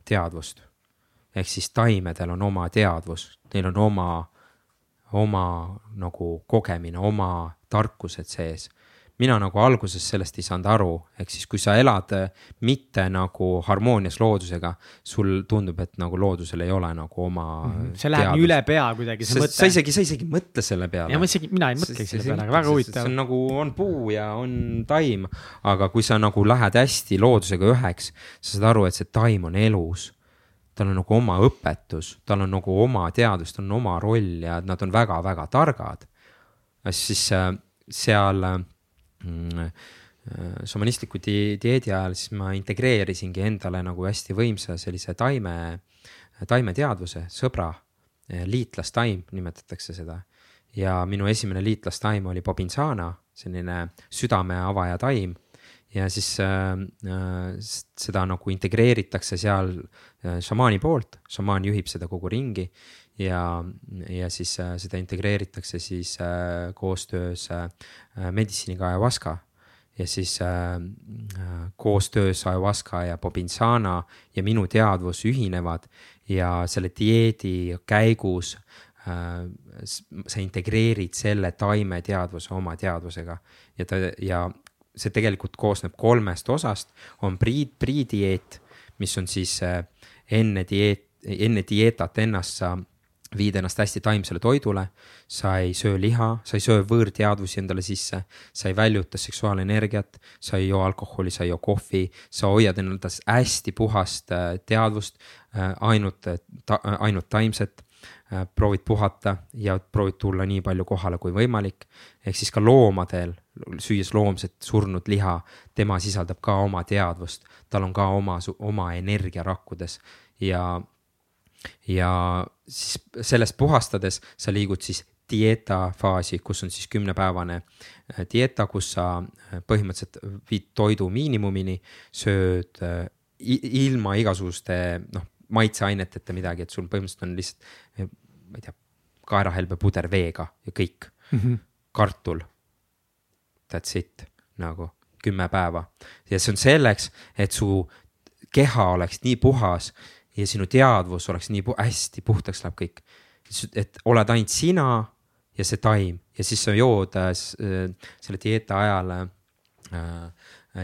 teadvust. ehk siis taimedel on oma teadvus, neil on oma, oma nagu kogemine, oma tarkused sees mina nagu alguses sellest ei saanud aru, ehk siis kui sa elad äh, mitte nagu harmoonias loodusega, sul tundub, et nagu loodusel ei ole nagu oma mm. -hmm. see läheb nii üle pea kuidagi, see mõte. sa isegi, sa isegi ei mõtle selle peale. ja ma isegi, mina ei mõtlegi selle peale, aga väga huvitav. see on nagu, on puu ja on taim, aga kui sa nagu lähed hästi loodusega üheks, sa saad aru, et see taim on elus tal on nagu oma õpetus, tal on nagu oma teadus, tal on oma roll ja nad on väga-väga targad. siis äh, seal äh, šamanistliku di dieedi ajal, siis ma integreerisingi endale nagu hästi võimsa sellise taime, taimeteadvuse, sõbra, äh, liitlastaim nimetatakse seda. ja minu esimene liitlastaim oli Bobinsana, selline südame avaja taim ja siis äh, äh, seda nagu integreeritakse seal äh, šamaani poolt, šamaan juhib seda kogu ringi ja, ja siis seda integreeritakse siis koostöös meditsiiniga ayahuasca. Ja siis äh, koostöös ayahuasca ja bobinsana ja minu teadvus ühinevad ja selle dieedi käigus äh, sa integreerid selle taime teadvuse oma teadvusega. Ja ta ja see tegelikult koosneb kolmest osast, on prii, priidieet, mis on siis äh, enne dieet, enne dieetat ennast sa viid ennast hästi taimsele toidule, sa ei söö liha, sa ei söö võõrteadvusi endale sisse, sa ei väljuta seksuaalenergiat, sa ei joo alkoholi, sa ei joo kohvi, sa hoiad endas hästi puhast äh, teadvust, äh, ainult, ainult taimset Äh, proovid puhata ja proovid tulla nii palju kohale kui võimalik. ehk siis ka loomadel, süües loomset surnud liha, tema sisaldab ka oma teadvust, tal on ka oma, oma energia rakkudes ja, ja siis sellest puhastades sa liigud siis dieeta faasi, kus on siis kümnepäevane äh, dieeta, kus sa äh, põhimõtteliselt viid toidu miinimumini, sööd ilma igasuguste noh maitseaineteta midagi, et sul põhimõtteliselt on lihtsalt, ma ei tea, kaerahelbepuder veega ja kõik mm, -hmm. kartul. That's it, nagu kümme päeva ja see on selleks, et su keha oleks nii puhas ja sinu teadvus oleks nii pu hästi puhtaks läheb kõik. et oled ainult sina ja see taim ja siis sa jood äh, selle dieeta ajal äh,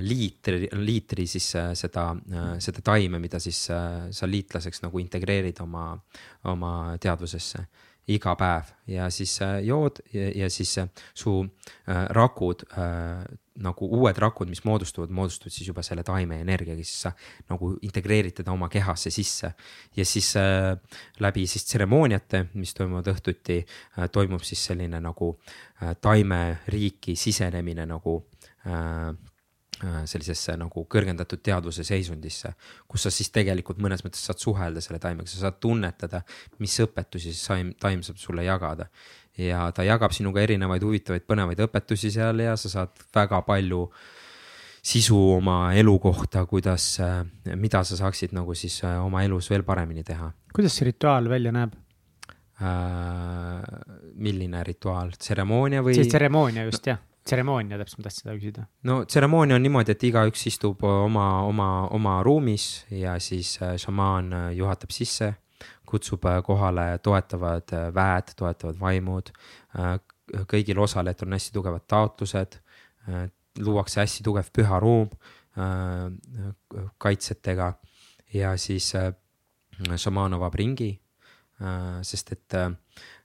liitri, liitri siis äh, seda, äh, seda taime, mida siis äh, sa liitlaseks nagu integreerid oma, oma teadvusesse iga päev ja siis jood ja, ja siis su rakud nagu uued rakud, mis moodustuvad, moodustuvad siis juba selle taime energiaga, siis sa nagu integreerid teda oma kehasse sisse. ja siis äh, läbi siis tseremooniate, mis toimuvad õhtuti äh,, toimub siis selline nagu äh, taimeriiki sisenemine nagu äh, Äh, sellisesse nagu kõrgendatud teadvuse seisundisse, kus sa siis tegelikult mõnes mõttes saad suhelda selle taimega, sa saad tunnetada, mis õpetusi see taim, taim saab sulle jagada. ja ta jagab sinuga erinevaid huvitavaid põnevaid õpetusi seal ja sa saad väga palju sisu oma elu kohta, kuidas, äh, mida sa saaksid nagu siis äh, oma elus veel paremini teha. kuidas see rituaal välja näeb? milline rituaal, tseremoonia või? see tseremoonia just no, jah tseremoonia, täpselt ma tahtsin seda küsida. no tseremoonia on niimoodi, et igaüks istub oma, oma, oma ruumis ja siis äh, šamaan äh, juhatab sisse, kutsub äh, kohale toetavad väed, toetavad vaimud. kõigil osalejatel on hästi tugevad taotlused, luuakse hästi tugev püha ruum kaitsetega ja siis šamaan avab ringi, sest et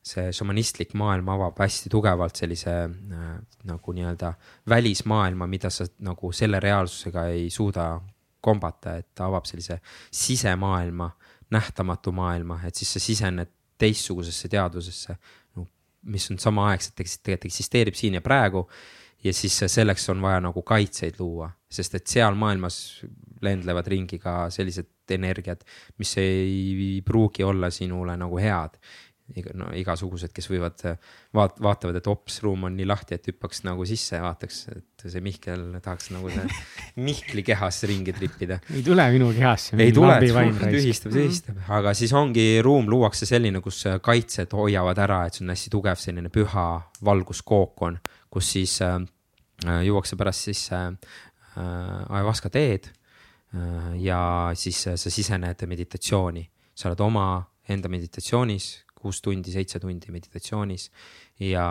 see šamanistlik maailm avab hästi tugevalt sellise äh, nagu nii-öelda välismaailma, mida sa nagu selle reaalsusega ei suuda kombata, et ta avab sellise sisemaailma, nähtamatu maailma, et siis sa sisened teistsugusesse teadvusesse no,, mis on samaaegselt tegelikult eksisteerib siin ja praegu. ja siis selleks on vaja nagu kaitseid luua, sest et seal maailmas lendlevad ringi ka sellised energiat, mis ei pruugi olla sinule nagu head iga, no igasugused, kes võivad vaat-, vaatavad, et ops, ruum on nii lahti, et hüppaks nagu sisse ja vaataks, et see Mihkel tahaks nagu see Mihkli kehas ringi tripida. ei tule minu kehasse. ei tule, tühistab, tühistab, aga siis ongi ruum luuakse selline, kus kaitsed hoiavad ära, et see on hästi tugev selline püha valguskookon, kus siis äh, juuakse pärast sisse äh, ayahuasca teed äh, ja siis äh, sa sisened meditatsiooni, sa oled oma enda meditatsioonis kuus tundi, seitse tundi meditatsioonis ja,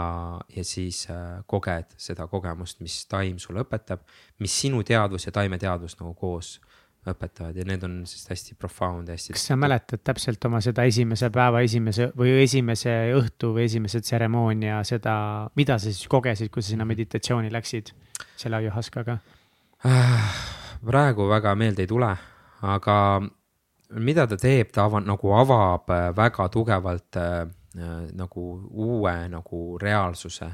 ja siis äh, koged seda kogemust, mis taim sulle õpetab, mis sinu teadvus ja taimeteadvus nagu koos õpetavad ja need on siis hästi profound, hästi. kas sa mäletad täpselt oma seda esimese päeva esimese või esimese õhtu või esimese tseremoonia seda, mida sa siis kogesid, kui sa sinna meditatsiooni läksid selle ajuhaskaga äh,? praegu väga meelde ei tule, aga mida ta teeb, ta ava, nagu avab äh, väga tugevalt äh, äh, nagu uue nagu reaalsuse.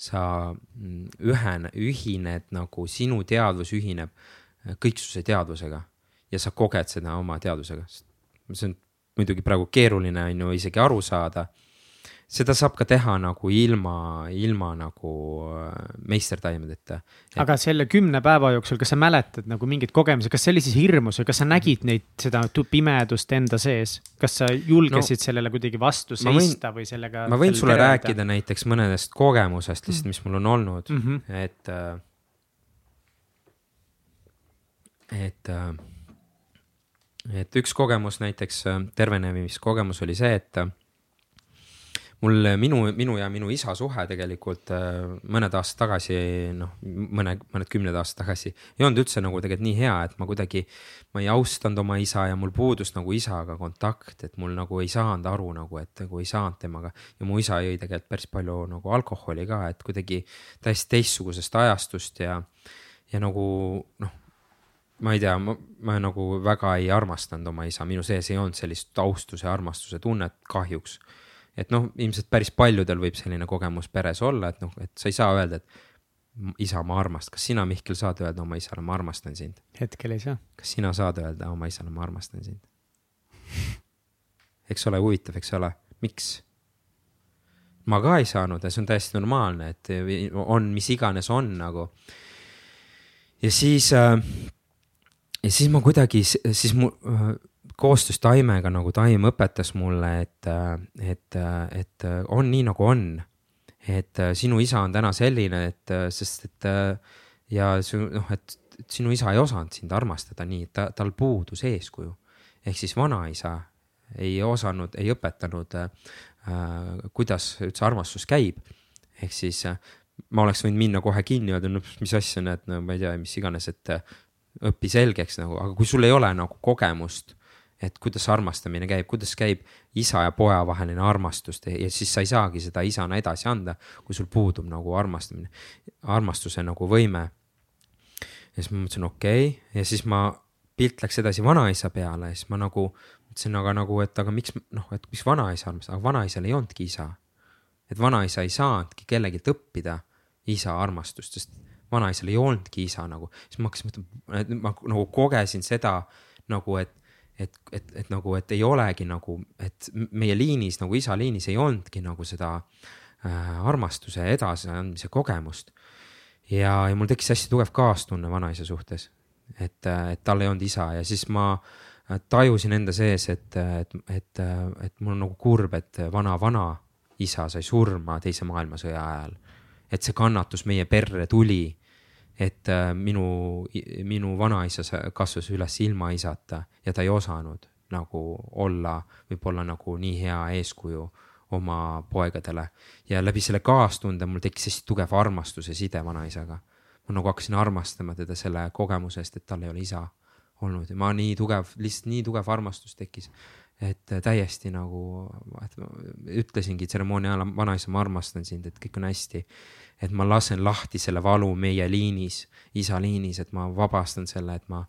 sa mm, ühen-, ühined nagu sinu teadvus ühineb kõiksuse teadvusega ja sa koged seda oma teadvusega. see on muidugi praegu keeruline on ju isegi aru saada. Seda saab ka teha nagu ilma, ilma nagu äh, meistertaimedeta. aga selle kümne päeva jooksul, kas sa mäletad nagu mingeid kogemusi, kas see oli siis hirmus või kas sa nägid neid, seda pimedust enda sees? kas sa julgesid no, sellele kuidagi vastu seista või sellega? ma võin sulle tervida? rääkida näiteks mõnedest kogemusest lihtsalt, mis mul on olnud mm, -hmm. et äh, et, äh, et üks kogemus näiteks, tervenemiskogemus oli see, et mul minu, minu ja minu isa suhe tegelikult äh, mõned aastad tagasi, noh, mõne, mõned kümned aastad tagasi ei olnud üldse nagu tegelikult nii hea, et ma kuidagi, ma ei austanud oma isa ja mul puudus nagu isaga kontakt, et mul nagu ei saanud aru nagu, et nagu ei saanud temaga. ja mu isa jõi tegelikult päris palju nagu alkoholi ka, et kuidagi täiesti teistsugusest ajastust ja, ja nagu noh ma ei tea, ma, nagu väga ei armastanud oma isa, minu sees ei olnud sellist austuse, armastuse tunnet kahjuks et noh, ilmselt päris paljudel võib selline kogemus peres olla, et noh, et sa ei saa öelda, et isa, ma armastan, kas sina, Mihkel, saad öelda oma isale, ma armastan sind? hetkel ei saa. kas sina saad öelda oma isale, ma armastan sind? eks ole huvitav, eks ole, miks? ma ka ei saanud ja see on täiesti normaalne, et on, mis iganes on nagu. ja siis äh,, ja siis ma kuidagi, siis mu äh, koostöös taimega nagu taim õpetas mulle, et, et, et on nii nagu on. et sinu isa on täna selline, et sest et ja su noh, et sinu isa ei osanud sind armastada nii, et ta, tal puudus eeskuju. ehk siis vanaisa ei osanud, ei õpetanud äh,, kuidas üldse armastus käib. ehk siis äh, ma oleks võinud minna kohe kinni, öelda, no mis asja, näed, no ma ei tea, mis iganes, et õpi selgeks nagu, aga kui sul ei ole nagu kogemust et kuidas armastamine käib, kuidas käib isa ja poja vaheline armastus ja siis sa ei saagi seda isana edasi anda, kui sul puudub nagu armastamine, armastuse nagu võime. ja siis ma mõtlesin, okei okay. ja siis ma, pilt läks edasi vanaisa peale ja siis ma nagu mõtlesin, aga nagu, et aga miks noh, et miks vanaisa armastab, aga vanaisal ei olnudki isa. et vanaisa ei saanudki kellegilt õppida isa armastust, sest vanaisal ei olnudki isa nagu, siis ma hakkasin mõtlema, ma nagu kogesin seda nagu, et et, et, et nagu, et ei olegi nagu, et meie liinis nagu isa liinis ei olnudki nagu seda äh, armastuse edasiandmise kogemust. ja, ja mul tekkis hästi tugev kaastunne vanaisa suhtes, et, et tal ei olnud isa ja siis ma äh, tajusin enda sees, et, et, et, et mul on nagu kurb, et vana-vana isa sai surma Teise maailmasõja ajal. et see kannatus meie perre tuli et äh, minu, minu vanaisa kasvas üles ilma isata ja ta ei osanud nagu olla, võib-olla nagu nii hea eeskuju oma poegadele. ja läbi selle kaastunde mul tekkis hästi tugev armastus ja side vanaisaga. ma nagu hakkasin armastama teda selle kogemuse eest, et tal ei ole isa olnud ja ma nii tugev, lihtsalt nii tugev armastus tekkis. et täiesti nagu, ütlesingi tseremoonia ajal, vanaisa, ma armastan sind, et kõik on hästi et ma lasen lahti selle valu meie liinis, isa liinis, et ma vabastan selle, et ma,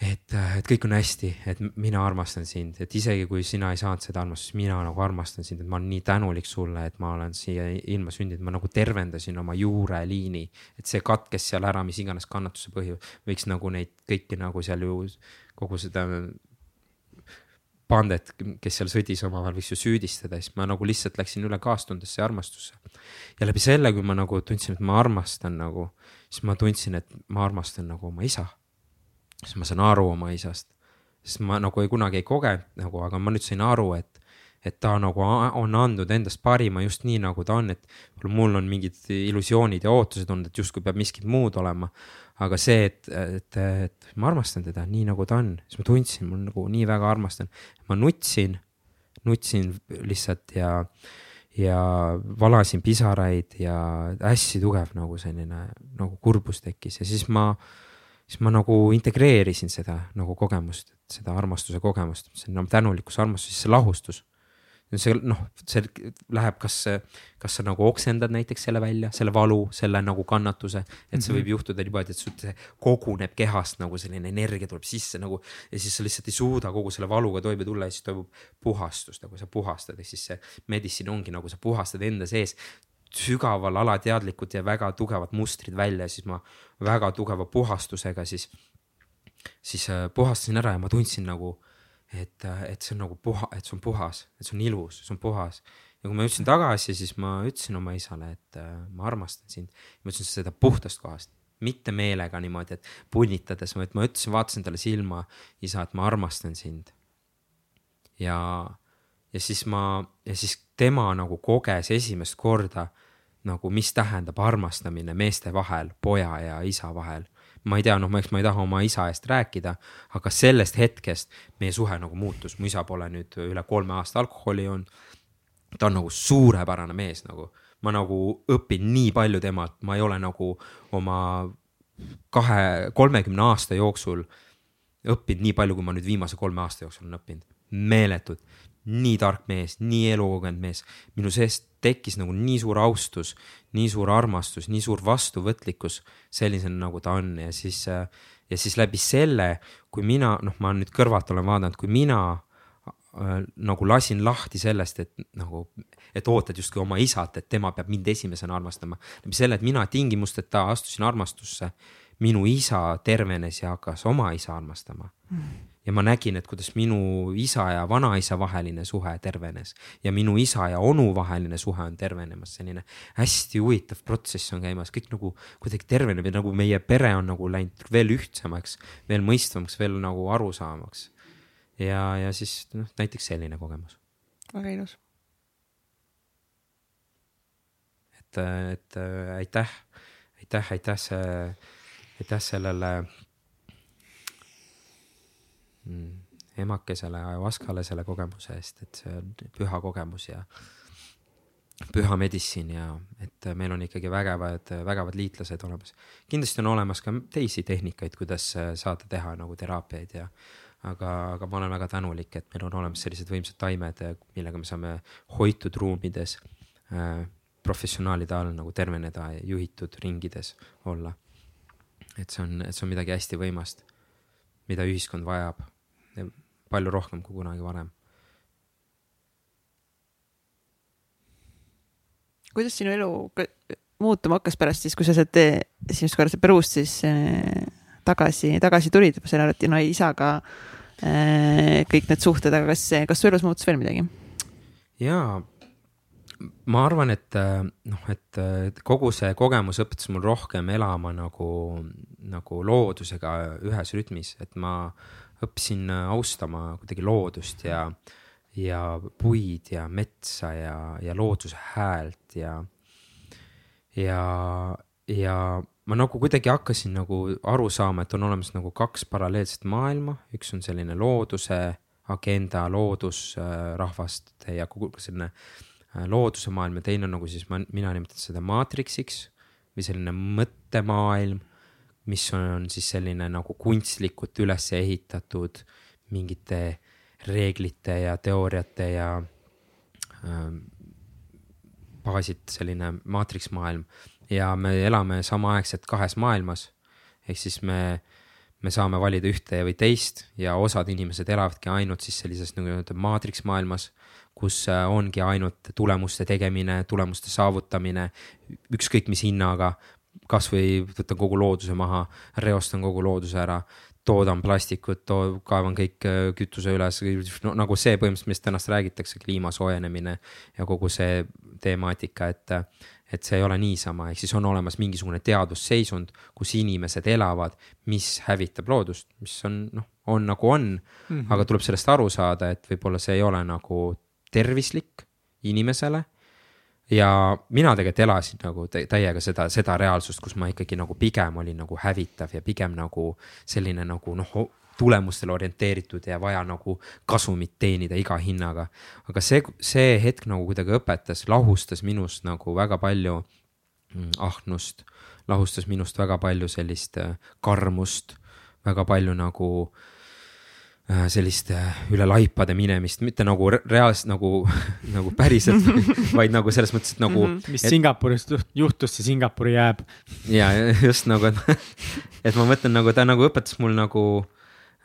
et, et kõik on hästi, et mina armastan sind, et isegi kui sina ei saanud seda armastust, mina nagu armastan sind, et ma olen nii tänulik sulle, et ma olen siia ilma sündinud, ma nagu tervendasin oma juureliini. et see katkes seal ära, mis iganes kannatuse põhjus, võiks nagu neid kõiki nagu seal ju kogu seda pandet, kes seal sõdis omavahel, võiks ju süüdistada, siis ma nagu lihtsalt läksin üle kaastundesse ja armastusse. ja läbi selle, kui ma nagu tundsin, et ma armastan nagu, siis ma tundsin, et ma armastan nagu oma isa. siis ma saan aru oma isast, sest ma nagu ei kunagi ei kogenud nagu, aga ma nüüd sain aru, et et ta nagu on andnud endast parima just nii, nagu ta on, et mul on mingid illusioonid ja ootused olnud, et justkui peab miskit muud olema aga see, et, et, et ma armastan teda nii, nagu ta on, siis ma tundsin, mul nagu nii väga armastan. ma nutsin, nutsin lihtsalt ja, ja valasin pisaraid ja hästi tugev nagu selline nagu kurbus tekkis. Ja siis ma, siis ma nagu integreerisin seda nagu kogemust, seda armastuse kogemust, see on tänulikkus, armastus, siis see lahustus see noh, see läheb, kas, kas sa nagu oksendad näiteks selle välja, selle valu, selle nagu kannatuse, et see -hmm. võib juhtuda niimoodi, et sul see koguneb kehast nagu selline energia tuleb sisse nagu ja siis sa lihtsalt ei suuda kogu selle valuga toime tulla ja siis toimub puhastus, nagu sa puhastad, ehk siis see medicine ongi nagu sa puhastad enda sees sügaval alateadlikud ja väga tugevad mustrid välja, siis ma väga tugeva puhastusega siis, siis äh, puhastasin ära ja ma tundsin nagu et, et see on nagu puha, et see on puhas, et see on ilus, see on puhas. ja kui ma jõudsin tagasi, siis ma ütlesin oma isale, et äh, ma armastan sind. ma ütlesin seda puhtast kohast, mitte meelega niimoodi, et punnitades, vaid ma ütlesin, vaatasin talle silma, isa, et ma armastan sind. ja, ja siis ma, ja siis tema nagu koges esimest korda nagu, mis tähendab armastamine meeste vahel, poja ja isa vahel ma ei tea, noh, eks ma ei taha oma isa eest rääkida, aga sellest hetkest meie suhe nagu muutus, mu isa pole nüüd üle kolme aasta alkoholi joonud. ta on nagu suurepärane mees nagu, ma nagu õpin nii palju temalt, ma ei ole nagu oma kahe, kolmekümne aasta jooksul õppinud nii palju, kui ma nüüd viimase kolme aasta jooksul olen õppinud, meeletult nii tark mees, nii elukogenud mees, minu sees tekkis nagu nii suur austus, nii suur armastus, nii suur vastuvõtlikkus sellisena, nagu ta on. Ja siis, ja siis läbi selle, kui mina, noh, ma nüüd kõrvalt olen vaadanud, kui mina äh, nagu lasin lahti sellest, et nagu, et ootad justkui oma isalt, et tema peab mind esimesena armastama. läbi selle, et mina tingimusteta astusin armastusse, minu isa tervenes ja hakkas oma isa armastama. Mm ja ma nägin, et kuidas minu isa ja vanaisa vaheline suhe tervenes ja minu isa ja onu vaheline suhe on tervenemas, selline hästi huvitav protsess on käimas, kõik nagu kuidagi terveneb ja nagu meie pere on nagu läinud veel ühtsemaks, veel mõistvamaks, veel nagu arusaamaks. ja, ja siis noh, näiteks selline kogemus. väga ilus. et, et aitäh, aitäh, aitäh aitäh sellele emakesele Ayahuascale selle kogemuse eest, et see on püha kogemus ja püha meditsiin ja et meil on ikkagi vägevad, vägevad liitlased olemas. kindlasti on olemas ka teisi tehnikaid, kuidas saada teha nagu teraapiaid ja aga, aga ma olen väga tänulik, et meil on olemas sellised võimsad taimed, millega me saame hoitud ruumides äh, professionaalide all nagu terveneda ja juhitud ringides olla. et see on, et see on midagi hästi võimast, mida ühiskond vajab palju rohkem kui kunagi varem. kuidas sinu elu muutuma hakkas pärast siis, kui sa sealt esimest korda Peruust siis äh, tagasi, tagasi tulid, ma sain aru, et no isaga äh, kõik need suhted, aga kas, kas su elus muutus veel midagi? jaa, ma arvan, et noh, et kogu see kogemus õpetas mul rohkem elama nagu, nagu loodusega ühes rütmis, et ma õppisin äh, austama kuidagi loodust ja, ja puid ja metsa ja, ja looduse häält ja, ja, ja ma nagu kuidagi hakkasin nagu aru saama, et on olemas nagu kaks paralleelset maailma, üks on selline looduse agenda, loodusrahvaste ja kogu selline äh, looduse maailm ja teine on nagu siis ma, mina nimetan seda maatriksiks või selline mõttemaailm mis on siis selline nagu kunstlikult üles ehitatud mingite reeglite ja teooriate ja äh, baasilt selline maatriksmaailm ja me elame samaaegselt kahes maailmas. ehk siis me, me saame valida ühte või teist ja osad inimesed elavadki ainult siis sellises nagu nii-öelda maatriksmaailmas, kus äh, ongi ainult tulemuste tegemine, tulemuste saavutamine, ükskõik mis hinnaga, kasvõi võtan kogu looduse maha, reostan kogu looduse ära, toodan plastikut, too, kaevan kõik äh, kütuse üles no,, nagu see põhimõtteliselt, millest tänast räägitakse, kliima soojenemine ja kogu see temaatika, et, et see ei ole niisama, ehk siis on olemas mingisugune teadusseisund, kus inimesed elavad, mis hävitab loodust, mis on noh, on nagu on mm, -hmm. aga tuleb sellest aru saada, et võib-olla see ei ole nagu tervislik inimesele ja mina tegelikult elasin nagu täiega seda, seda reaalsust, kus ma ikkagi nagu pigem olin nagu hävitav ja pigem nagu selline nagu noh, tulemustele orienteeritud ja vaja nagu kasumit teenida iga hinnaga. aga see, see hetk nagu kuidagi õpetas, lahustas minust nagu väga palju mm, ahnust, lahustas minust väga palju sellist äh, karmust, väga palju nagu äh, sellist äh, üle laipade minemist, mitte nagu reaalselt nagu, nagu päriselt, vaid nagu selles mõttes, et nagu mm. -hmm. mis et, Singapuris juhtus, see Singapuri jääb. ja just nagu, et, ma mõtlen nagu ta nagu õpetas mul nagu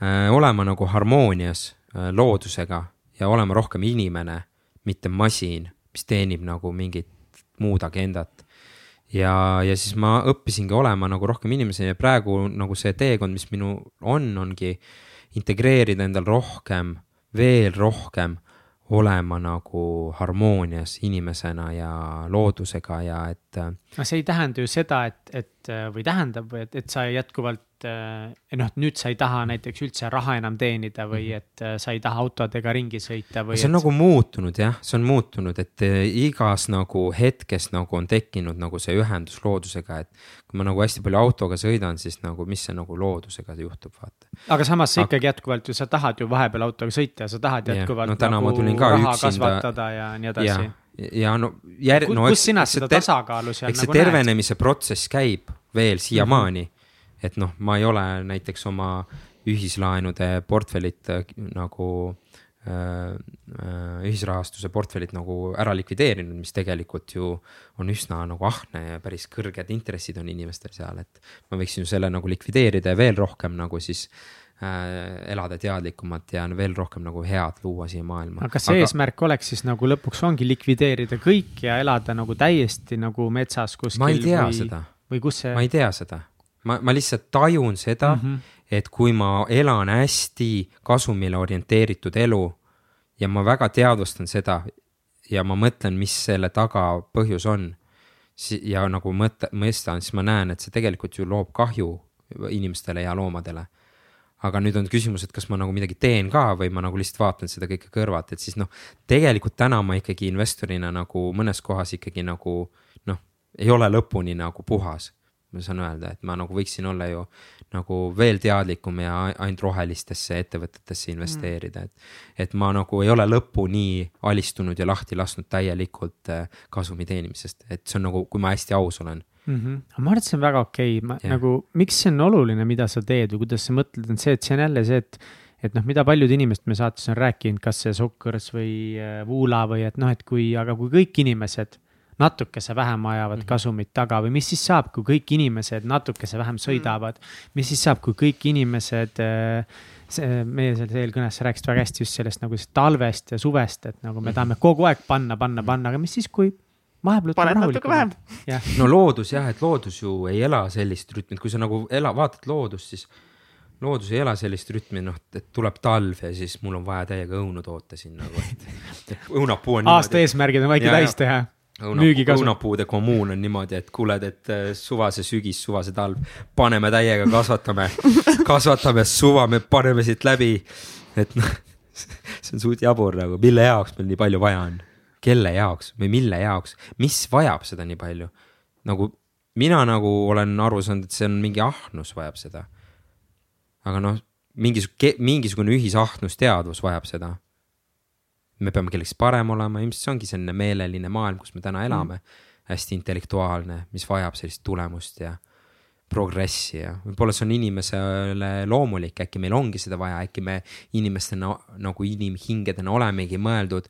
äh, olema nagu harmoonias äh, loodusega ja olema rohkem inimene, mitte masin, mis teenib nagu mingit muud agendat ja, ja siis ma õppisingi olema nagu rohkem inimesena ja praegu nagu see teekond, mis minu on, ongi äh, integreerida endal rohkem, veel rohkem olema nagu harmoonias inimesena ja loodusega ja et. no see ei tähenda ju seda, et, et või tähendab, et, et sa jätkuvalt et noh, nüüd sa ei taha näiteks üldse raha enam teenida või mhm. et äh, sa ei taha autodega ringi sõita või. see on et... nagu muutunud jah, see on muutunud, et äh, igas nagu hetkes nagu on tekkinud nagu see ühendus loodusega, et. kui ma nagu hästi palju autoga sõidan, siis nagu, mis see nagu loodusega juhtub, vaata. aga samas sa ikkagi jätkuvalt ju, sa tahad ju vahepeal autoga sõita ja sa tahad jätkuvalt no, nagu raha üksinda... kasvatada ja nii edasi ja no jär-, no kus sina seda tasakaalu seal nagu näed? tervenemise protsess käib veel siiamaani mm. Et noh, ma ei ole näiteks oma ühislaenude portfellit äh, nagu äh, äh, ühisrahastuse portfellit nagu ära likvideerinud, mis tegelikult ju on üsna nagu ahne ja päris kõrged intressid on inimestel seal, et ma võiksin ju selle nagu likvideerida ja veel rohkem nagu siis äh, elada teadlikumalt ja veel rohkem nagu head luua siia maailma. aga kas see aga... eesmärk oleks siis nagu lõpuks ongi likvideerida kõik ja elada nagu täiesti nagu metsas kuskil? ma ei tea või, seda. või kus see? ma ei tea seda ma, ma lihtsalt tajun seda mm, -hmm. et kui ma elan hästi kasumile orienteeritud elu ja ma väga teadvustan seda ja ma mõtlen, mis selle taga põhjus on. ja nagu mõtte, mõistan, siis ma näen, et see tegelikult ju loob kahju inimestele ja loomadele aga nüüd on küsimus, et kas ma nagu midagi teen ka või ma nagu lihtsalt vaatan seda kõike kõrvalt, et siis noh, tegelikult täna ma ikkagi investorina nagu mõnes kohas ikkagi nagu noh, ei ole lõpuni nagu puhas ma saan öelda, et ma nagu võiksin olla ju nagu veel teadlikum ja ainult rohelistesse ettevõtetesse investeerida, et. et ma nagu ei ole lõpuni alistunud ja lahti lasknud täielikult äh, kasumi teenimisest, et see on nagu, kui ma hästi aus olen mm. -hmm. ma arvan, et see on väga okei okay., ma yeah. nagu, miks see on oluline, mida sa teed või kuidas sa mõtled, on see, et see on jälle see, et et noh, mida paljud inimesed me saates on rääkinud, kas see Sokkõrs või äh, Vuula või et noh, et kui, aga kui kõik inimesed natukese vähem ajavad mhm. kasumit taga või mis siis saab, kui kõik inimesed natukese vähem mhm. sõidavad. mis siis saab, kui kõik inimesed, see, meie selles eelkõnes rääkisid väga hästi just sellest nagu talvest ja suvest, et nagu me mhm. tahame kogu aeg panna, panna, panna, aga mis siis, kui vahepeal paned natuke vähem. no loodus jah, et loodus ju ei ela sellist rütmi, et kui sa nagu ela, vaatad loodust, siis loodus ei ela sellist rütmi, noh, et tuleb talv ja siis mul on vaja täiega õunu toota siin nagu, et õunapuu on. aasta eesmärgid on väike täis teha õunapuu, õunapuude kommuun on niimoodi, et kuuled, et äh, suvase sügis, suvase talv, paneme täiega, kasvatame, kasvatame, suvame, paneme siit läbi. et noh, see on suht jabur nagu, mille jaoks meil nii palju vaja on, kelle jaoks või mille jaoks, mis vajab seda nii palju? nagu mina nagu olen aru saanud, et see on mingi ahnus vajab seda. aga noh, mingisugune, mingisugune ühisahnus, vajab seda me peame kellekski parem olema, ilmselt see ongi selline meeleline maailm, kus me täna elame mm.. hästi intellektuaalne, mis vajab sellist tulemust ja progressi ja võib-olla see on inimesele loomulik, äkki meil ongi seda vaja, äkki me inimestena nagu inimhingedena olemegi mõeldud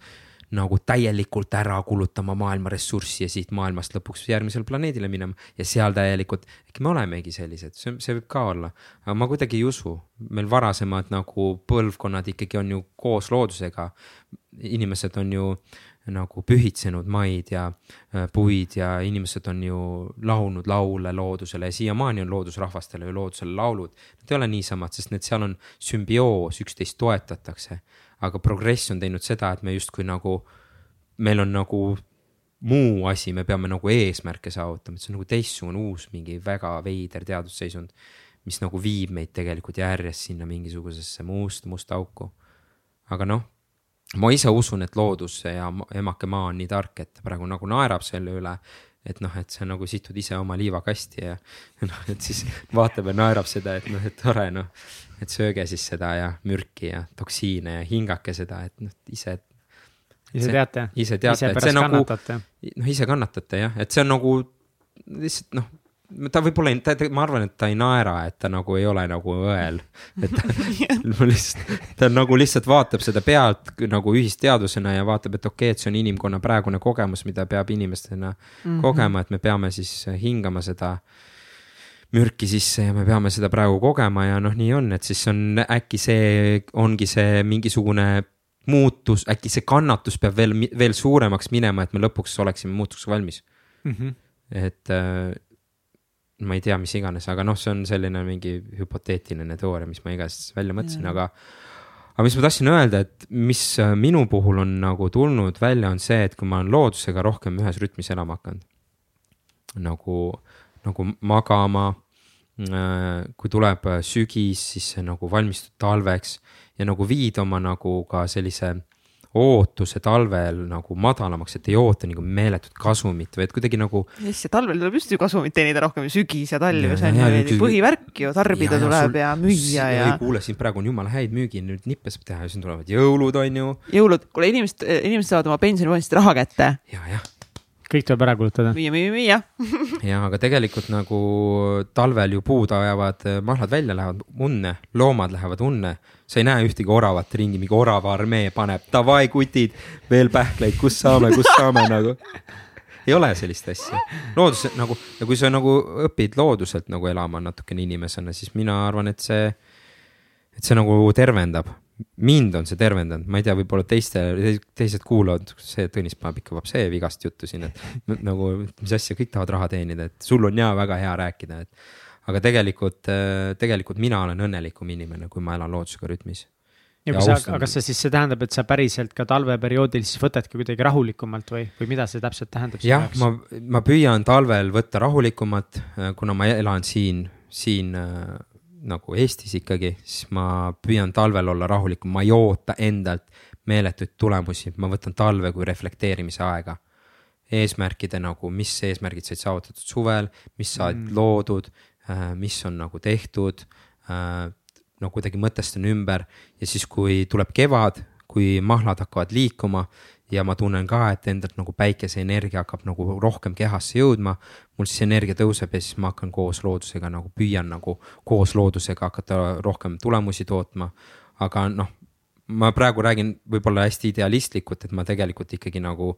nagu täielikult ära kulutama maailma ressurssi ja siit maailmast lõpuks järgmisele planeedile minema ja seal täielikult, äkki me olemegi sellised, see, see võib ka olla, aga ma kuidagi ei usu, meil varasemad nagu põlvkonnad ikkagi on ju koos loodusega. inimesed on ju nagu pühitsenud maid ja äh, puid ja inimesed on ju laulnud laule loodusele ja siiamaani on loodusrahvastele ju loodusele laulud. Need ei ole niisamad, sest need seal on sümbioos, üksteist toetatakse aga progress on teinud seda, et me justkui nagu, meil on nagu muu asi, me peame nagu eesmärke saavutama, et see on nagu teistsugune uus mingi väga veider teadusseisund, mis nagu viib meid tegelikult järjest sinna mingisugusesse must, musta auku. aga noh, ma ise usun, et loodus ja emake maa on nii tark, et ta praegu nagu naerab selle üle, et noh, et sa nagu situd ise oma liivakasti ja noh, et siis vaatab ja naerab seda, et noh, et tore noh et sööge siis seda ja mürki ja toksiine ja hingake seda, et noh, ise. ise teate. ise teate, et see nagu, noh ise kannatate jah, et see on nagu lihtsalt noh ta võib-olla, ta, ma arvan, et ta ei naera, et ta nagu ei ole nagu õel. et ta lihtsalt, ta nagu lihtsalt vaatab seda pealt nagu ühisteadusena ja vaatab, et okei okay,, et see on inimkonna praegune kogemus, mida peab inimestena mm -hmm. kogema, et me peame siis hingama seda äh, mürki sisse ja me peame seda praegu kogema ja noh, nii on, et siis on äkki see ongi see mingisugune muutus, äkki see kannatus peab veel, veel suuremaks minema, et me lõpuks oleksime muutuseks valmis mm. -hmm. et äh, ma ei tea, mis iganes, aga noh, see on selline mingi hüpoteetiline teooria, mis ma igatahes välja mõtlesin mm, -hmm. aga aga mis ma tahtsin öelda, et mis äh, minu puhul on nagu tulnud välja, on see, et kui ma olen loodusega rohkem ühes rütmis elama hakanud. nagu, nagu magama. Äh, kui tuleb sügis, siis nagu valmistud talveks ja nagu viid oma nagu ka sellise ootuse talvel nagu madalamaks, et ei oota nagu meeletut kasumit, vaid kuidagi nagu. jess, ja talvel tuleb just ju kasumit teenida rohkem, sügis ja talv ja see on ju põhivärk ju, tarbida ja, tuleb ja, sul, ja müüa ja. kuule, siin praegu on jumala häid müügi, nüüd nippe saab teha ja siin tulevad jõulud, on ju. jõulud, kuule inimesed, inimesed saavad oma pensionifondist raha kätte. Jah kõik tuleb ära kulutada. müüa, müüa, müüa ja, aga tegelikult nagu talvel ju puud ajavad mahlad välja, lähevad unne, loomad lähevad unne. sa ei näe ühtegi oravat ringi, mingi orava armee paneb davai kutid, veel pähkleid, kus saame, kus saame nagu. ei ole sellist asja, loodus nagu ja kui sa nagu õpid looduselt nagu elama natukene inimesena, siis mina arvan, et see, et see nagu tervendab mind on see tervendanud, ma ei tea, võib-olla teiste, teised kuulavad, see Tõnis paneb ikka vapsee vigast juttu siin, et nagu mis asja, kõik tahavad raha teenida, et sul on ja väga hea rääkida, et. aga tegelikult, tegelikult mina olen õnnelikum inimene, kui ma elan loodusega rütmis. ja kui sa, aga kas see siis, see tähendab, et sa päriselt ka talveperioodil siis võtadki kuidagi rahulikumalt või, või mida see täpselt tähendab? jah, ma, ma püüan talvel võtta rahulikumalt, kuna ma elan siin, siin nagu Eestis ikkagi, siis ma püüan talvel olla rahulikum, ma ei oota endalt meeletuid tulemusi, ma võtan talve kui reflekteerimise aega. eesmärkide nagu, mis eesmärgid said saavutatud suvel, mis said mm. loodud, äh, mis on nagu tehtud. Äh, no kuidagi mõtestan ümber ja siis, kui tuleb kevad, kui mahlad hakkavad liikuma ja ma tunnen ka, et endalt nagu päikeseenergia hakkab nagu rohkem kehasse jõudma. mul siis energia tõuseb ja siis ma hakkan koos loodusega nagu püüan nagu koos loodusega hakata rohkem tulemusi tootma. aga noh, ma praegu räägin võib-olla hästi idealistlikult, et ma tegelikult ikkagi nagu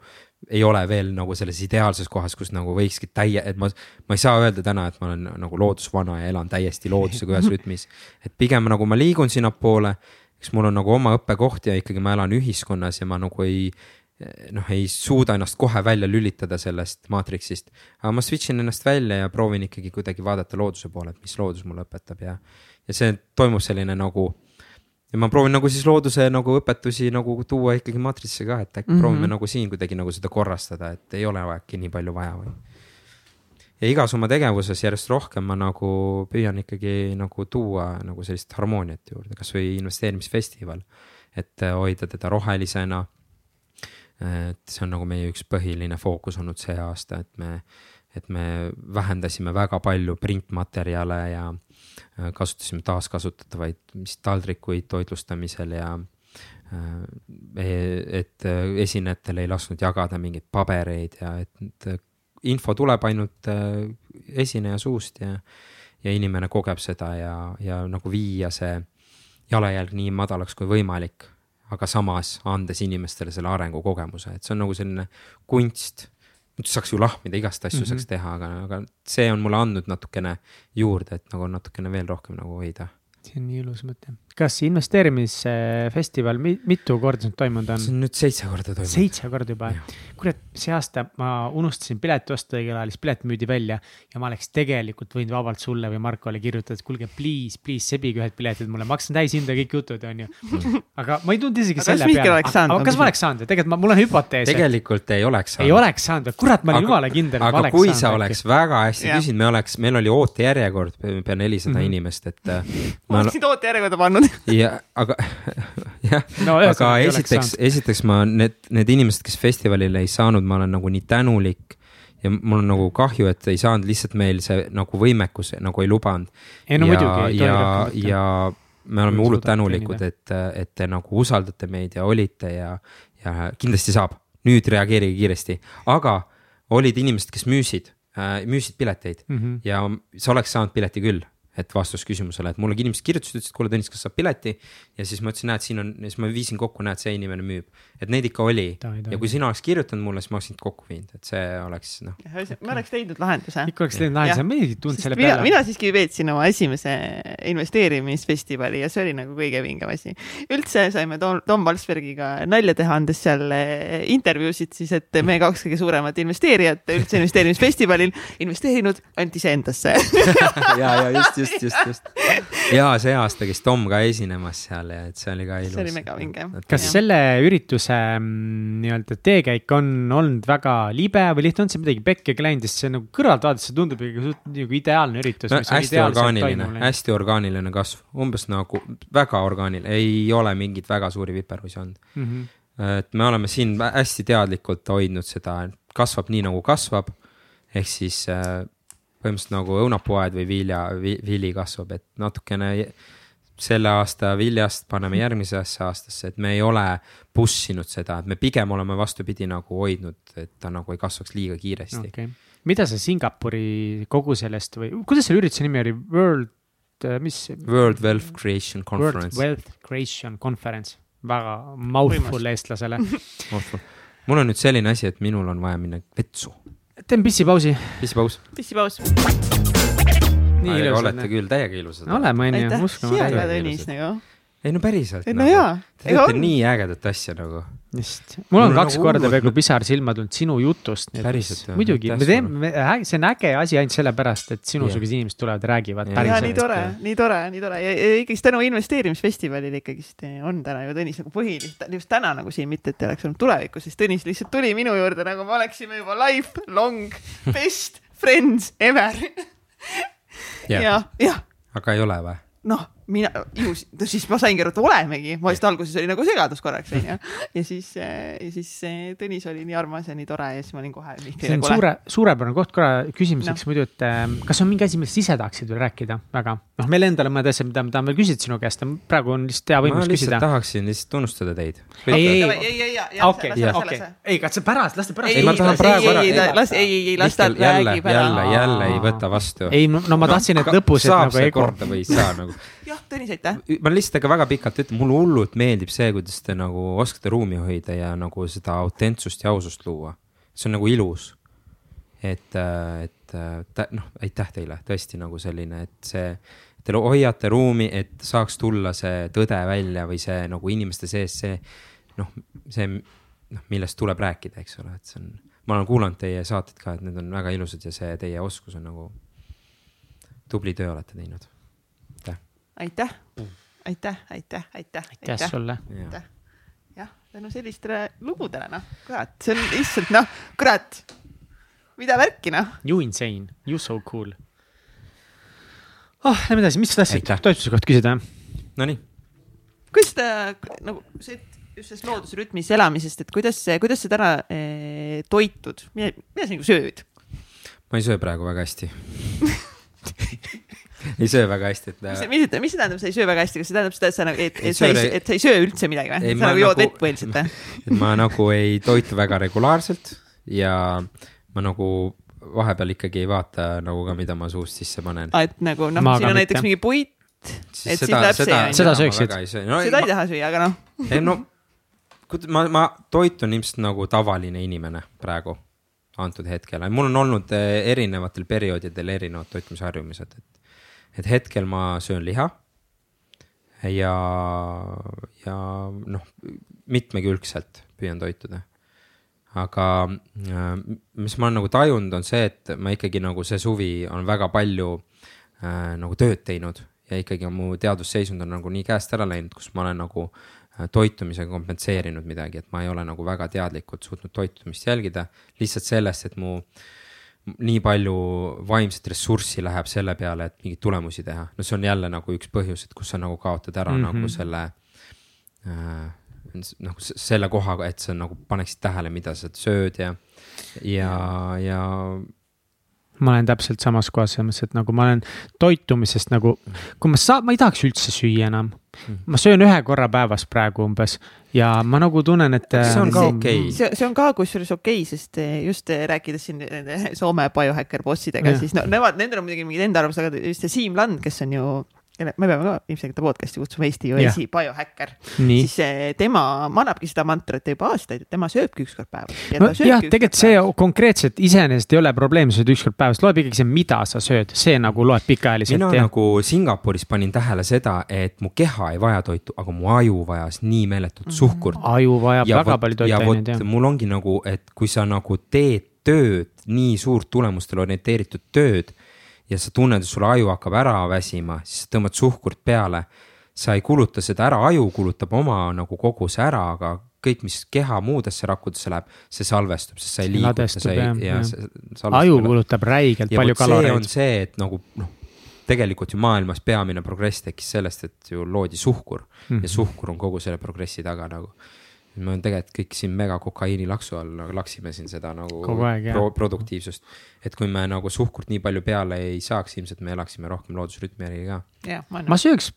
ei ole veel nagu selles ideaalses kohas, kus nagu võikski täie, et ma, ma ei saa öelda täna, et ma olen nagu loodusvana ja elan täiesti loodusega ühes rütmis. et pigem nagu ma liigun sinnapoole eks mul on nagu oma õppekoht ja ikkagi ma elan ühiskonnas ja ma nagu ei, noh, ei suuda ennast kohe välja lülitada sellest maatriksist. aga ma switch in ennast välja ja proovin ikkagi kuidagi vaadata looduse poole, et mis loodus mulle õpetab ja, ja see toimub selline nagu. ja ma proovin nagu siis looduse nagu õpetusi nagu tuua ikkagi maatrisse ka, et äkki mm -hmm. proovime nagu siin kuidagi nagu seda korrastada, et ei ole äkki nii palju vaja või. ja igas oma tegevuses järjest rohkem ma nagu püüan ikkagi nagu tuua nagu sellist harmooniat juurde, kasvõi investeerimisfestival, et hoida teda rohelisena et see on nagu meie üks põhiline fookus olnud see aasta, et me, et me vähendasime väga palju printmaterjale ja äh, kasutasime taaskasutatavaid, mis taldrikuid toitlustamisel ja äh, e-, et äh, esinejatel ei lasknud jagada mingeid pabereid ja et info tuleb ainult esineja suust ja, ja inimene kogeb seda ja, ja nagu viia see jalajälg nii madalaks kui võimalik aga samas andes inimestele selle arengukogemuse, et see on nagu selline kunst. muidu saaks ju lahmida, igast asju mm -hmm. saaks teha, aga, aga see on mulle andnud natukene juurde, et nagu natukene veel rohkem nagu hoida see on nii ilus mõte. Kas investeerimisfestival, mitu korda see nüüd toimunud on? see on nüüd seitse korda toimunud. seitse korda juba, kurat, see aasta ma unustasin pileti osta õigel ajal, siis pilet müüdi välja. ja ma oleks tegelikult võinud vabalt sulle või Markole kirjutada, et kuulge, please, please sebige ühed piletid mulle, maksan täishinda kõik jutud, on ju. aga ma ei tulnud isegi aga selle peale. aga kas ma oleks saanud, tegelikult ma, mul on hüpotees. tegelikult ei oleks saanud. ei oleks saanud, kurat, ma olin jumala kindel. aga kui sa oleks väga hästi küsinud, me oleks, meil oli ootejärjekord pea nelisada mhm. inimest, et ma oleksin ootejärjekorda pannud. Ja, aga jah. No,, aga esiteks, esiteks ma need, need inimesed, kes festivalile ei saanud, ma olen nagu nii tänulik ja mul on nagu kahju, et ei saanud lihtsalt meil see nagu võimekus nagu ei lubanud. ei no ja, muidugi. ja, ja me oleme hullult tänulikud, et, et te nagu usaldate meid ja olite ja, ja kindlasti saab, nüüd reageerige kiiresti, aga olid inimesed, kes müüsid äh,, müüsid pileteid. Mm -hmm. ja sa oleks saanud pileti küll et vastus küsimusele, et mulle inimesed kirjutasid, ütlesid, kuule Tõnis, kas saab pileti. ja siis ma ütlesin, näed, siin on, siis ma viisin kokku, näed, see inimene müüb. Et neid ikka oli ja kui sina oleks kirjutanud mulle, siis ma oleks sind kokku viinud, et see oleks noh. ma oleks leidnud lahenduse. ikka oleks leidnud lahenduse, ma ei tulnud selle peale. mina siiski veetsin oma esimese investeerimisfestivali ja see oli nagu kõige vingem asi. üldse saime Tom, Tom Valsbergiga nalja teha, andes seal eh, intervjuusid siis, et meie kaks kõige suuremat investeerijat üldse investeerimisfestivalil investeerinud ainult iseendasse ja, ja just, just just, just, ja see aasta käis Tom ka esinemas seal ja et see oli ka ilus. see oli megavinge. kas selle ürituse mm, nii-öelda teekäik on olnud väga libe või lihtsalt on see midagi pekki läinud, sest see nagu kõrvalt vaadates see tundub nagu ideaalne üritus no,. hästi orgaaniline, hästi orgaaniline kasv, umbes nagu väga orgaaniline, ei ole mingeid väga suuri viperusi olnud mm. -hmm. et me oleme siin hästi teadlikult hoidnud seda, kasvab nii nagu kasvab ehk siis äh, põhimõtteliselt nagu õunapuuaed või vilja vi,, vili kasvab, et natukene selle aasta viljast paneme järgmisesse aastasse, et me ei ole push inud seda, et me pigem oleme vastupidi nagu hoidnud, et ta nagu ei kasvaks liiga kiiresti okay.. mida sa Singapuri kogu sellest või kuidas selle ürituse nimi oli, World, äh, mis? World Wealth Creation Conference. World Wealth Creation Conference, väga mouthful eestlasele mul on nüüd selline asi, et minul on vaja minna vetsu teen pissipausi. pissipaus. pissipaus. Nii ilusad. olete küll täiega ilusad. oleme, onju, uskume. siia Tõnis nagu ei no päriselt. no nagu. jaa. Te teete nii ägedat asja nagu. just, mul on kaks nagu korda peaaegu pisar silma tulnud sinu jutust. päriselt muidugi, me teeme, see on äge asi ainult sellepärast, et sinusugused inimesed tulevad ja räägivad. ja nii tore, nii tore, nii tore ja, ikkagist tänu investeerimisfestivalile ikkagist on täna ju Tõnis nagu põhiliselt, just täna nagu siin, mitte et oleks olnud tulevikus, siis Tõnis lihtsalt tuli minu juurde nagu me oleksime juba life long best friends ever ja, jah. aga ei ole või? noh mina, ju siis ma saingi aru, et olemegi, ma vist alguses oli nagu segadus korraks onju. ja siis, ja siis Tõnis oli nii armas ja nii tore ja siis ma olin kohe. see on suure, suurepärane koht korra küsimuseks no. muidu, et ähm, kas on mingi asi, millest ise tahaksid veel rääkida väga? noh, meil endal on mõned asjad, mida ma tahan veel küsida sinu käest, praegu on lihtsalt hea võimalus küsida. tahaksin lihtsalt tunnustada teid. ei, ei, ei, ei, okei, okei, ei, katse pärast, las ta pärast. ei, ma tahan praegu ära. las, ei, ei, ei, las ta räägib ära. jälle, jälle ei võta vastu. ei, no ma tahtsin, et lõpus, nagu saab see korda või ei saa nagu. Jah, Tõnis, aitäh ma lihtsalt ega väga pikalt ütlen, mulle hullult meeldib see, kuidas te nagu oskate ruumi hoida ja nagu seda autentsust ja ausust luua. see on nagu ilus. et, et noh, aitäh teile tõesti nagu selline, et see, te hoiate ruumi, et saaks tulla see tõde välja või see nagu inimeste sees see noh, see noh, millest tuleb rääkida, eks ole, et see on, ma olen kuulanud teie saateid ka, et need on väga ilusad ja see teie oskus on nagu tubli töö olete teinud. Aitäh. aitäh aitäh, aitäh, aitäh. aitäh sulle. jah, tänu sellistele lugudele, noh, kurat, see on lihtsalt noh, kurat, mida värki, noh. You insane, you so cool. oh, lähme edasi, mis sa tahtsid toituse kohta küsida? Nonii. kuidas ta nagu see, just sellest loodusrütmis elamisest, et kuidas, kuidas sa täna eh, toitud, mida, mida sa nagu sööd? ma ei söö praegu väga hästi ei söö väga hästi, et. mis, mis, mis see tähendab, sa ei söö väga hästi, kas see tähendab seda, et sa nagu, et, et sa ei, et sa ei söö üldse midagi või? sa nagu jood vett põhiliselt või? et ma nagu ei toitu väga regulaarselt ja ma nagu vahepeal ikkagi ei vaata nagu ka, mida ma suust sisse panen. et nagu noh, siin on näiteks mingi puit, et siis seda, läheb seda, see. seda sööksid? No, seda ei taha süüa, aga noh. ei no, ma, ma toitun ilmselt nagu tavaline inimene praegu antud hetkel, mul on olnud eh, erinevatel perioodidel erinevad toitumisharjumused, et et hetkel ma söön liha. ja, ja noh, mitmekülgselt püüan toituda. aga äh, mis ma olen nagu tajunud, on see, et ma ikkagi nagu see suvi on väga palju äh, nagu tööd teinud ja ikkagi mu teadusseisund on nagu nii käest ära läinud, kus ma olen nagu äh, toitumisega kompenseerinud midagi, et ma ei ole nagu väga teadlikult suutnud toitumist jälgida. lihtsalt sellest, et mu äh, nii palju vaimset ressurssi läheb selle peale, et mingeid tulemusi teha. no see on jälle nagu üks põhjus, et kus sa nagu kaotad ära mm -hmm. nagu selle äh,. nagu selle koha, et sa nagu paneksid tähele, mida sa sööd ja, ja, ja ma olen täpselt samas kohas selles mõttes, et nagu ma olen toitumisest nagu, kui ma saa-, ma ei tahaks üldse süüa enam. Mhm. ma söön ühe korra päevas praegu umbes ja ma nagu tunnen, et. see on ka okei okay.. see, see on ka kusjuures okei okay,, sest eh, just eh, rääkides siin Soome biohäkker bossidega, siis no nemad, nendel on muidugi mingid enda arvamused, aga just see Siim Land, kes on ju me peame ka ilmselgelt podcast'i kutsuma Eesti ju esi biohäkker, siis tema manabki seda mantrat juba aastaid, et tema sööbki üks kord päevas. No, jah, tegelikult see konkreetselt iseenesest ei ole probleem, sa sööd üks kord päevas, loeb ikkagi see, mida sa sööd, see nagu loeb pikaajaliselt. mina ja. nagu Singapuris panin tähele seda, et mu keha ei vaja toitu, aga mu aju vajas nii meeletut mm. suhkurt. aju vajab ja väga palju toitaineid, jah. mul ongi nagu, et kui sa nagu teed tööd, nii suurt tulemustele orienteeritud tööd ja sa tunned, et sul aju hakkab ära väsima, siis tõmbad suhkurt peale. sa ei kuluta seda ära, aju kulutab oma nagu koguse ära, aga kõik, mis keha muudesse rakkudesse läheb, see salvestub, sest sa ei liiguta, sa ei, ja see. aju kulutab räigelt ja palju kaloreid. see on see, et nagu noh, tegelikult ju maailmas peamine progress tekkis sellest, et ju loodi suhkur mm -hmm. ja suhkur on kogu selle progressi taga nagu me oleme tegelikult kõik siin mega kokaiini laksu all nagu laksime siin seda nagu aeg, pro produktiivsust. et kui me nagu suhkurt nii palju peale ei saaks, ilmselt me elaksime rohkem loodusrütmi järgi ka. ma sööks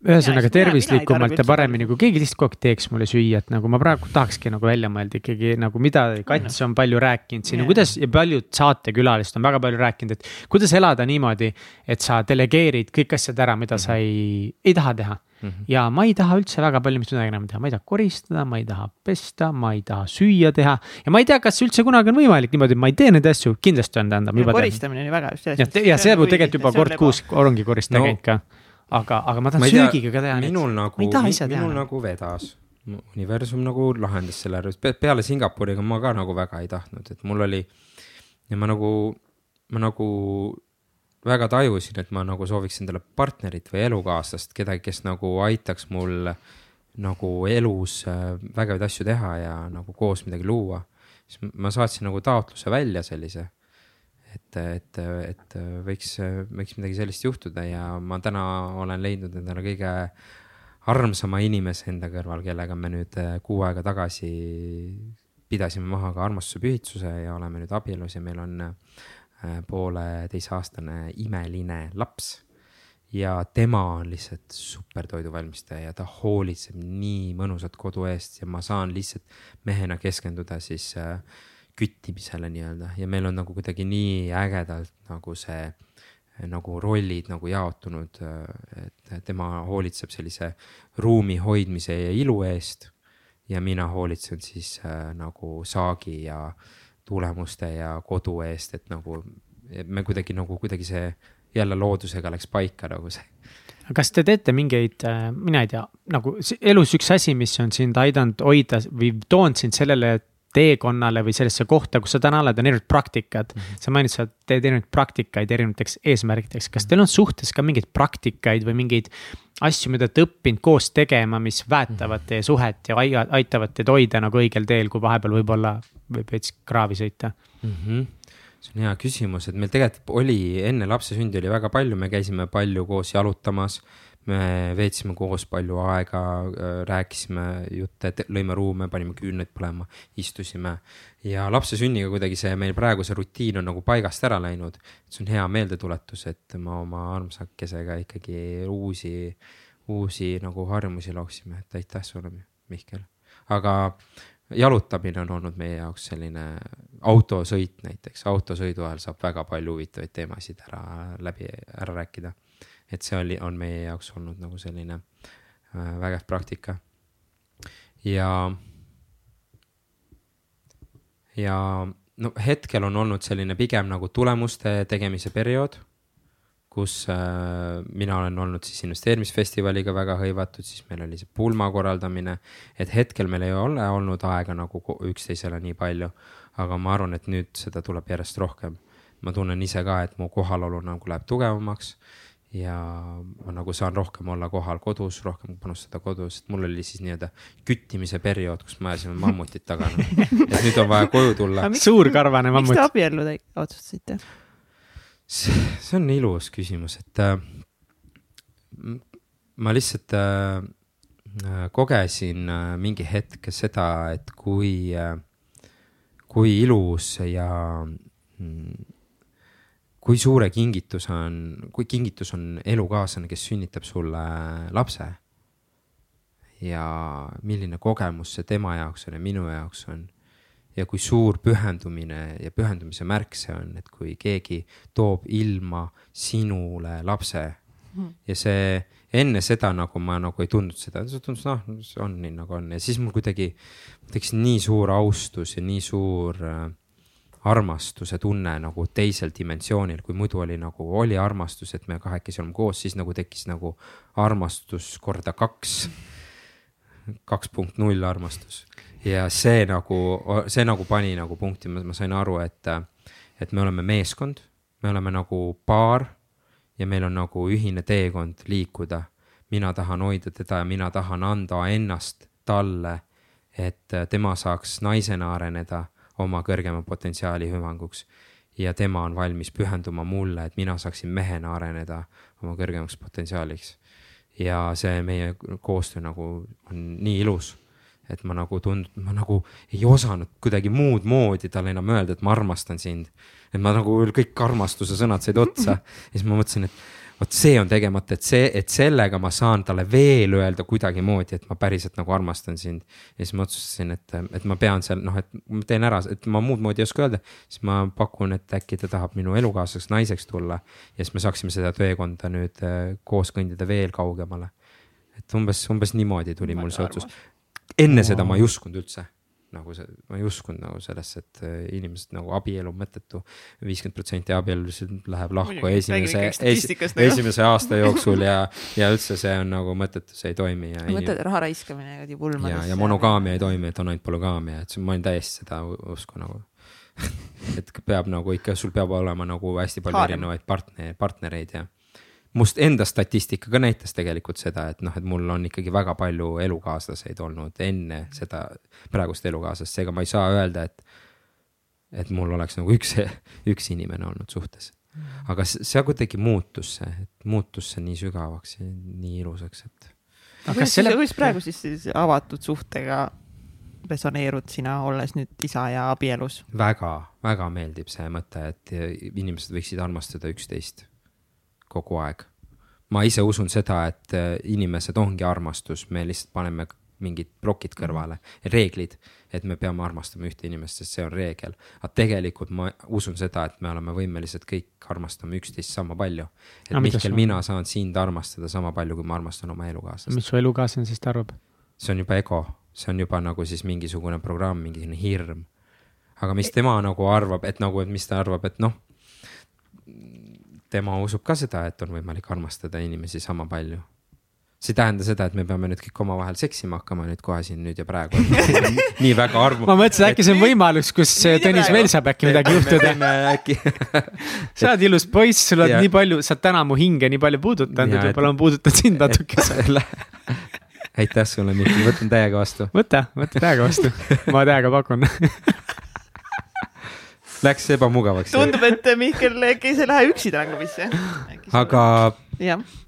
ühesõnaga tervislikumalt ja paremini, kui keegi lihtsalt kogu aeg teeks mulle süüa, et nagu ma praegu tahakski nagu välja mõelda ikkagi nagu mida Kats on palju rääkinud siin ja kuidas ja paljud saatekülalised on väga palju rääkinud, et. kuidas elada niimoodi, et sa delegeerid kõik asjad ära, mida sa ei, ei taha teha mm. -hmm. ja ma ei taha üldse väga palju mitte midagi enam teha, ma ei taha koristada, ma ei taha pesta, ma ei taha süüa teha. ja ma ei tea, kas üldse kunagi on võimalik niimoodi, et ma ei tee neid asju, kindlasti on, tähendab. koristamine on ju väga ja, ja see on tegelikult juba kord kuus ongi koristaja no. käinud ka aga, aga ma tahan ma söögiga ka teha. minul nagu, minul nagu vedas, universum nagu lahendas selle ära, peale Singapuriga ma ka nagu väga ei tahtnud, et mul oli ja ma nagu, ma nagu väga tajusin, et ma nagu sooviks endale partnerit või elukaaslast, kedagi, kes nagu aitaks mul nagu elus äh, vägevaid asju teha ja nagu koos midagi luua. siis ma saatsin nagu taotluse välja sellise et, et, et võiks, võiks midagi sellist juhtuda ja ma täna olen leidnud endale kõige armsama inimese enda kõrval, kellega me nüüd äh, kuu aega tagasi pidasime maha ka armastuse pühitsuse ja oleme nüüd abielus ja meil on äh, pooleteiseaastane imeline laps. Ja tema on lihtsalt super toiduvalmistaja ja ta hoolitseb nii mõnusat kodu eest ja ma saan lihtsalt mehena keskenduda siis äh, küttimisele nii-öelda ja meil on nagu kuidagi nii ägedalt nagu see nagu rollid nagu jaotunud, et tema hoolitseb sellise ruumi hoidmise ja ilu eest. ja mina hoolitsen siis äh, nagu saagi ja tulemuste ja kodu eest, et nagu me kuidagi nagu kuidagi see jälle loodusega läks paika nagu see kas te teete mingeid, äh, mina ei tea, nagu elus üks asi, mis on sind aidanud hoida või toonud sind sellele teekonnale või sellesse kohta, kus sa täna oled, on erinevad praktikad mm. -hmm. sa mainisid, sa teed erinevaid praktikaid erinevateks eesmärkideks, kas teil on suhtes ka mingeid praktikaid või mingeid asju, mida te õppinud koos tegema, mis väetavad teie suhet ja aitavad teid hoida nagu õigel teel, kui vahepeal võib-olla võib veits kraavi sõita mm? -hmm see on hea küsimus, et meil tegelikult oli enne lapse sündi oli väga palju, me käisime palju koos jalutamas me veetsime koos palju aega, äh, rääkisime jutte, lõime ruume, panime küünlaid põlema, istusime. ja lapse sünniga kuidagi see meil praegu see rutiin on nagu paigast ära läinud. see on hea meeldetuletus, et me oma armsakesega ikkagi uusi, uusi nagu harjumusi looksime, et aitäh sulle, Mihkel. aga jalutamine on olnud meie jaoks selline autosõit näiteks, autosõidu ajal saab väga palju huvitavaid teemasid ära läbi, ära rääkida et see oli, on meie jaoks olnud nagu selline äh, vägev praktika. ja, ja no hetkel on olnud selline pigem nagu tulemuste tegemise periood kus äh, mina olen olnud siis investeerimisfestivaliga väga hõivatud, siis meil oli see pulma korraldamine. et hetkel meil ei ole olnud aega nagu üksteisele nii palju, aga ma arvan, et nüüd seda tuleb järjest rohkem. ma tunnen ise ka, et mu kohalolu nagu läheb tugevamaks ja ma nagu saan rohkem olla kohal kodus, rohkem panustada kodus, et mul oli siis nii-öelda küttimise periood, kus me ajasime mammutit taga et nüüd on vaja koju tulla. suur karvane mammut. miks te abielluda otsustasite? see on ilus küsimus, et äh, ma lihtsalt äh, kogesin äh, mingi hetk seda, et kui äh,, kui ilus ja mm, kui suure kingituse on, kui kingitus on elukaaslane, kes sünnitab sulle lapse. ja milline kogemus see tema jaoks on ja minu jaoks on. ja kui suur pühendumine ja pühendumise märk see on, et kui keegi toob ilma sinule lapse hmm. ja see enne seda nagu ma nagu ei tundnud seda, see tundus noh, see on nii nagu on ja siis mul kuidagi tekkis nii suur austus ja nii suur äh, armastuse tunne nagu teisel dimensioonil, kui muidu oli nagu, oli armastus, et me kahekesi oleme koos, siis nagu tekkis nagu armastus korda kaks. kaks punkt null armastus ja see nagu, see nagu pani nagu punkti, ma sain aru, et, et me oleme meeskond me oleme nagu paar ja meil on nagu ühine teekond liikuda. mina tahan hoida teda ja mina tahan anda ennast talle, et tema saaks naisena areneda oma kõrgema potentsiaali hüvanguks. ja tema on valmis pühenduma mulle, et mina saaksin mehena areneda oma kõrgemaks potentsiaaliks. ja see meie koostöö nagu on nii ilus et ma nagu tund-, ma nagu ei osanud kuidagi muud moodi talle enam öelda, et ma armastan sind. et ma nagu kõik armastuse sõnad said otsa ja siis ma mõtlesin, et vot see on tegemata, et see, et sellega ma saan talle veel öelda kuidagimoodi, et ma päriselt nagu armastan sind. ja siis ma otsustasin, et, et ma pean seal noh, et ma teen ära, et ma muud moodi ei oska öelda. siis ma pakun, et äkki ta tahab minu elukaaslaseks naiseks tulla ja siis me saaksime seda teekonda nüüd äh, koos kõndida veel kaugemale. et umbes, umbes niimoodi tuli mul see otsus. enne seda ma ei uskunud üldse nagu see, ma ei uskunud nagu sellesse, et äh, inimesed nagu abielu mõttetu. viiskümmend protsenti abielusid läheb lahku esimese, esimese aasta jooksul ja, ja üldse see on nagu mõttetu, see ei toimi ja. mõtted, raha raiskamine kuradi pulmadesse. ja, ja monogaamia ei toimi, et on ainult polügaamia, et ma olin täiesti seda usku nagu et peab nagu ikka, sul peab olema nagu hästi palju Haarem. erinevaid partner, partnereid ja must enda statistika ka näitas tegelikult seda, et noh, et mul on ikkagi väga palju elukaaslaseid olnud enne seda praegust elukaaslast, seega ma ei saa öelda, et. et mul oleks nagu üks, üks inimene olnud suhtes. aga see kuidagi muutus see, et muutus see nii sügavaks ja nii ilusaks, et. aga kas selle, kuidas praegu siis, siis avatud suhtega resoneerud sina, olles nüüd isa ja abielus? väga, väga meeldib see mõte, et inimesed võiksid armastada üksteist kogu aeg. ma ise usun seda, et äh, inimesed ongi armastus, me lihtsalt paneme mingid plokid kõrvale, reeglid, et me peame armastama ühte inimest, sest see on reegel. aga tegelikult ma usun seda, et me oleme võimelised kõik armastama üksteist sama palju. et no, Mihkel, mina saan sind armastada sama palju, kui ma armastan oma elukaaslast. mis su elukaaslane siis arvab? see on juba ego, see on juba nagu siis mingisugune programm, mingisugune hirm. aga mis tema nagu arvab, et nagu, et mis ta arvab, et noh tema usub ka seda, et on võimalik armastada inimesi sama palju. see ei tähenda seda, et me peame nüüd kõik omavahel seksima hakkama nüüd kohe siin nüüd ja praegu nii väga armu. ma mõtlesin, äkki see on võimalus, kus Tõnis veel saab äkki midagi juhtuda. äkki sa oled ilus poiss, sul on nii palju, sa oled täna mu hinge nii palju puudutanud, et võib-olla ma puudutan sind natukese aitäh sulle, Mihkel, võtan täiega vastu. võta, võta täiega vastu, ma täiega pakun Läks ebamugavaks. tundub, et Mihkel äkki ei lähe üksi tangumisse. aga,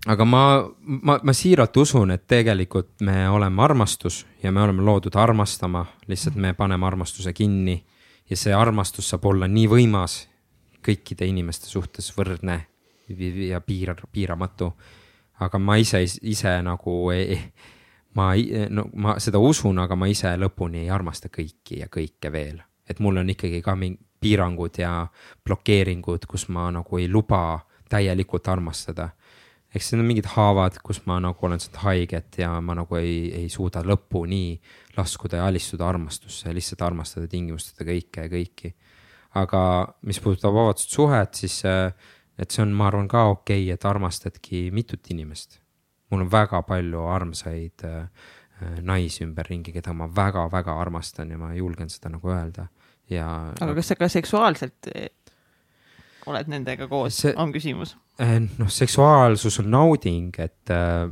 aga ma, ma, ma siiralt usun, et tegelikult me oleme armastus ja me oleme loodud armastama, lihtsalt me paneme armastuse kinni. ja see armastus saab olla nii võimas kõikide inimeste suhtes võrdne ja piir, piiramatu. aga ma ise, ise nagu ei, ma, no ma seda usun, aga ma ise lõpuni ei armasta kõiki ja kõike veel et mul on ikkagi ka mingi piirangud ja blokeeringud, kus ma nagu ei luba täielikult armastada. eks need on mingid haavad, kus ma nagu olen saanud haiget ja ma nagu ei, ei suuda lõpuni laskuda ja alistuda armastusse, lihtsalt armastada tingimusteta kõike ja kõiki. aga mis puudutab avatud suhet, siis et see on, ma arvan ka okei okay,, et armastadki mitut inimest. mul on väga palju armsaid äh, naisi ümberringi, keda ma väga-väga armastan ja ma julgen seda nagu öelda ja. aga kas sa ka seksuaalselt eh, oled nendega koos, on küsimus? Eh, noh, seksuaalsus on nauding, et äh,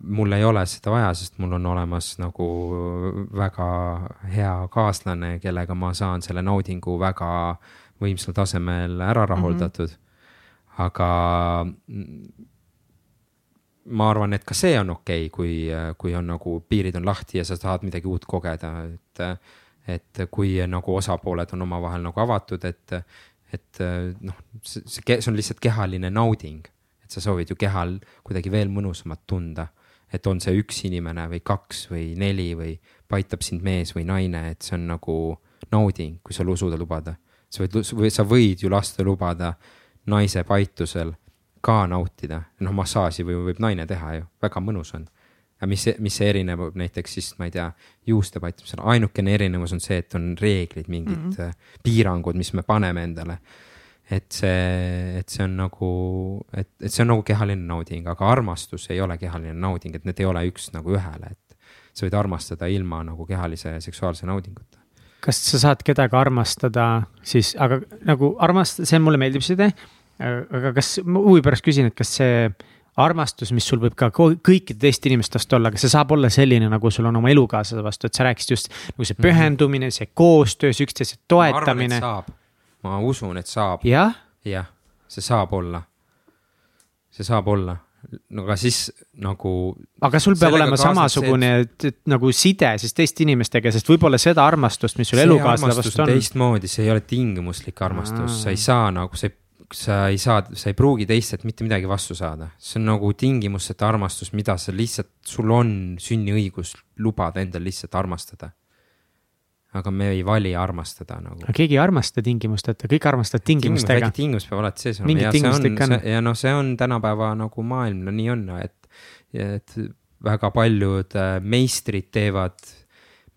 mul ei ole seda vaja, sest mul on olemas nagu väga hea kaaslane, kellega ma saan selle naudingu väga võimsal tasemel ära rahuldatud mm. -hmm. aga ma arvan, et ka see on okei okay,, kui, kui on nagu piirid on lahti ja sa tahad midagi uut kogeda, et et kui nagu osapooled on omavahel nagu avatud, et, et noh, see, see on lihtsalt kehaline nauding. et sa soovid ju kehal kuidagi veel mõnusamat tunda. et on see üks inimene või kaks või neli või paitab sind mees või naine, et see on nagu nauding, kui sa suudad lubada. sa võid, või sa võid ju lasta lubada naise paitusel ka nautida, noh massaaži või võib naine teha ju, väga mõnus on aga mis, mis see erineb näiteks siis, ma ei tea, juuste pattimisel, ainukene erinevus on see, et on reeglid, mingid mm -hmm. piirangud, mis me paneme endale. et see, et see on nagu, et, et see on nagu kehaline nauding, aga armastus ei ole kehaline nauding, et need ei ole üks nagu ühele, et sa võid armastada ilma nagu kehalise seksuaalse naudinguta kas sa saad kedagi armastada siis, aga nagu armastada, see mulle meeldib see idee. aga kas, ma huvi pärast küsin, et kas see armastus, mis sul võib ka kõikide teiste inimeste vastu olla, aga see saab olla selline, nagu sul on oma elukaaslase vastu, et sa rääkisid just nagu see mhm. pühendumine, see koostöös, üksteise toetamine. ma usun, et saab. jah? jah, see saab olla. see saab olla no aga siis nagu. aga sul peab olema samasugune see, et, nagu side siis teiste inimestega, sest võib-olla seda armastust, mis sul elukaaslase vastu on. teistmoodi, see ei ole tingimuslik armastus, sa ei saa nagu, sa ei, sa ei saa, sa ei pruugi teistelt mitte midagi vastu saada. see on nagu tingimuseta armastus, mida sa lihtsalt, sul on sünniõigus lubada endal lihtsalt armastada aga me ei vali armastada nagu. aga keegi ei armasta tingimusteta, kõik armastavad tingimustega. väike tingimus peab alati sees olema ja see on, ja noh, see on tänapäeva nagu maailm, no nii on, et, et väga paljud äh, meistrid teevad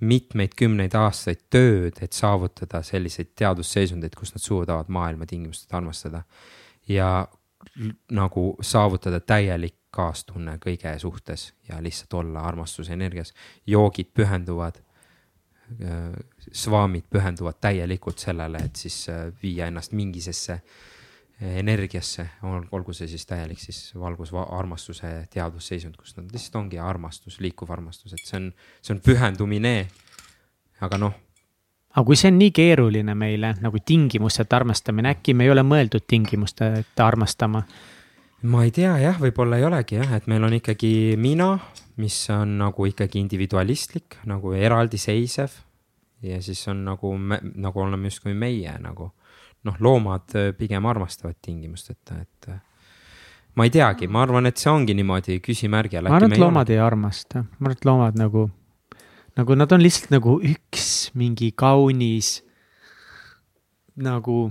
mitmeid kümneid aastaid tööd, et saavutada selliseid teadusseisundeid, kus nad suudavad maailma tingimusteta armastada. ja nagu saavutada täielik kaastunne kõige suhtes ja lihtsalt olla armastuse energias. joogid pühenduvad Äh, svaamid pühenduvad täielikult sellele, et siis äh, viia ennast mingisesse äh, energiasse, olgu see siis täielik siis valgus, armastuse teadvusseisund, kus nad lihtsalt ongi armastus, liikuv armastus, et see on, see on pühendumine. aga noh. aga kui see on nii keeruline meile nagu tingimusteta armastamine, äkki me ei ole mõeldud tingimusteta armastama? ma ei tea jah, võib-olla ei olegi jah, et meil on ikkagi mina, mis on nagu ikkagi individualistlik, nagu eraldiseisev. ja siis on nagu, nagu oleme justkui meie nagu noh, loomad äh, pigem armastavad tingimusteta, et. Äh, ma ei teagi, ma arvan, et see ongi niimoodi küsimärgi all. ma arvan, et loomad ei armasta, ma arvan, et loomad nagu, nagu nad on lihtsalt nagu üks mingi kaunis nagu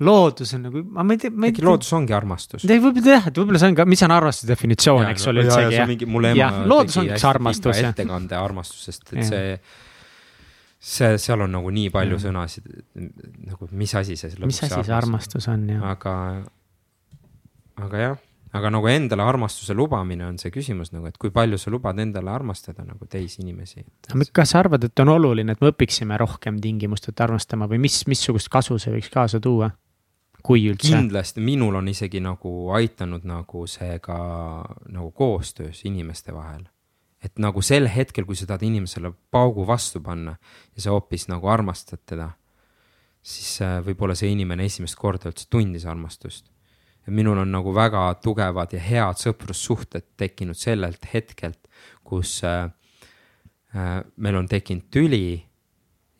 loodus on nagu, ma ei tea, ma ei tea. loodus ongi armastus. võib-olla jah, et võib-olla see on ka, mis on armastuse definitsioon, eks ole üldsegi jah. loodus ongi üks armastus. ettekande armastusest, et ja. see, see, seal on nagu nii palju ja. sõnasid, nagu mis asi see. mis asi see armastus on jah. aga, aga jah aga nagu endale armastuse lubamine on see küsimus nagu, et kui palju sa lubad endale armastada nagu teisi inimesi. kas sa arvad, et on oluline, et me õpiksime rohkem tingimusteta armastama või mis, missugust kasu see võiks kaasa tuua? kui üldse. kindlasti, minul on isegi nagu aitanud nagu see ka nagu koostöös inimeste vahel. Et nagu sel hetkel, kui sa tahad inimesele paugu vastu panna ja sa hoopis nagu armastad teda, siis äh, võib-olla see inimene esimest korda üldse tundis armastust. ja minul on nagu väga tugevad ja head sõprussuhted tekkinud sellelt hetkelt, kus äh, äh, meil on tekkinud tüli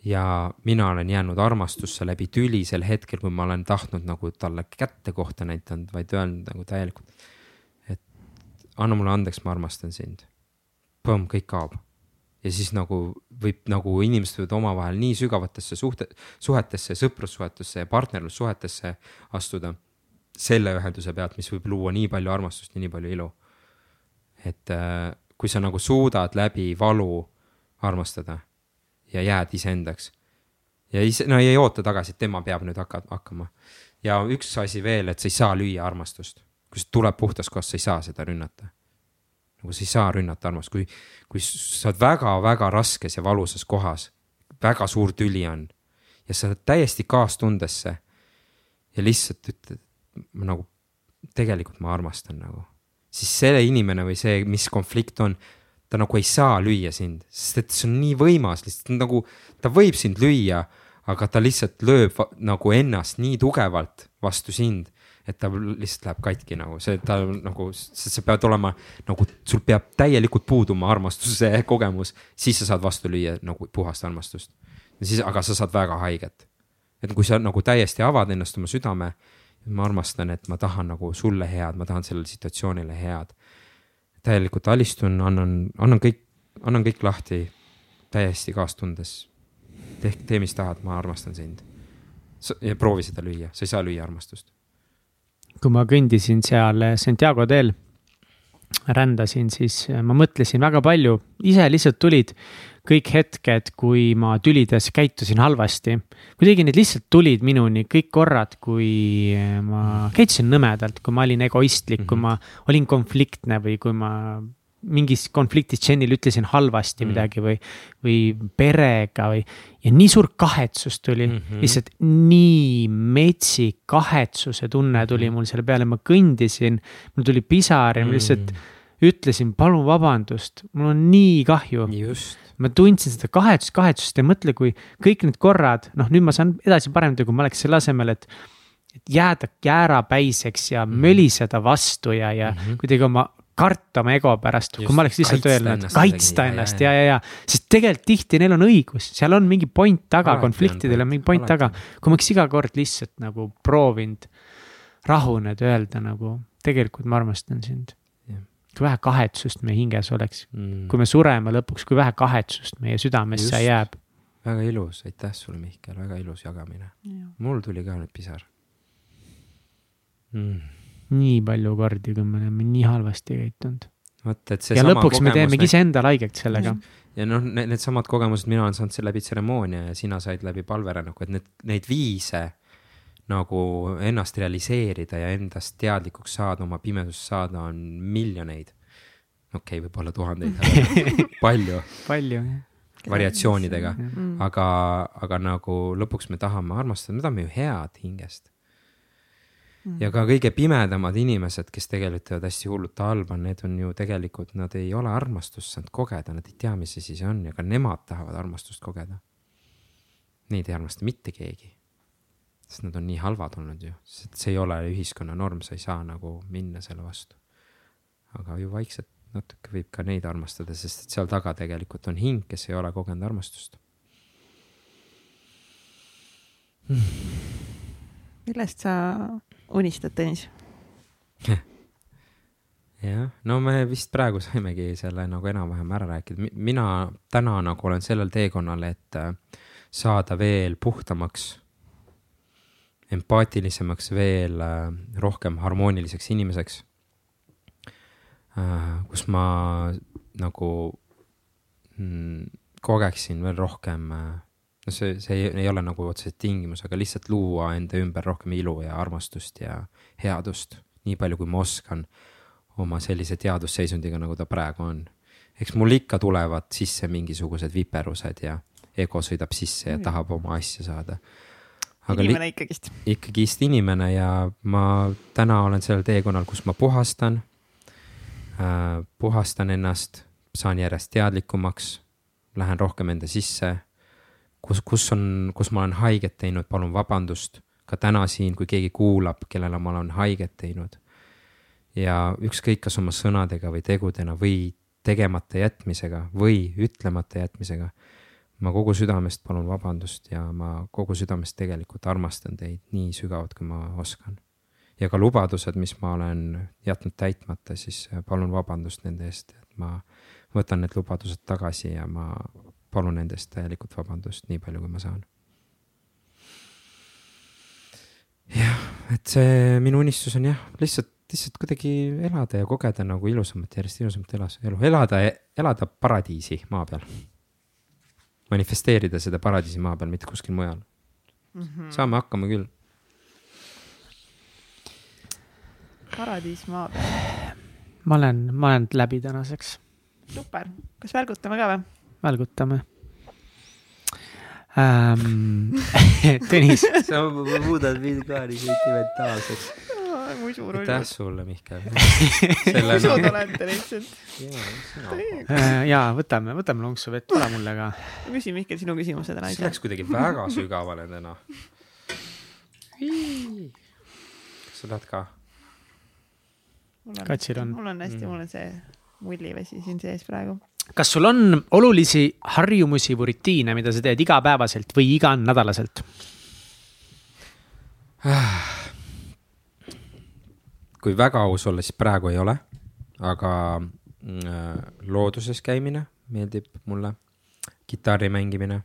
ja mina olen jäänud armastusse läbi tüli sel hetkel, kui ma olen tahtnud nagu talle kätte kohta näidanud, vaid öelnud nagu täielikult. et anna mulle andeks, ma armastan sind. Põmm, kõik kaob. ja siis nagu võib nagu inimesed võivad omavahel nii sügavatesse suhte, suhetesse, sõprussuhetesse ja partnerlussuhetesse astuda. selle ühenduse pealt, mis võib luua nii palju armastust ja nii palju ilu. et äh, kui sa nagu suudad läbi valu armastada ja jääd iseendaks. ja ise, no ei oota tagasi, et tema peab nüüd hakka, hakkama. ja üks asi veel, et sa ei saa lüüa armastust. kui see tuleb puhtast kohast, sa ei saa seda rünnata. Nagu sa ei saa rünnata armastust, kui, kui sa oled väga-väga raskes ja valusas kohas, väga suur tüli on ja sa oled täiesti kaastundesse ja lihtsalt ütled nagu tegelikult ma armastan nagu, siis see inimene või see, mis konflikt on, ta nagu ei saa lüüa sind, sest et see on nii võimas, lihtsalt nagu ta võib sind lüüa, aga ta lihtsalt lööb nagu ennast nii tugevalt vastu sind, et ta lihtsalt läheb katki nagu see, ta nagu, sa pead olema nagu, sul peab täielikult puuduma armastuse kogemus, siis sa saad vastu lüüa nagu puhast armastust. siis, aga sa saad väga haiget. et kui sa nagu täiesti avad ennast oma südame, ma armastan, et ma tahan nagu sulle head, ma tahan sellele situatsioonile head täielikult alistun, annan, annan kõik, annan kõik lahti täiesti kaastundes. tehk, tee, mis tahad, ma armastan sind. ja proovi seda lüüa, sa ei saa lüüa armastust. Kui ma kõndisin seal Santiago teel, rändasin, siis ma mõtlesin väga palju, ise lihtsalt tulid kõik hetked, kui ma tülides käitusin halvasti. kuidagi need lihtsalt tulid minuni kõik korrad, kui ma käitusin nõmedalt, kui ma olin egoistlik mm, -hmm. kui mhm. ma olin konfliktne või kui ma mingis konfliktis Jenile ütlesin halvasti mm. midagi või, või perega või. ja nii suur kahetsus tuli mm, -hmm. lihtsalt nii metsik kahetsuse tunne tuli mhm. mul selle peale, ma kõndisin, mul tuli pisar ja ma lihtsalt mm. ütlesin, palun vabandust, mul on nii kahju. ma tundsin seda kahetsust, kahetsust ja mõtle, kui kõik need korrad, noh, nüüd ma saan edasi paremini, kui ma oleks selle asemel, et et jääda jäärapäiseks ja mhm. möliseda vastu ja, ja mm -hmm. kuidagi oma karta oma ego pärast, kui ma oleks lihtsalt öelnud, kaitsta ennast ja, ja, ja, sest tegelikult tihti neil on õigus, seal on mingi point taga, konfliktidel on mingi point taga. kui ma oleks iga kord lihtsalt nagu proovinud rahuneda, öelda nagu tegelikult ma armastan sind. kui vähe kahetsust meie hinges oleks mm., kui me sureme lõpuks, kui vähe kahetsust meie südamesse jääb. väga ilus, aitäh sulle, Mihkel, väga ilus jagamine. mul tuli ka nüüd pisar mm.. Nii palju kordi, kui me oleme nii halvasti käitunud. vot, et see. ja lõpuks me teemegi iseendale haiget sellega. ja noh, need, needsamad kogemused mina olen saanud selle läbi tseremoonia ja sina said läbi palverännaku, et need, neid viise nagu ennast realiseerida ja endast teadlikuks saada, oma pimedust saada, on miljoneid. okei okay,, võib-olla tuhandeid palju. palju, jah variatsioonidega, aga, aga nagu lõpuks me tahame armastada, me tahame ju head hingest Mm. ja ka kõige pimedamad inimesed, kes tegelikult teevad hästi hullult halba, need on ju tegelikult, nad ei ole armastust saanud kogeda, nad ei tea, mis asi see on ja ka nemad tahavad armastust kogeda. Neid ei armasta mitte keegi. sest nad on nii halvad olnud ju, sest see ei ole ühiskonna norm, sa ei saa nagu minna selle vastu. aga ju vaikselt natuke võib ka neid armastada, sest et seal taga tegelikult on hing, kes ei ole kogenud armastust millest sa unistad, Tõnis? jah, no me vist praegu saimegi selle nagu enam-vähem ära rääkida, mina täna nagu olen sellel teekonnal, et äh, saada veel puhtamaks, empaatilisemaks, veel äh, rohkem harmooniliseks inimeseks. Äh, kus ma nagu mm, kogeksin veel rohkem no see, see ei, ei ole nagu otseselt tingimus, aga lihtsalt luua enda ümber rohkem ilu ja armastust ja headust, nii palju, kui ma oskan oma sellise teadusseisundiga, nagu ta praegu on. eks mul ikka tulevad sisse mingisugused viperused ja ego sõidab sisse ja tahab oma asja saada. inimene ikkagist. ikkagist inimene ja ma täna olen sellel teekonnal, kus ma puhastan äh,, puhastan ennast, saan järjest teadlikumaks, lähen rohkem enda sisse kus, kus on, kus ma olen haiget teinud, palun vabandust ka täna siin, kui keegi kuulab, kellele ma olen haiget teinud. ja ükskõik, kas oma sõnadega või tegudena või tegemata jätmisega või ütlemata jätmisega. ma kogu südamest palun vabandust ja ma kogu südamest tegelikult armastan teid nii sügavalt, kui ma oskan. ja ka lubadused, mis ma olen jätnud täitmata, siis palun vabandust nende eest, et ma võtan need lubadused tagasi ja ma palun nendest täielikult vabandust, nii palju, kui ma saan. jah, et see minu unistus on jah, lihtsalt, lihtsalt kuidagi elada ja kogeda nagu ilusamat, järjest ilusamat elas, elu, elada, elada paradiisi maa peal. manifesteerida seda paradiisi maa peal, mitte kuskil mujal mm. -hmm. saame hakkama küll. paradiis maa peal. ma olen, ma olen läbi tänaseks. super, kas välgutame ka või? Välgutame ähm,. Tõnis sa muudad mind ka nii sentimentaalseks. aitäh sulle, Mihkel. usud olete lihtsalt. Äh, ja võtame, võtame lonksu vett, tule mulle ka. küsi, Mihkel, sinu küsimuse täna. see läks kuidagi väga sügavale täna. kas sa tahad ka? katsil on. mul on hästi mm., mul on see mullivesi siin sees praegu kas sul on olulisi harjumusi või rutiine, mida sa teed igapäevaselt või iganädalaselt? kui väga aus olla, siis praegu ei ole, aga äh, looduses käimine meeldib mulle, kitarri mängimine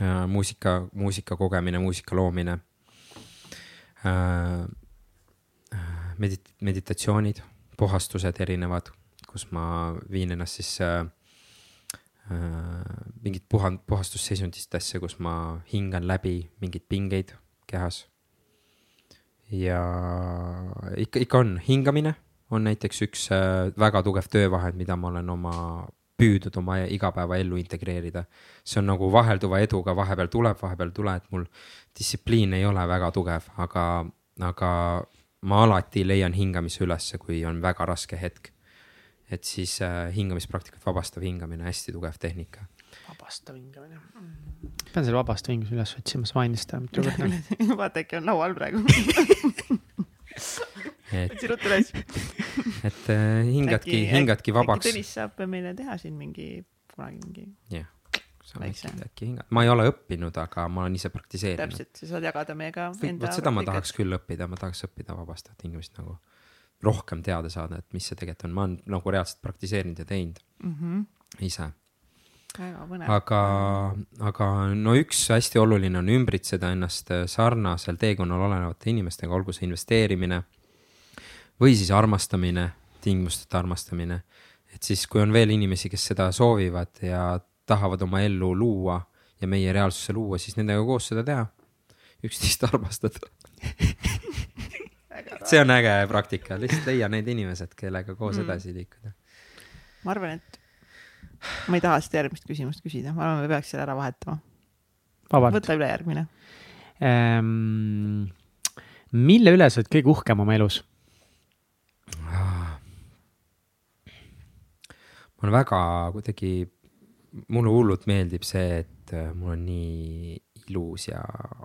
äh,, muusika, muusika kogemine, muusika loomine äh,. medit-, meditatsioonid, puhastused erinevad kus ma viin ennast siis äh, äh, mingit puha-, puhastusseisunditesse, kus ma hingan läbi mingeid pingeid kehas. ja ikka, ikka on, hingamine on näiteks üks äh, väga tugev töövahend, mida ma olen oma püüdnud oma igapäevaellu integreerida. see on nagu vahelduva eduga, vahepeal tuleb, vahepeal ei tule, et mul distsipliin ei ole väga tugev, aga, aga ma alati leian hingamise ülesse, kui on väga raske hetk. Et siis äh, hingamispraktikat, vabastav hingamine, hästi tugev tehnika. vabastav hingamine mm.. pean selle vabastav hingamise üles otsima, sa mainisid seda mitu korda. vaata, äkki on laual praegu et ruttu üles. et äh, hingadki, hingadki vabaks. Tõnis saab meile teha siin mingi, kunagi mingi. jah yeah., saame äkki, äkki hingata, ma ei ole õppinud, aga ma olen ise praktiseerinud. täpselt, sa saad jagada meiega enda. vot seda ma tahaks küll õppida, ma tahaks õppida vabastavat hingamist nagu rohkem teada saada, et mis see tegelikult on, ma olen nagu reaalselt praktiseerinud ja teinud mm -hmm. ise aga, aga no üks hästi oluline on ümbritseda ennast sarnasel teekonnal olevate inimestega, olgu see investeerimine või siis armastamine, tingimusteta armastamine. et siis, kui on veel inimesi, kes seda soovivad ja tahavad oma ellu luua ja meie reaalsusse luua, siis nendega koos seda teha. üksteist armastada see on äge praktika, lihtsalt leia need inimesed, kellega koos mm. edasi liikuda. ma arvan, et ma ei taha seda järgmist küsimust küsida, ma arvan, me peaks selle ära vahetama. võta üle järgmine ähm,. mille üle sa oled kõige uhkem oma elus? mul on väga kuidagi, mulle hullult meeldib see, et mul on nii ilus ja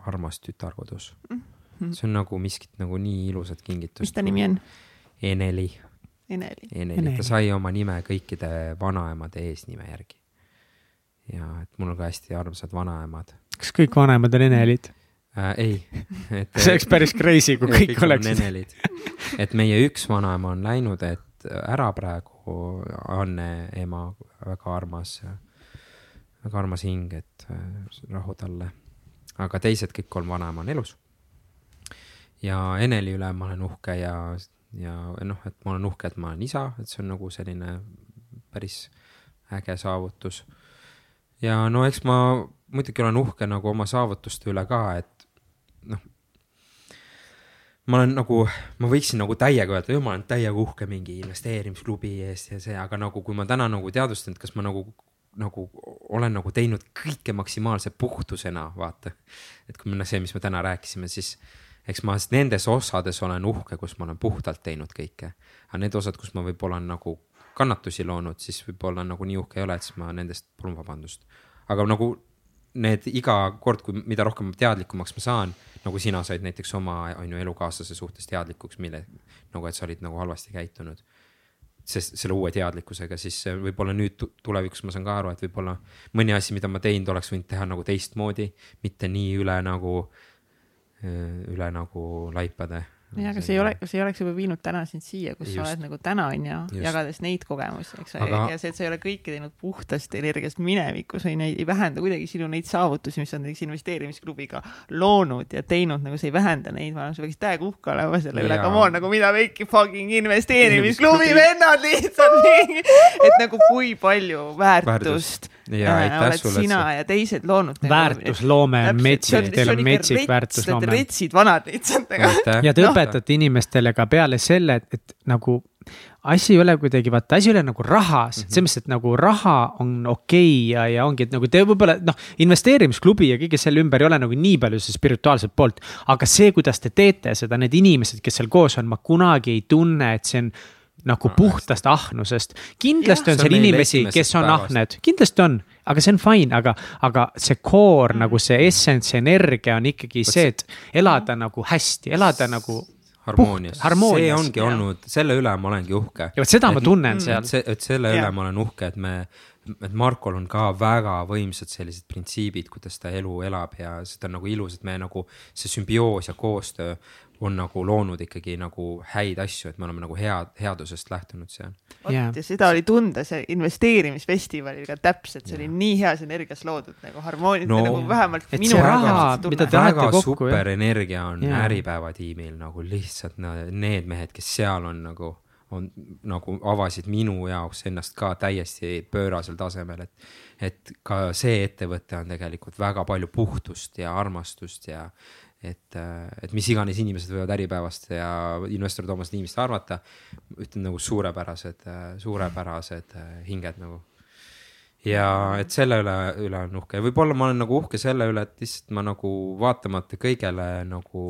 armas tütar kodus mm. -hmm. see on nagu miskit nagu nii ilusat kingitust. mis ta nimi on? Eneli. Eneli. Eneli, ta sai oma nime kõikide vanaemade eesnime järgi. ja et mul on ka hästi armsad vanaemad. kas kõik vanaemad on Enelid? äh,. ei et see oleks päris crazy, kui kõik, kõik oleksid. et meie üks vanaema on läinud, et ära praegu Anne ema, väga armas, väga armas hing, et äh, rahu talle. aga teised kõik kolm vanaema on elus. Ja Eneli üle ma olen uhke ja, ja noh, et ma olen uhke, et ma olen isa, et see on nagu selline päris äge saavutus. ja no eks ma muidugi olen uhke nagu oma saavutuste üle ka, et ma olen nagu, ma võiksin nagu täiega öelda, ma olen täiega uhke mingi investeerimisklubi eest ja see, aga nagu, kui ma täna nagu teadvustan, et kas ma nagu, nagu olen nagu teinud kõike maksimaalse puhtusena, vaata. et kui me see, mis me täna rääkisime, siis eks ma nendes osades olen uhke, kus ma olen puhtalt teinud kõike. aga need osad, kus ma võib-olla olen nagu kannatusi loonud, siis võib-olla nagu nii uhke ei ole, et siis ma nendest palun vabandust. aga nagu need iga kord, kui, mida rohkem teadlikumaks ma saan nagu sina said näiteks oma, on ju, elukaaslase suhtes teadlikuks, mille nagu, et sa olid nagu halvasti käitunud. sest selle uue teadlikkusega, siis võib-olla nüüd tulevikus ma saan ka aru, et võib-olla mõni asi, mida ma teinud, oleks võinud teha nagu teistmoodi, mitte nii üle nagu, üle nagu laipade. Jah, aga see ei ole, see ei oleks juba viinud täna sind siia, kus Just. sa oled nagu täna on ju, jagades neid kogemusi, eks ole? Aga..., ja see, et sa ei ole kõike teinud puhtast energiast minevikus neid ei vähenda kuidagi sinu neid saavutusi, mis on näiteks investeerimisklubiga loonud ja teinud, nagu see ei vähenda neid, ma arvan, sa peaksid täiega uhke olema selle üle, come on, nagu mida Veiki fucking investeerimisklubi vennad lihtsalt et nagu kui palju väärtust äh, oled sulle, sina see... ja teised loonud. väärtusloome on metsik, teil on metsik väärtusloome. retsid vanad lihtsalt. ja te õpetate õpetate inimestele ka peale selle, et, et nagu asi ei ole kuidagi, vaata, asi ei ole nagu rahas mm, -hmm. selles mõttes, et nagu raha on okei okay ja, ja ongi, et nagu te võib-olla noh, investeerimisklubi ja kõige selle ümber ei ole nagu nii palju see spirituaalset poolt. aga see, kuidas te teete seda, need inimesed, kes seal koos on, ma kunagi ei tunne, et see on nagu puhtast ahnusest. kindlasti ja, on seal inimesi, kes on ahned, kindlasti on, aga see on fine, aga, aga see core mm. nagu see essence, energia on ikkagi Võt see, et elada nagu hästi, elada nagu harmoonias, see ongi ja. olnud, selle üle ma olengi uhke. ja vot seda et, ma tunnen mm, seal. see, et selle ja. üle ma olen uhke, et me, et Markol on ka väga võimsad sellised printsiibid, kuidas ta elu elab ja seda on nagu ilus, et me nagu see sümbioos ja koostöö on nagu loonud ikkagi nagu häid asju, et me oleme nagu head, headusest lähtunud seal. vot ja seda oli tunda see investeerimisfestivalil ka täpselt, see yeah. oli nii heas energias loodud nagu harmooniline no, nagu vähemalt minu jaoks. väga super energia on yeah. Äripäeva tiimil nagu lihtsalt no, need mehed, kes seal on nagu on nagu avasid minu jaoks ennast ka täiesti pöörasel tasemel, et, et ka see ettevõte on tegelikult väga palju puhtust ja armastust ja et, et mis iganes inimesed võivad Äripäevast ja investor Toomas Niimist arvata. ütlen nagu suurepärased, suurepärased hinged nagu. ja et selle üle, üle on uhke ja võib-olla ma olen nagu uhke selle üle, et lihtsalt ma nagu vaatamata kõigele nagu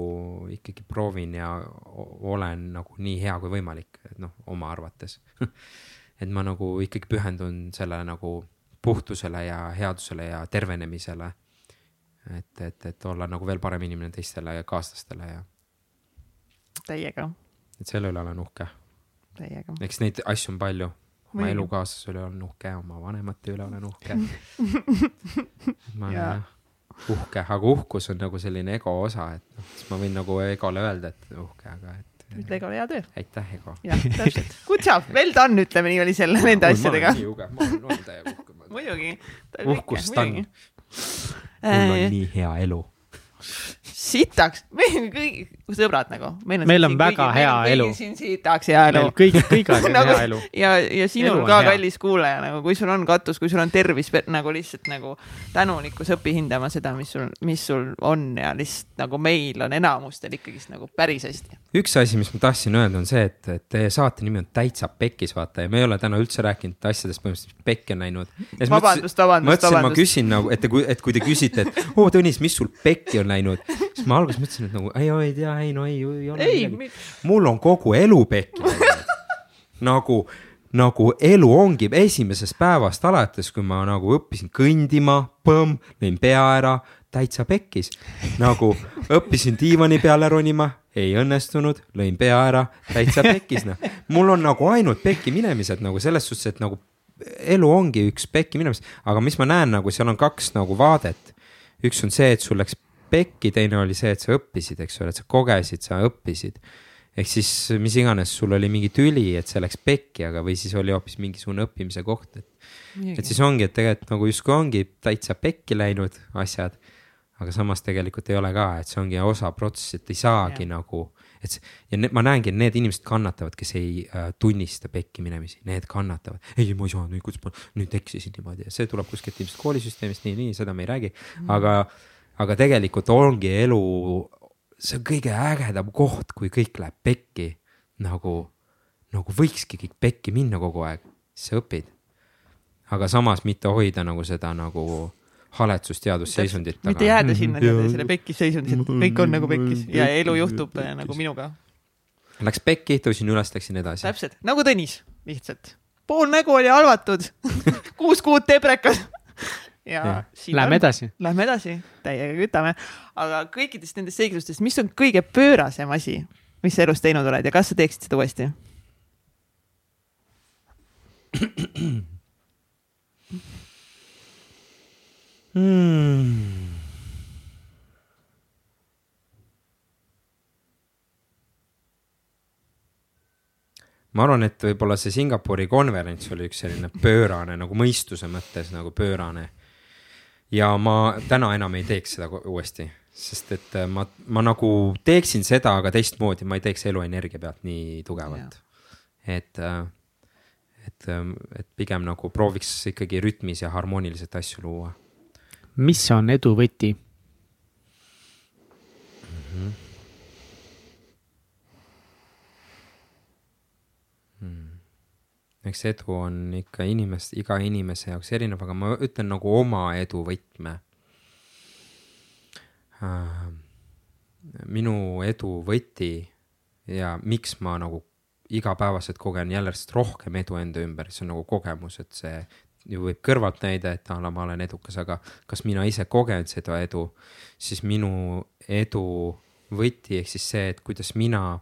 ikkagi proovin ja olen nagu nii hea kui võimalik, et noh, oma arvates et ma nagu ikkagi pühendun selle nagu puhtusele ja headusele ja tervenemisele et, et, et olla nagu veel parem inimene teistele kaaslastele ja. täiega. et selle üle olen uhke. täiega. eks neid asju on palju, oma elukaaslase üle olen uhke, oma vanemate üle olen uhke ma olen jah uhke, aga uhkus on nagu selline ego osa, et noh, siis ma võin nagu egole öelda, et uhke, aga et. ütle egole hea töö. aitäh, ego. jah, täpselt. Good job, well done, ütleme niimoodi selle, nende asjadega. ma olen nii uhke, ma olen, olen täiega uhke. muidugi. uhkust on mul on nii hea elu sitaks, meil on kõik sõbrad nagu. meil on, meil on väga kõigi, hea elu. siin sitaks hea elu. kõik, kõigil on nagu, hea elu. ja, ja sinul elu ka, kallis kuulaja, nagu kui sul on katus, kui sul on tervis nagu lihtsalt nagu tänulikkus, õpi hindama seda, mis sul, mis sul on ja lihtsalt nagu meil on enamustel ikkagist nagu päris hästi. üks asi, mis ma tahtsin öelda, on see, et, et teie saate nimi on Täitsa Pekkis, vaata ja me ei ole täna üldse rääkinud asjadest põhimõtteliselt, pekki on näinud. vabandust, vabandust, vabandust. ma küsin nagu, et te, et kui te küsite, et oo oh, Tõnis, mis sul pekki on läinud, siis ma alguses mõtlesin, et nagu ei, ei tea, ei no ei, ei ole ei, midagi. mul on kogu elu pekki nagu, nagu elu ongi esimesest päevast alates, kui ma nagu õppisin kõndima, põmm, lõin pea ära, täitsa pekkis. nagu õppisin diivani peale ronima, ei õnnestunud, lõin pea ära, täitsa pekkis, noh. mul on nagu ainult pekki minemised nagu selles suhtes, et nagu elu ongi üks pekki minemist, aga mis ma näen nagu seal on kaks nagu vaadet. üks on see, et sul läks pekki, teine oli see, et sa õppisid, eks ole, et sa kogesid, sa õppisid. ehk siis mis iganes, sul oli mingi tüli, et see läks pekki, aga, või siis oli hoopis mingisugune õppimise koht, et. et siis ongi, et tegelikult nagu justkui ongi täitsa pekki läinud asjad. aga samas tegelikult ei ole ka, et see ongi osa protsessi, et ei saagi ja. nagu, et ja ne, ma näengi, et need inimesed kannatavad, kes ei äh, tunnista pekki minemisi, need kannatavad. ei, ma ei saa, kuidas ma nüüd eksisin niimoodi ja see tuleb kuskilt ilmselt koolisüsteemist, nii, nii, seda me ei räägi mm., aga aga tegelikult ongi elu, see on kõige ägedam koht, kui kõik läheb pekki nagu, nagu võikski kõik pekki minna kogu aeg, siis sa õpid. aga samas mitte hoida nagu seda nagu haletsust teadusseisundit. mitte jääda sinna teada selle pekkis seisundis, et kõik on nagu pekkis ja elu juhtub pekkis. nagu minuga. Läks pekki, tõusin üles, läksin edasi. täpselt, nagu Tõnis, lihtsalt. pool nägu oli halvatud kuus kuud tebrekas ja, ja. Lähme edasi. Lähme edasi, täiega kütame. aga kõikidest nendest selgitustest, mis on kõige pöörasem asi, mis sa elus teinud oled ja kas sa teeksid seda uuesti hmm.? ma arvan, et võib-olla see Singapuri konverents oli üks selline pöörane nagu mõistuse mõttes nagu pöörane ja ma täna enam ei teeks seda uuesti, sest et äh, ma, ma nagu teeksin seda, aga teistmoodi, ma ei teeks eluenergia pealt nii tugevalt. et, äh, et, ähm, et pigem nagu prooviks ikkagi rütmis ja harmooniliselt asju luua. mis on edu võti mm? -hmm. Eks edu on ikka inimest, iga inimese jaoks erinev, aga ma ütlen nagu oma edu võtme. Minu edu võti ja miks ma nagu igapäevaselt kogen järjest rohkem edu enda ümber, see on nagu kogemus, et see ju võib kõrvalt näida, et a la ma olen edukas, aga kas mina ise kogen seda edu, siis minu edu võti ehk siis see, et kuidas mina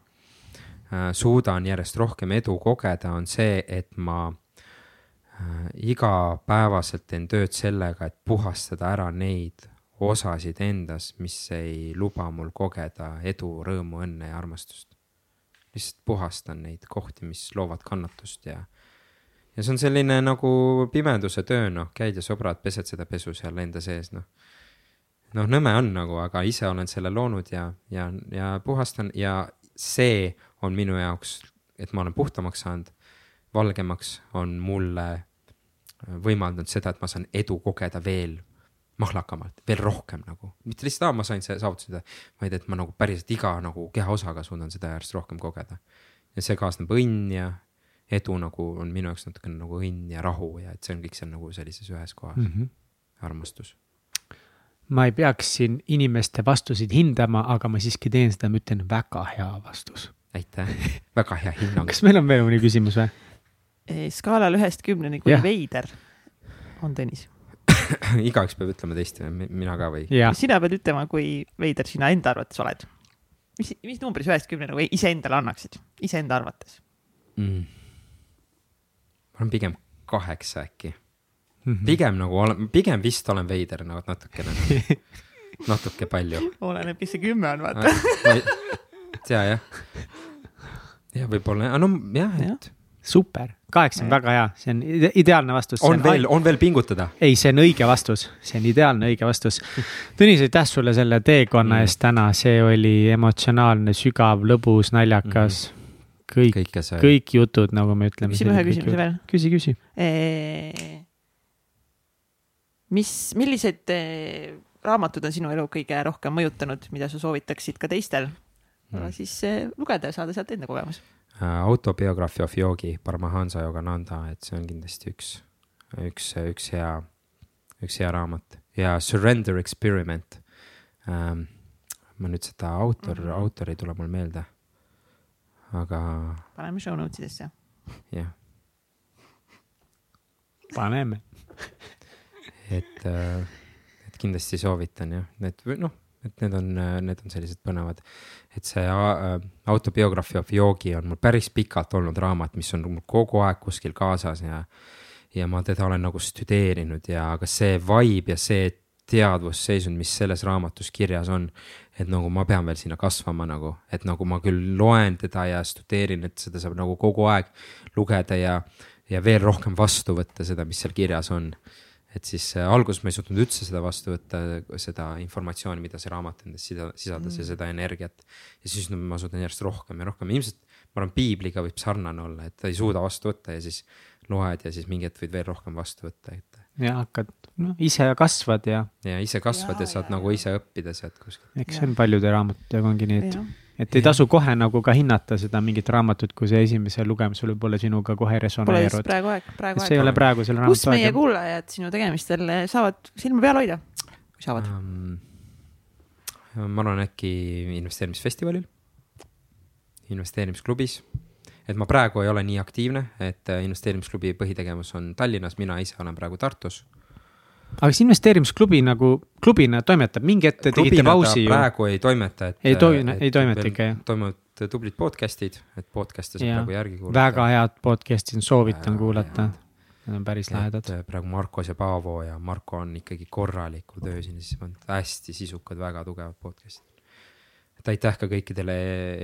suudan järjest rohkem edu kogeda, on see, et ma äh, igapäevaselt teen tööd sellega, et puhastada ära neid osasid endas, mis ei luba mul kogeda edu, rõõmu, õnne ja armastust. lihtsalt puhastan neid kohti, mis loovad kannatust ja, ja see on selline nagu pimeduse töö, noh, käid ja sõbrad, pesed seda pesu seal enda sees, noh. noh, nõme on nagu, aga ise olen selle loonud ja, ja, ja puhastan ja see on minu jaoks, et ma olen puhtamaks saanud, valgemaks, on mulle võimaldanud seda, et ma saan edu kogeda veel mahlakamalt, veel rohkem nagu, mitte lihtsalt, aa, ma sain see, saavutasin seda, vaid et ma nagu päriselt iga nagu kehaosaga suudan seda järjest rohkem kogeda. ja see kaasneb õnn ja edu nagu on minu jaoks natukene nagu õnn ja rahu ja et see on kõik seal nagu sellises ühes kohas mm, -hmm. armastus. Ma ei peaks siin inimeste vastuseid hindama, aga ma siiski teen seda, ma ütlen väga hea vastus. aitäh, väga hea hinnang kas meil on veel mõni küsimus või? skaalal ühest kümneni, kui yeah. veider on Tõnis igaüks peab ütlema teist, mina ka või? sina pead ütlema, kui veider sina enda arvates oled. mis, mis numbris ühest kümneni nagu iseendale annaksid, iseenda arvates mm.? ma olen pigem kaheksa äkki mm. -hmm. pigem nagu olen, pigem vist olen veider nagu natukene nagu, natuke palju. oleneb, kes see kümme on, vaata. ei tea jah. ja võib-olla, no jah, et ja super, kaheksa on väga hea, see on ideaalne vastus. on veel, on veel pingutada? ei, see on õige vastus, see on ideaalne õige vastus. Tõnis, aitäh sulle selle teekonna mm. eest täna, see oli emotsionaalne, sügav, lõbus, naljakas mm. kõik, kõik jutud, nagu me ütleme. küsime ühe küsimuse veel. küsi, küsi. Mis, millised ee, raamatud on sinu elu kõige rohkem mõjutanud, mida sa soovitaksid ka teistel mm., siis ee, lugeda ja saada sealt enda kogemus Äh, Autobiography of Yogi, Paramahansa Yogananda, et see on kindlasti üks, üks, üks hea, üks hea raamat ja Surrender Experiment ähm,. ma nüüd seda autor mm, -hmm. autor ei tule mul meelde, aga. paneme show notes idesse. jah. paneme et, äh, et kindlasti soovitan jah, need noh et need on, need on sellised põnevad. et see äh, autobiography of Yogi on mul päris pikalt olnud raamat, mis on mul kogu aeg kuskil kaasas ja. ja ma teda olen nagu studeerinud ja ka see vibe ja see teadvusseisund, mis selles raamatus kirjas on. et nagu ma pean veel sinna kasvama nagu, et nagu ma küll loen teda ja studeerin, et seda saab nagu kogu aeg lugeda ja, ja veel rohkem vastu võtta seda, mis seal kirjas on et siis äh, alguses ma ei suutnud üldse seda vastu võtta, seda informatsiooni, mida see raamat endas sisaldas mm. ja seda energiat. ja siis no, ma suudan järjest rohkem ja rohkem, ilmselt ma arvan, piibliga võib sarnane olla, et ei suuda vastu võtta ja siis loed ja siis mingi hetk võid veel rohkem vastu võtta, et. ja hakkad, noh, ise kasvad ja. ja ise kasvad ja, ja saad ja, nagu ise õppida sealt kuskilt. eks see on paljude raamatutega ongi nii, et et ei tasu kohe nagu ka hinnata seda mingit raamatut, kui see esimesel lugemisel võib-olla sinuga kohe resoneerub. Praegu aeg, praegu aeg. see ei ole praegu selle raamatu aeg. kus meie aeg. kuulajad sinu tegemistel saavad silma peal hoida, kui saavad um,? ma arvan, äkki investeerimisfestivalil, investeerimisklubis. et ma praegu ei ole nii aktiivne, et investeerimisklubi põhitegevus on Tallinnas, mina ise olen praegu Tartus aga kas investeerimisklubi nagu klubina toimetab, mingi hetk te tegite pausi ju? praegu ei toimeta, et. ei toime, ei toimeta ikka jah? toimuvad tublid podcast'id, et podcast'e saab praegu järgi kuulata. väga head podcast'id, soovitan kuulata. Need on päris lahedad. Äh, praegu Markos ja Paavo ja Marko on ikkagi korraliku töö siin, siis on hästi sisukad, väga tugevad podcast'id. et aitäh ka kõikidele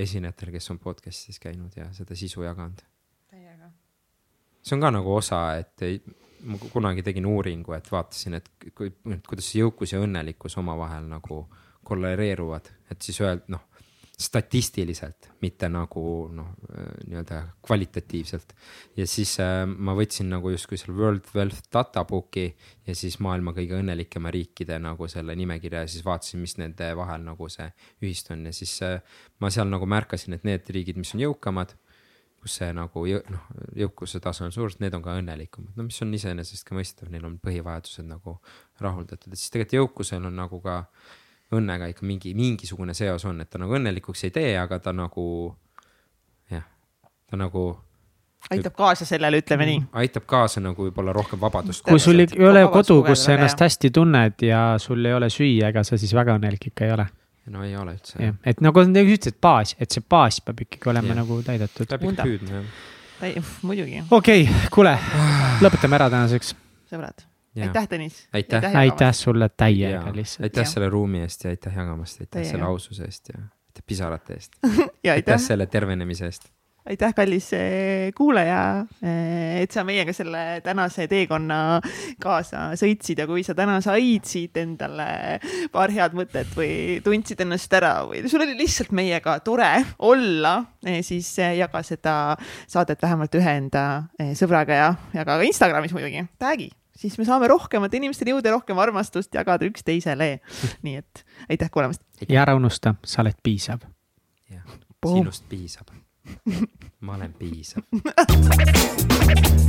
esinejatele, kes on podcast'is käinud ja seda sisu jaganud. see on ka nagu osa, et ei ma kunagi tegin uuringu, et vaatasin, et kui, kuidas jõukus ja õnnelikkus omavahel nagu korreleeruvad, et siis öelda noh, statistiliselt, mitte nagu noh, nii-öelda kvalitatiivselt. ja siis äh, ma võtsin nagu justkui selle World Wealth Databook'i ja siis maailma kõige õnnelikema riikide nagu selle nimekirja ja siis vaatasin, mis nende vahel nagu see ühist on ja siis äh, ma seal nagu märkasin, et need riigid, mis on jõukamad kus see nagu noh, jõukuse tase on suur, need on ka õnnelikumad, no mis on iseenesest ka mõistetav, neil on põhivajadused nagu rahuldatud, et siis tegelikult jõukusel on nagu ka õnnega ikka mingi, mingisugune seos on, et ta nagu õnnelikuks ei tee, aga ta nagu jah, ta nagu aitab kaasa sellele, ütleme nii. aitab kaasa nagu võib-olla rohkem vabadust. kui sul ei ole kodu, kus sa ennast hästi tunned ja sul ei ole süüa, ega sa siis väga õnnelik ikka ei ole no ei ole üldse. et nagu sa ütlesid, baas, et see baas peab ikkagi olema ja. nagu täidetud. peab ikka püüdma jah. muidugi. okei okay,, kuule, lõpetame ära tänaseks. sõbrad, aitäh, Tõnis. aitäh, aitäh sulle täiega lihtsalt. aitäh ja. selle ruumi eest ja aitäh jagamast, aitäh selle aususe eest ja aitäh pisarate eest ja aitäh. aitäh selle tervenemise eest aitäh, kallis eh, kuulaja, eh, et sa meiega selle tänase teekonna kaasa sõitsid ja kui sa täna said siit endale paar head mõtet või tundsid ennast ära või sul oli lihtsalt meiega tore olla, eh, siis jaga seda saadet vähemalt ühe enda sõbraga ja jaga ka Instagramis muidugi, tag'i siis me saame rohkemate inimesteni jõuda, rohkem armastust jagada üksteisele. nii et aitäh kuulamast. ja ära unusta, sa oled piisav. jah, sinust piisab. Ma olen piisav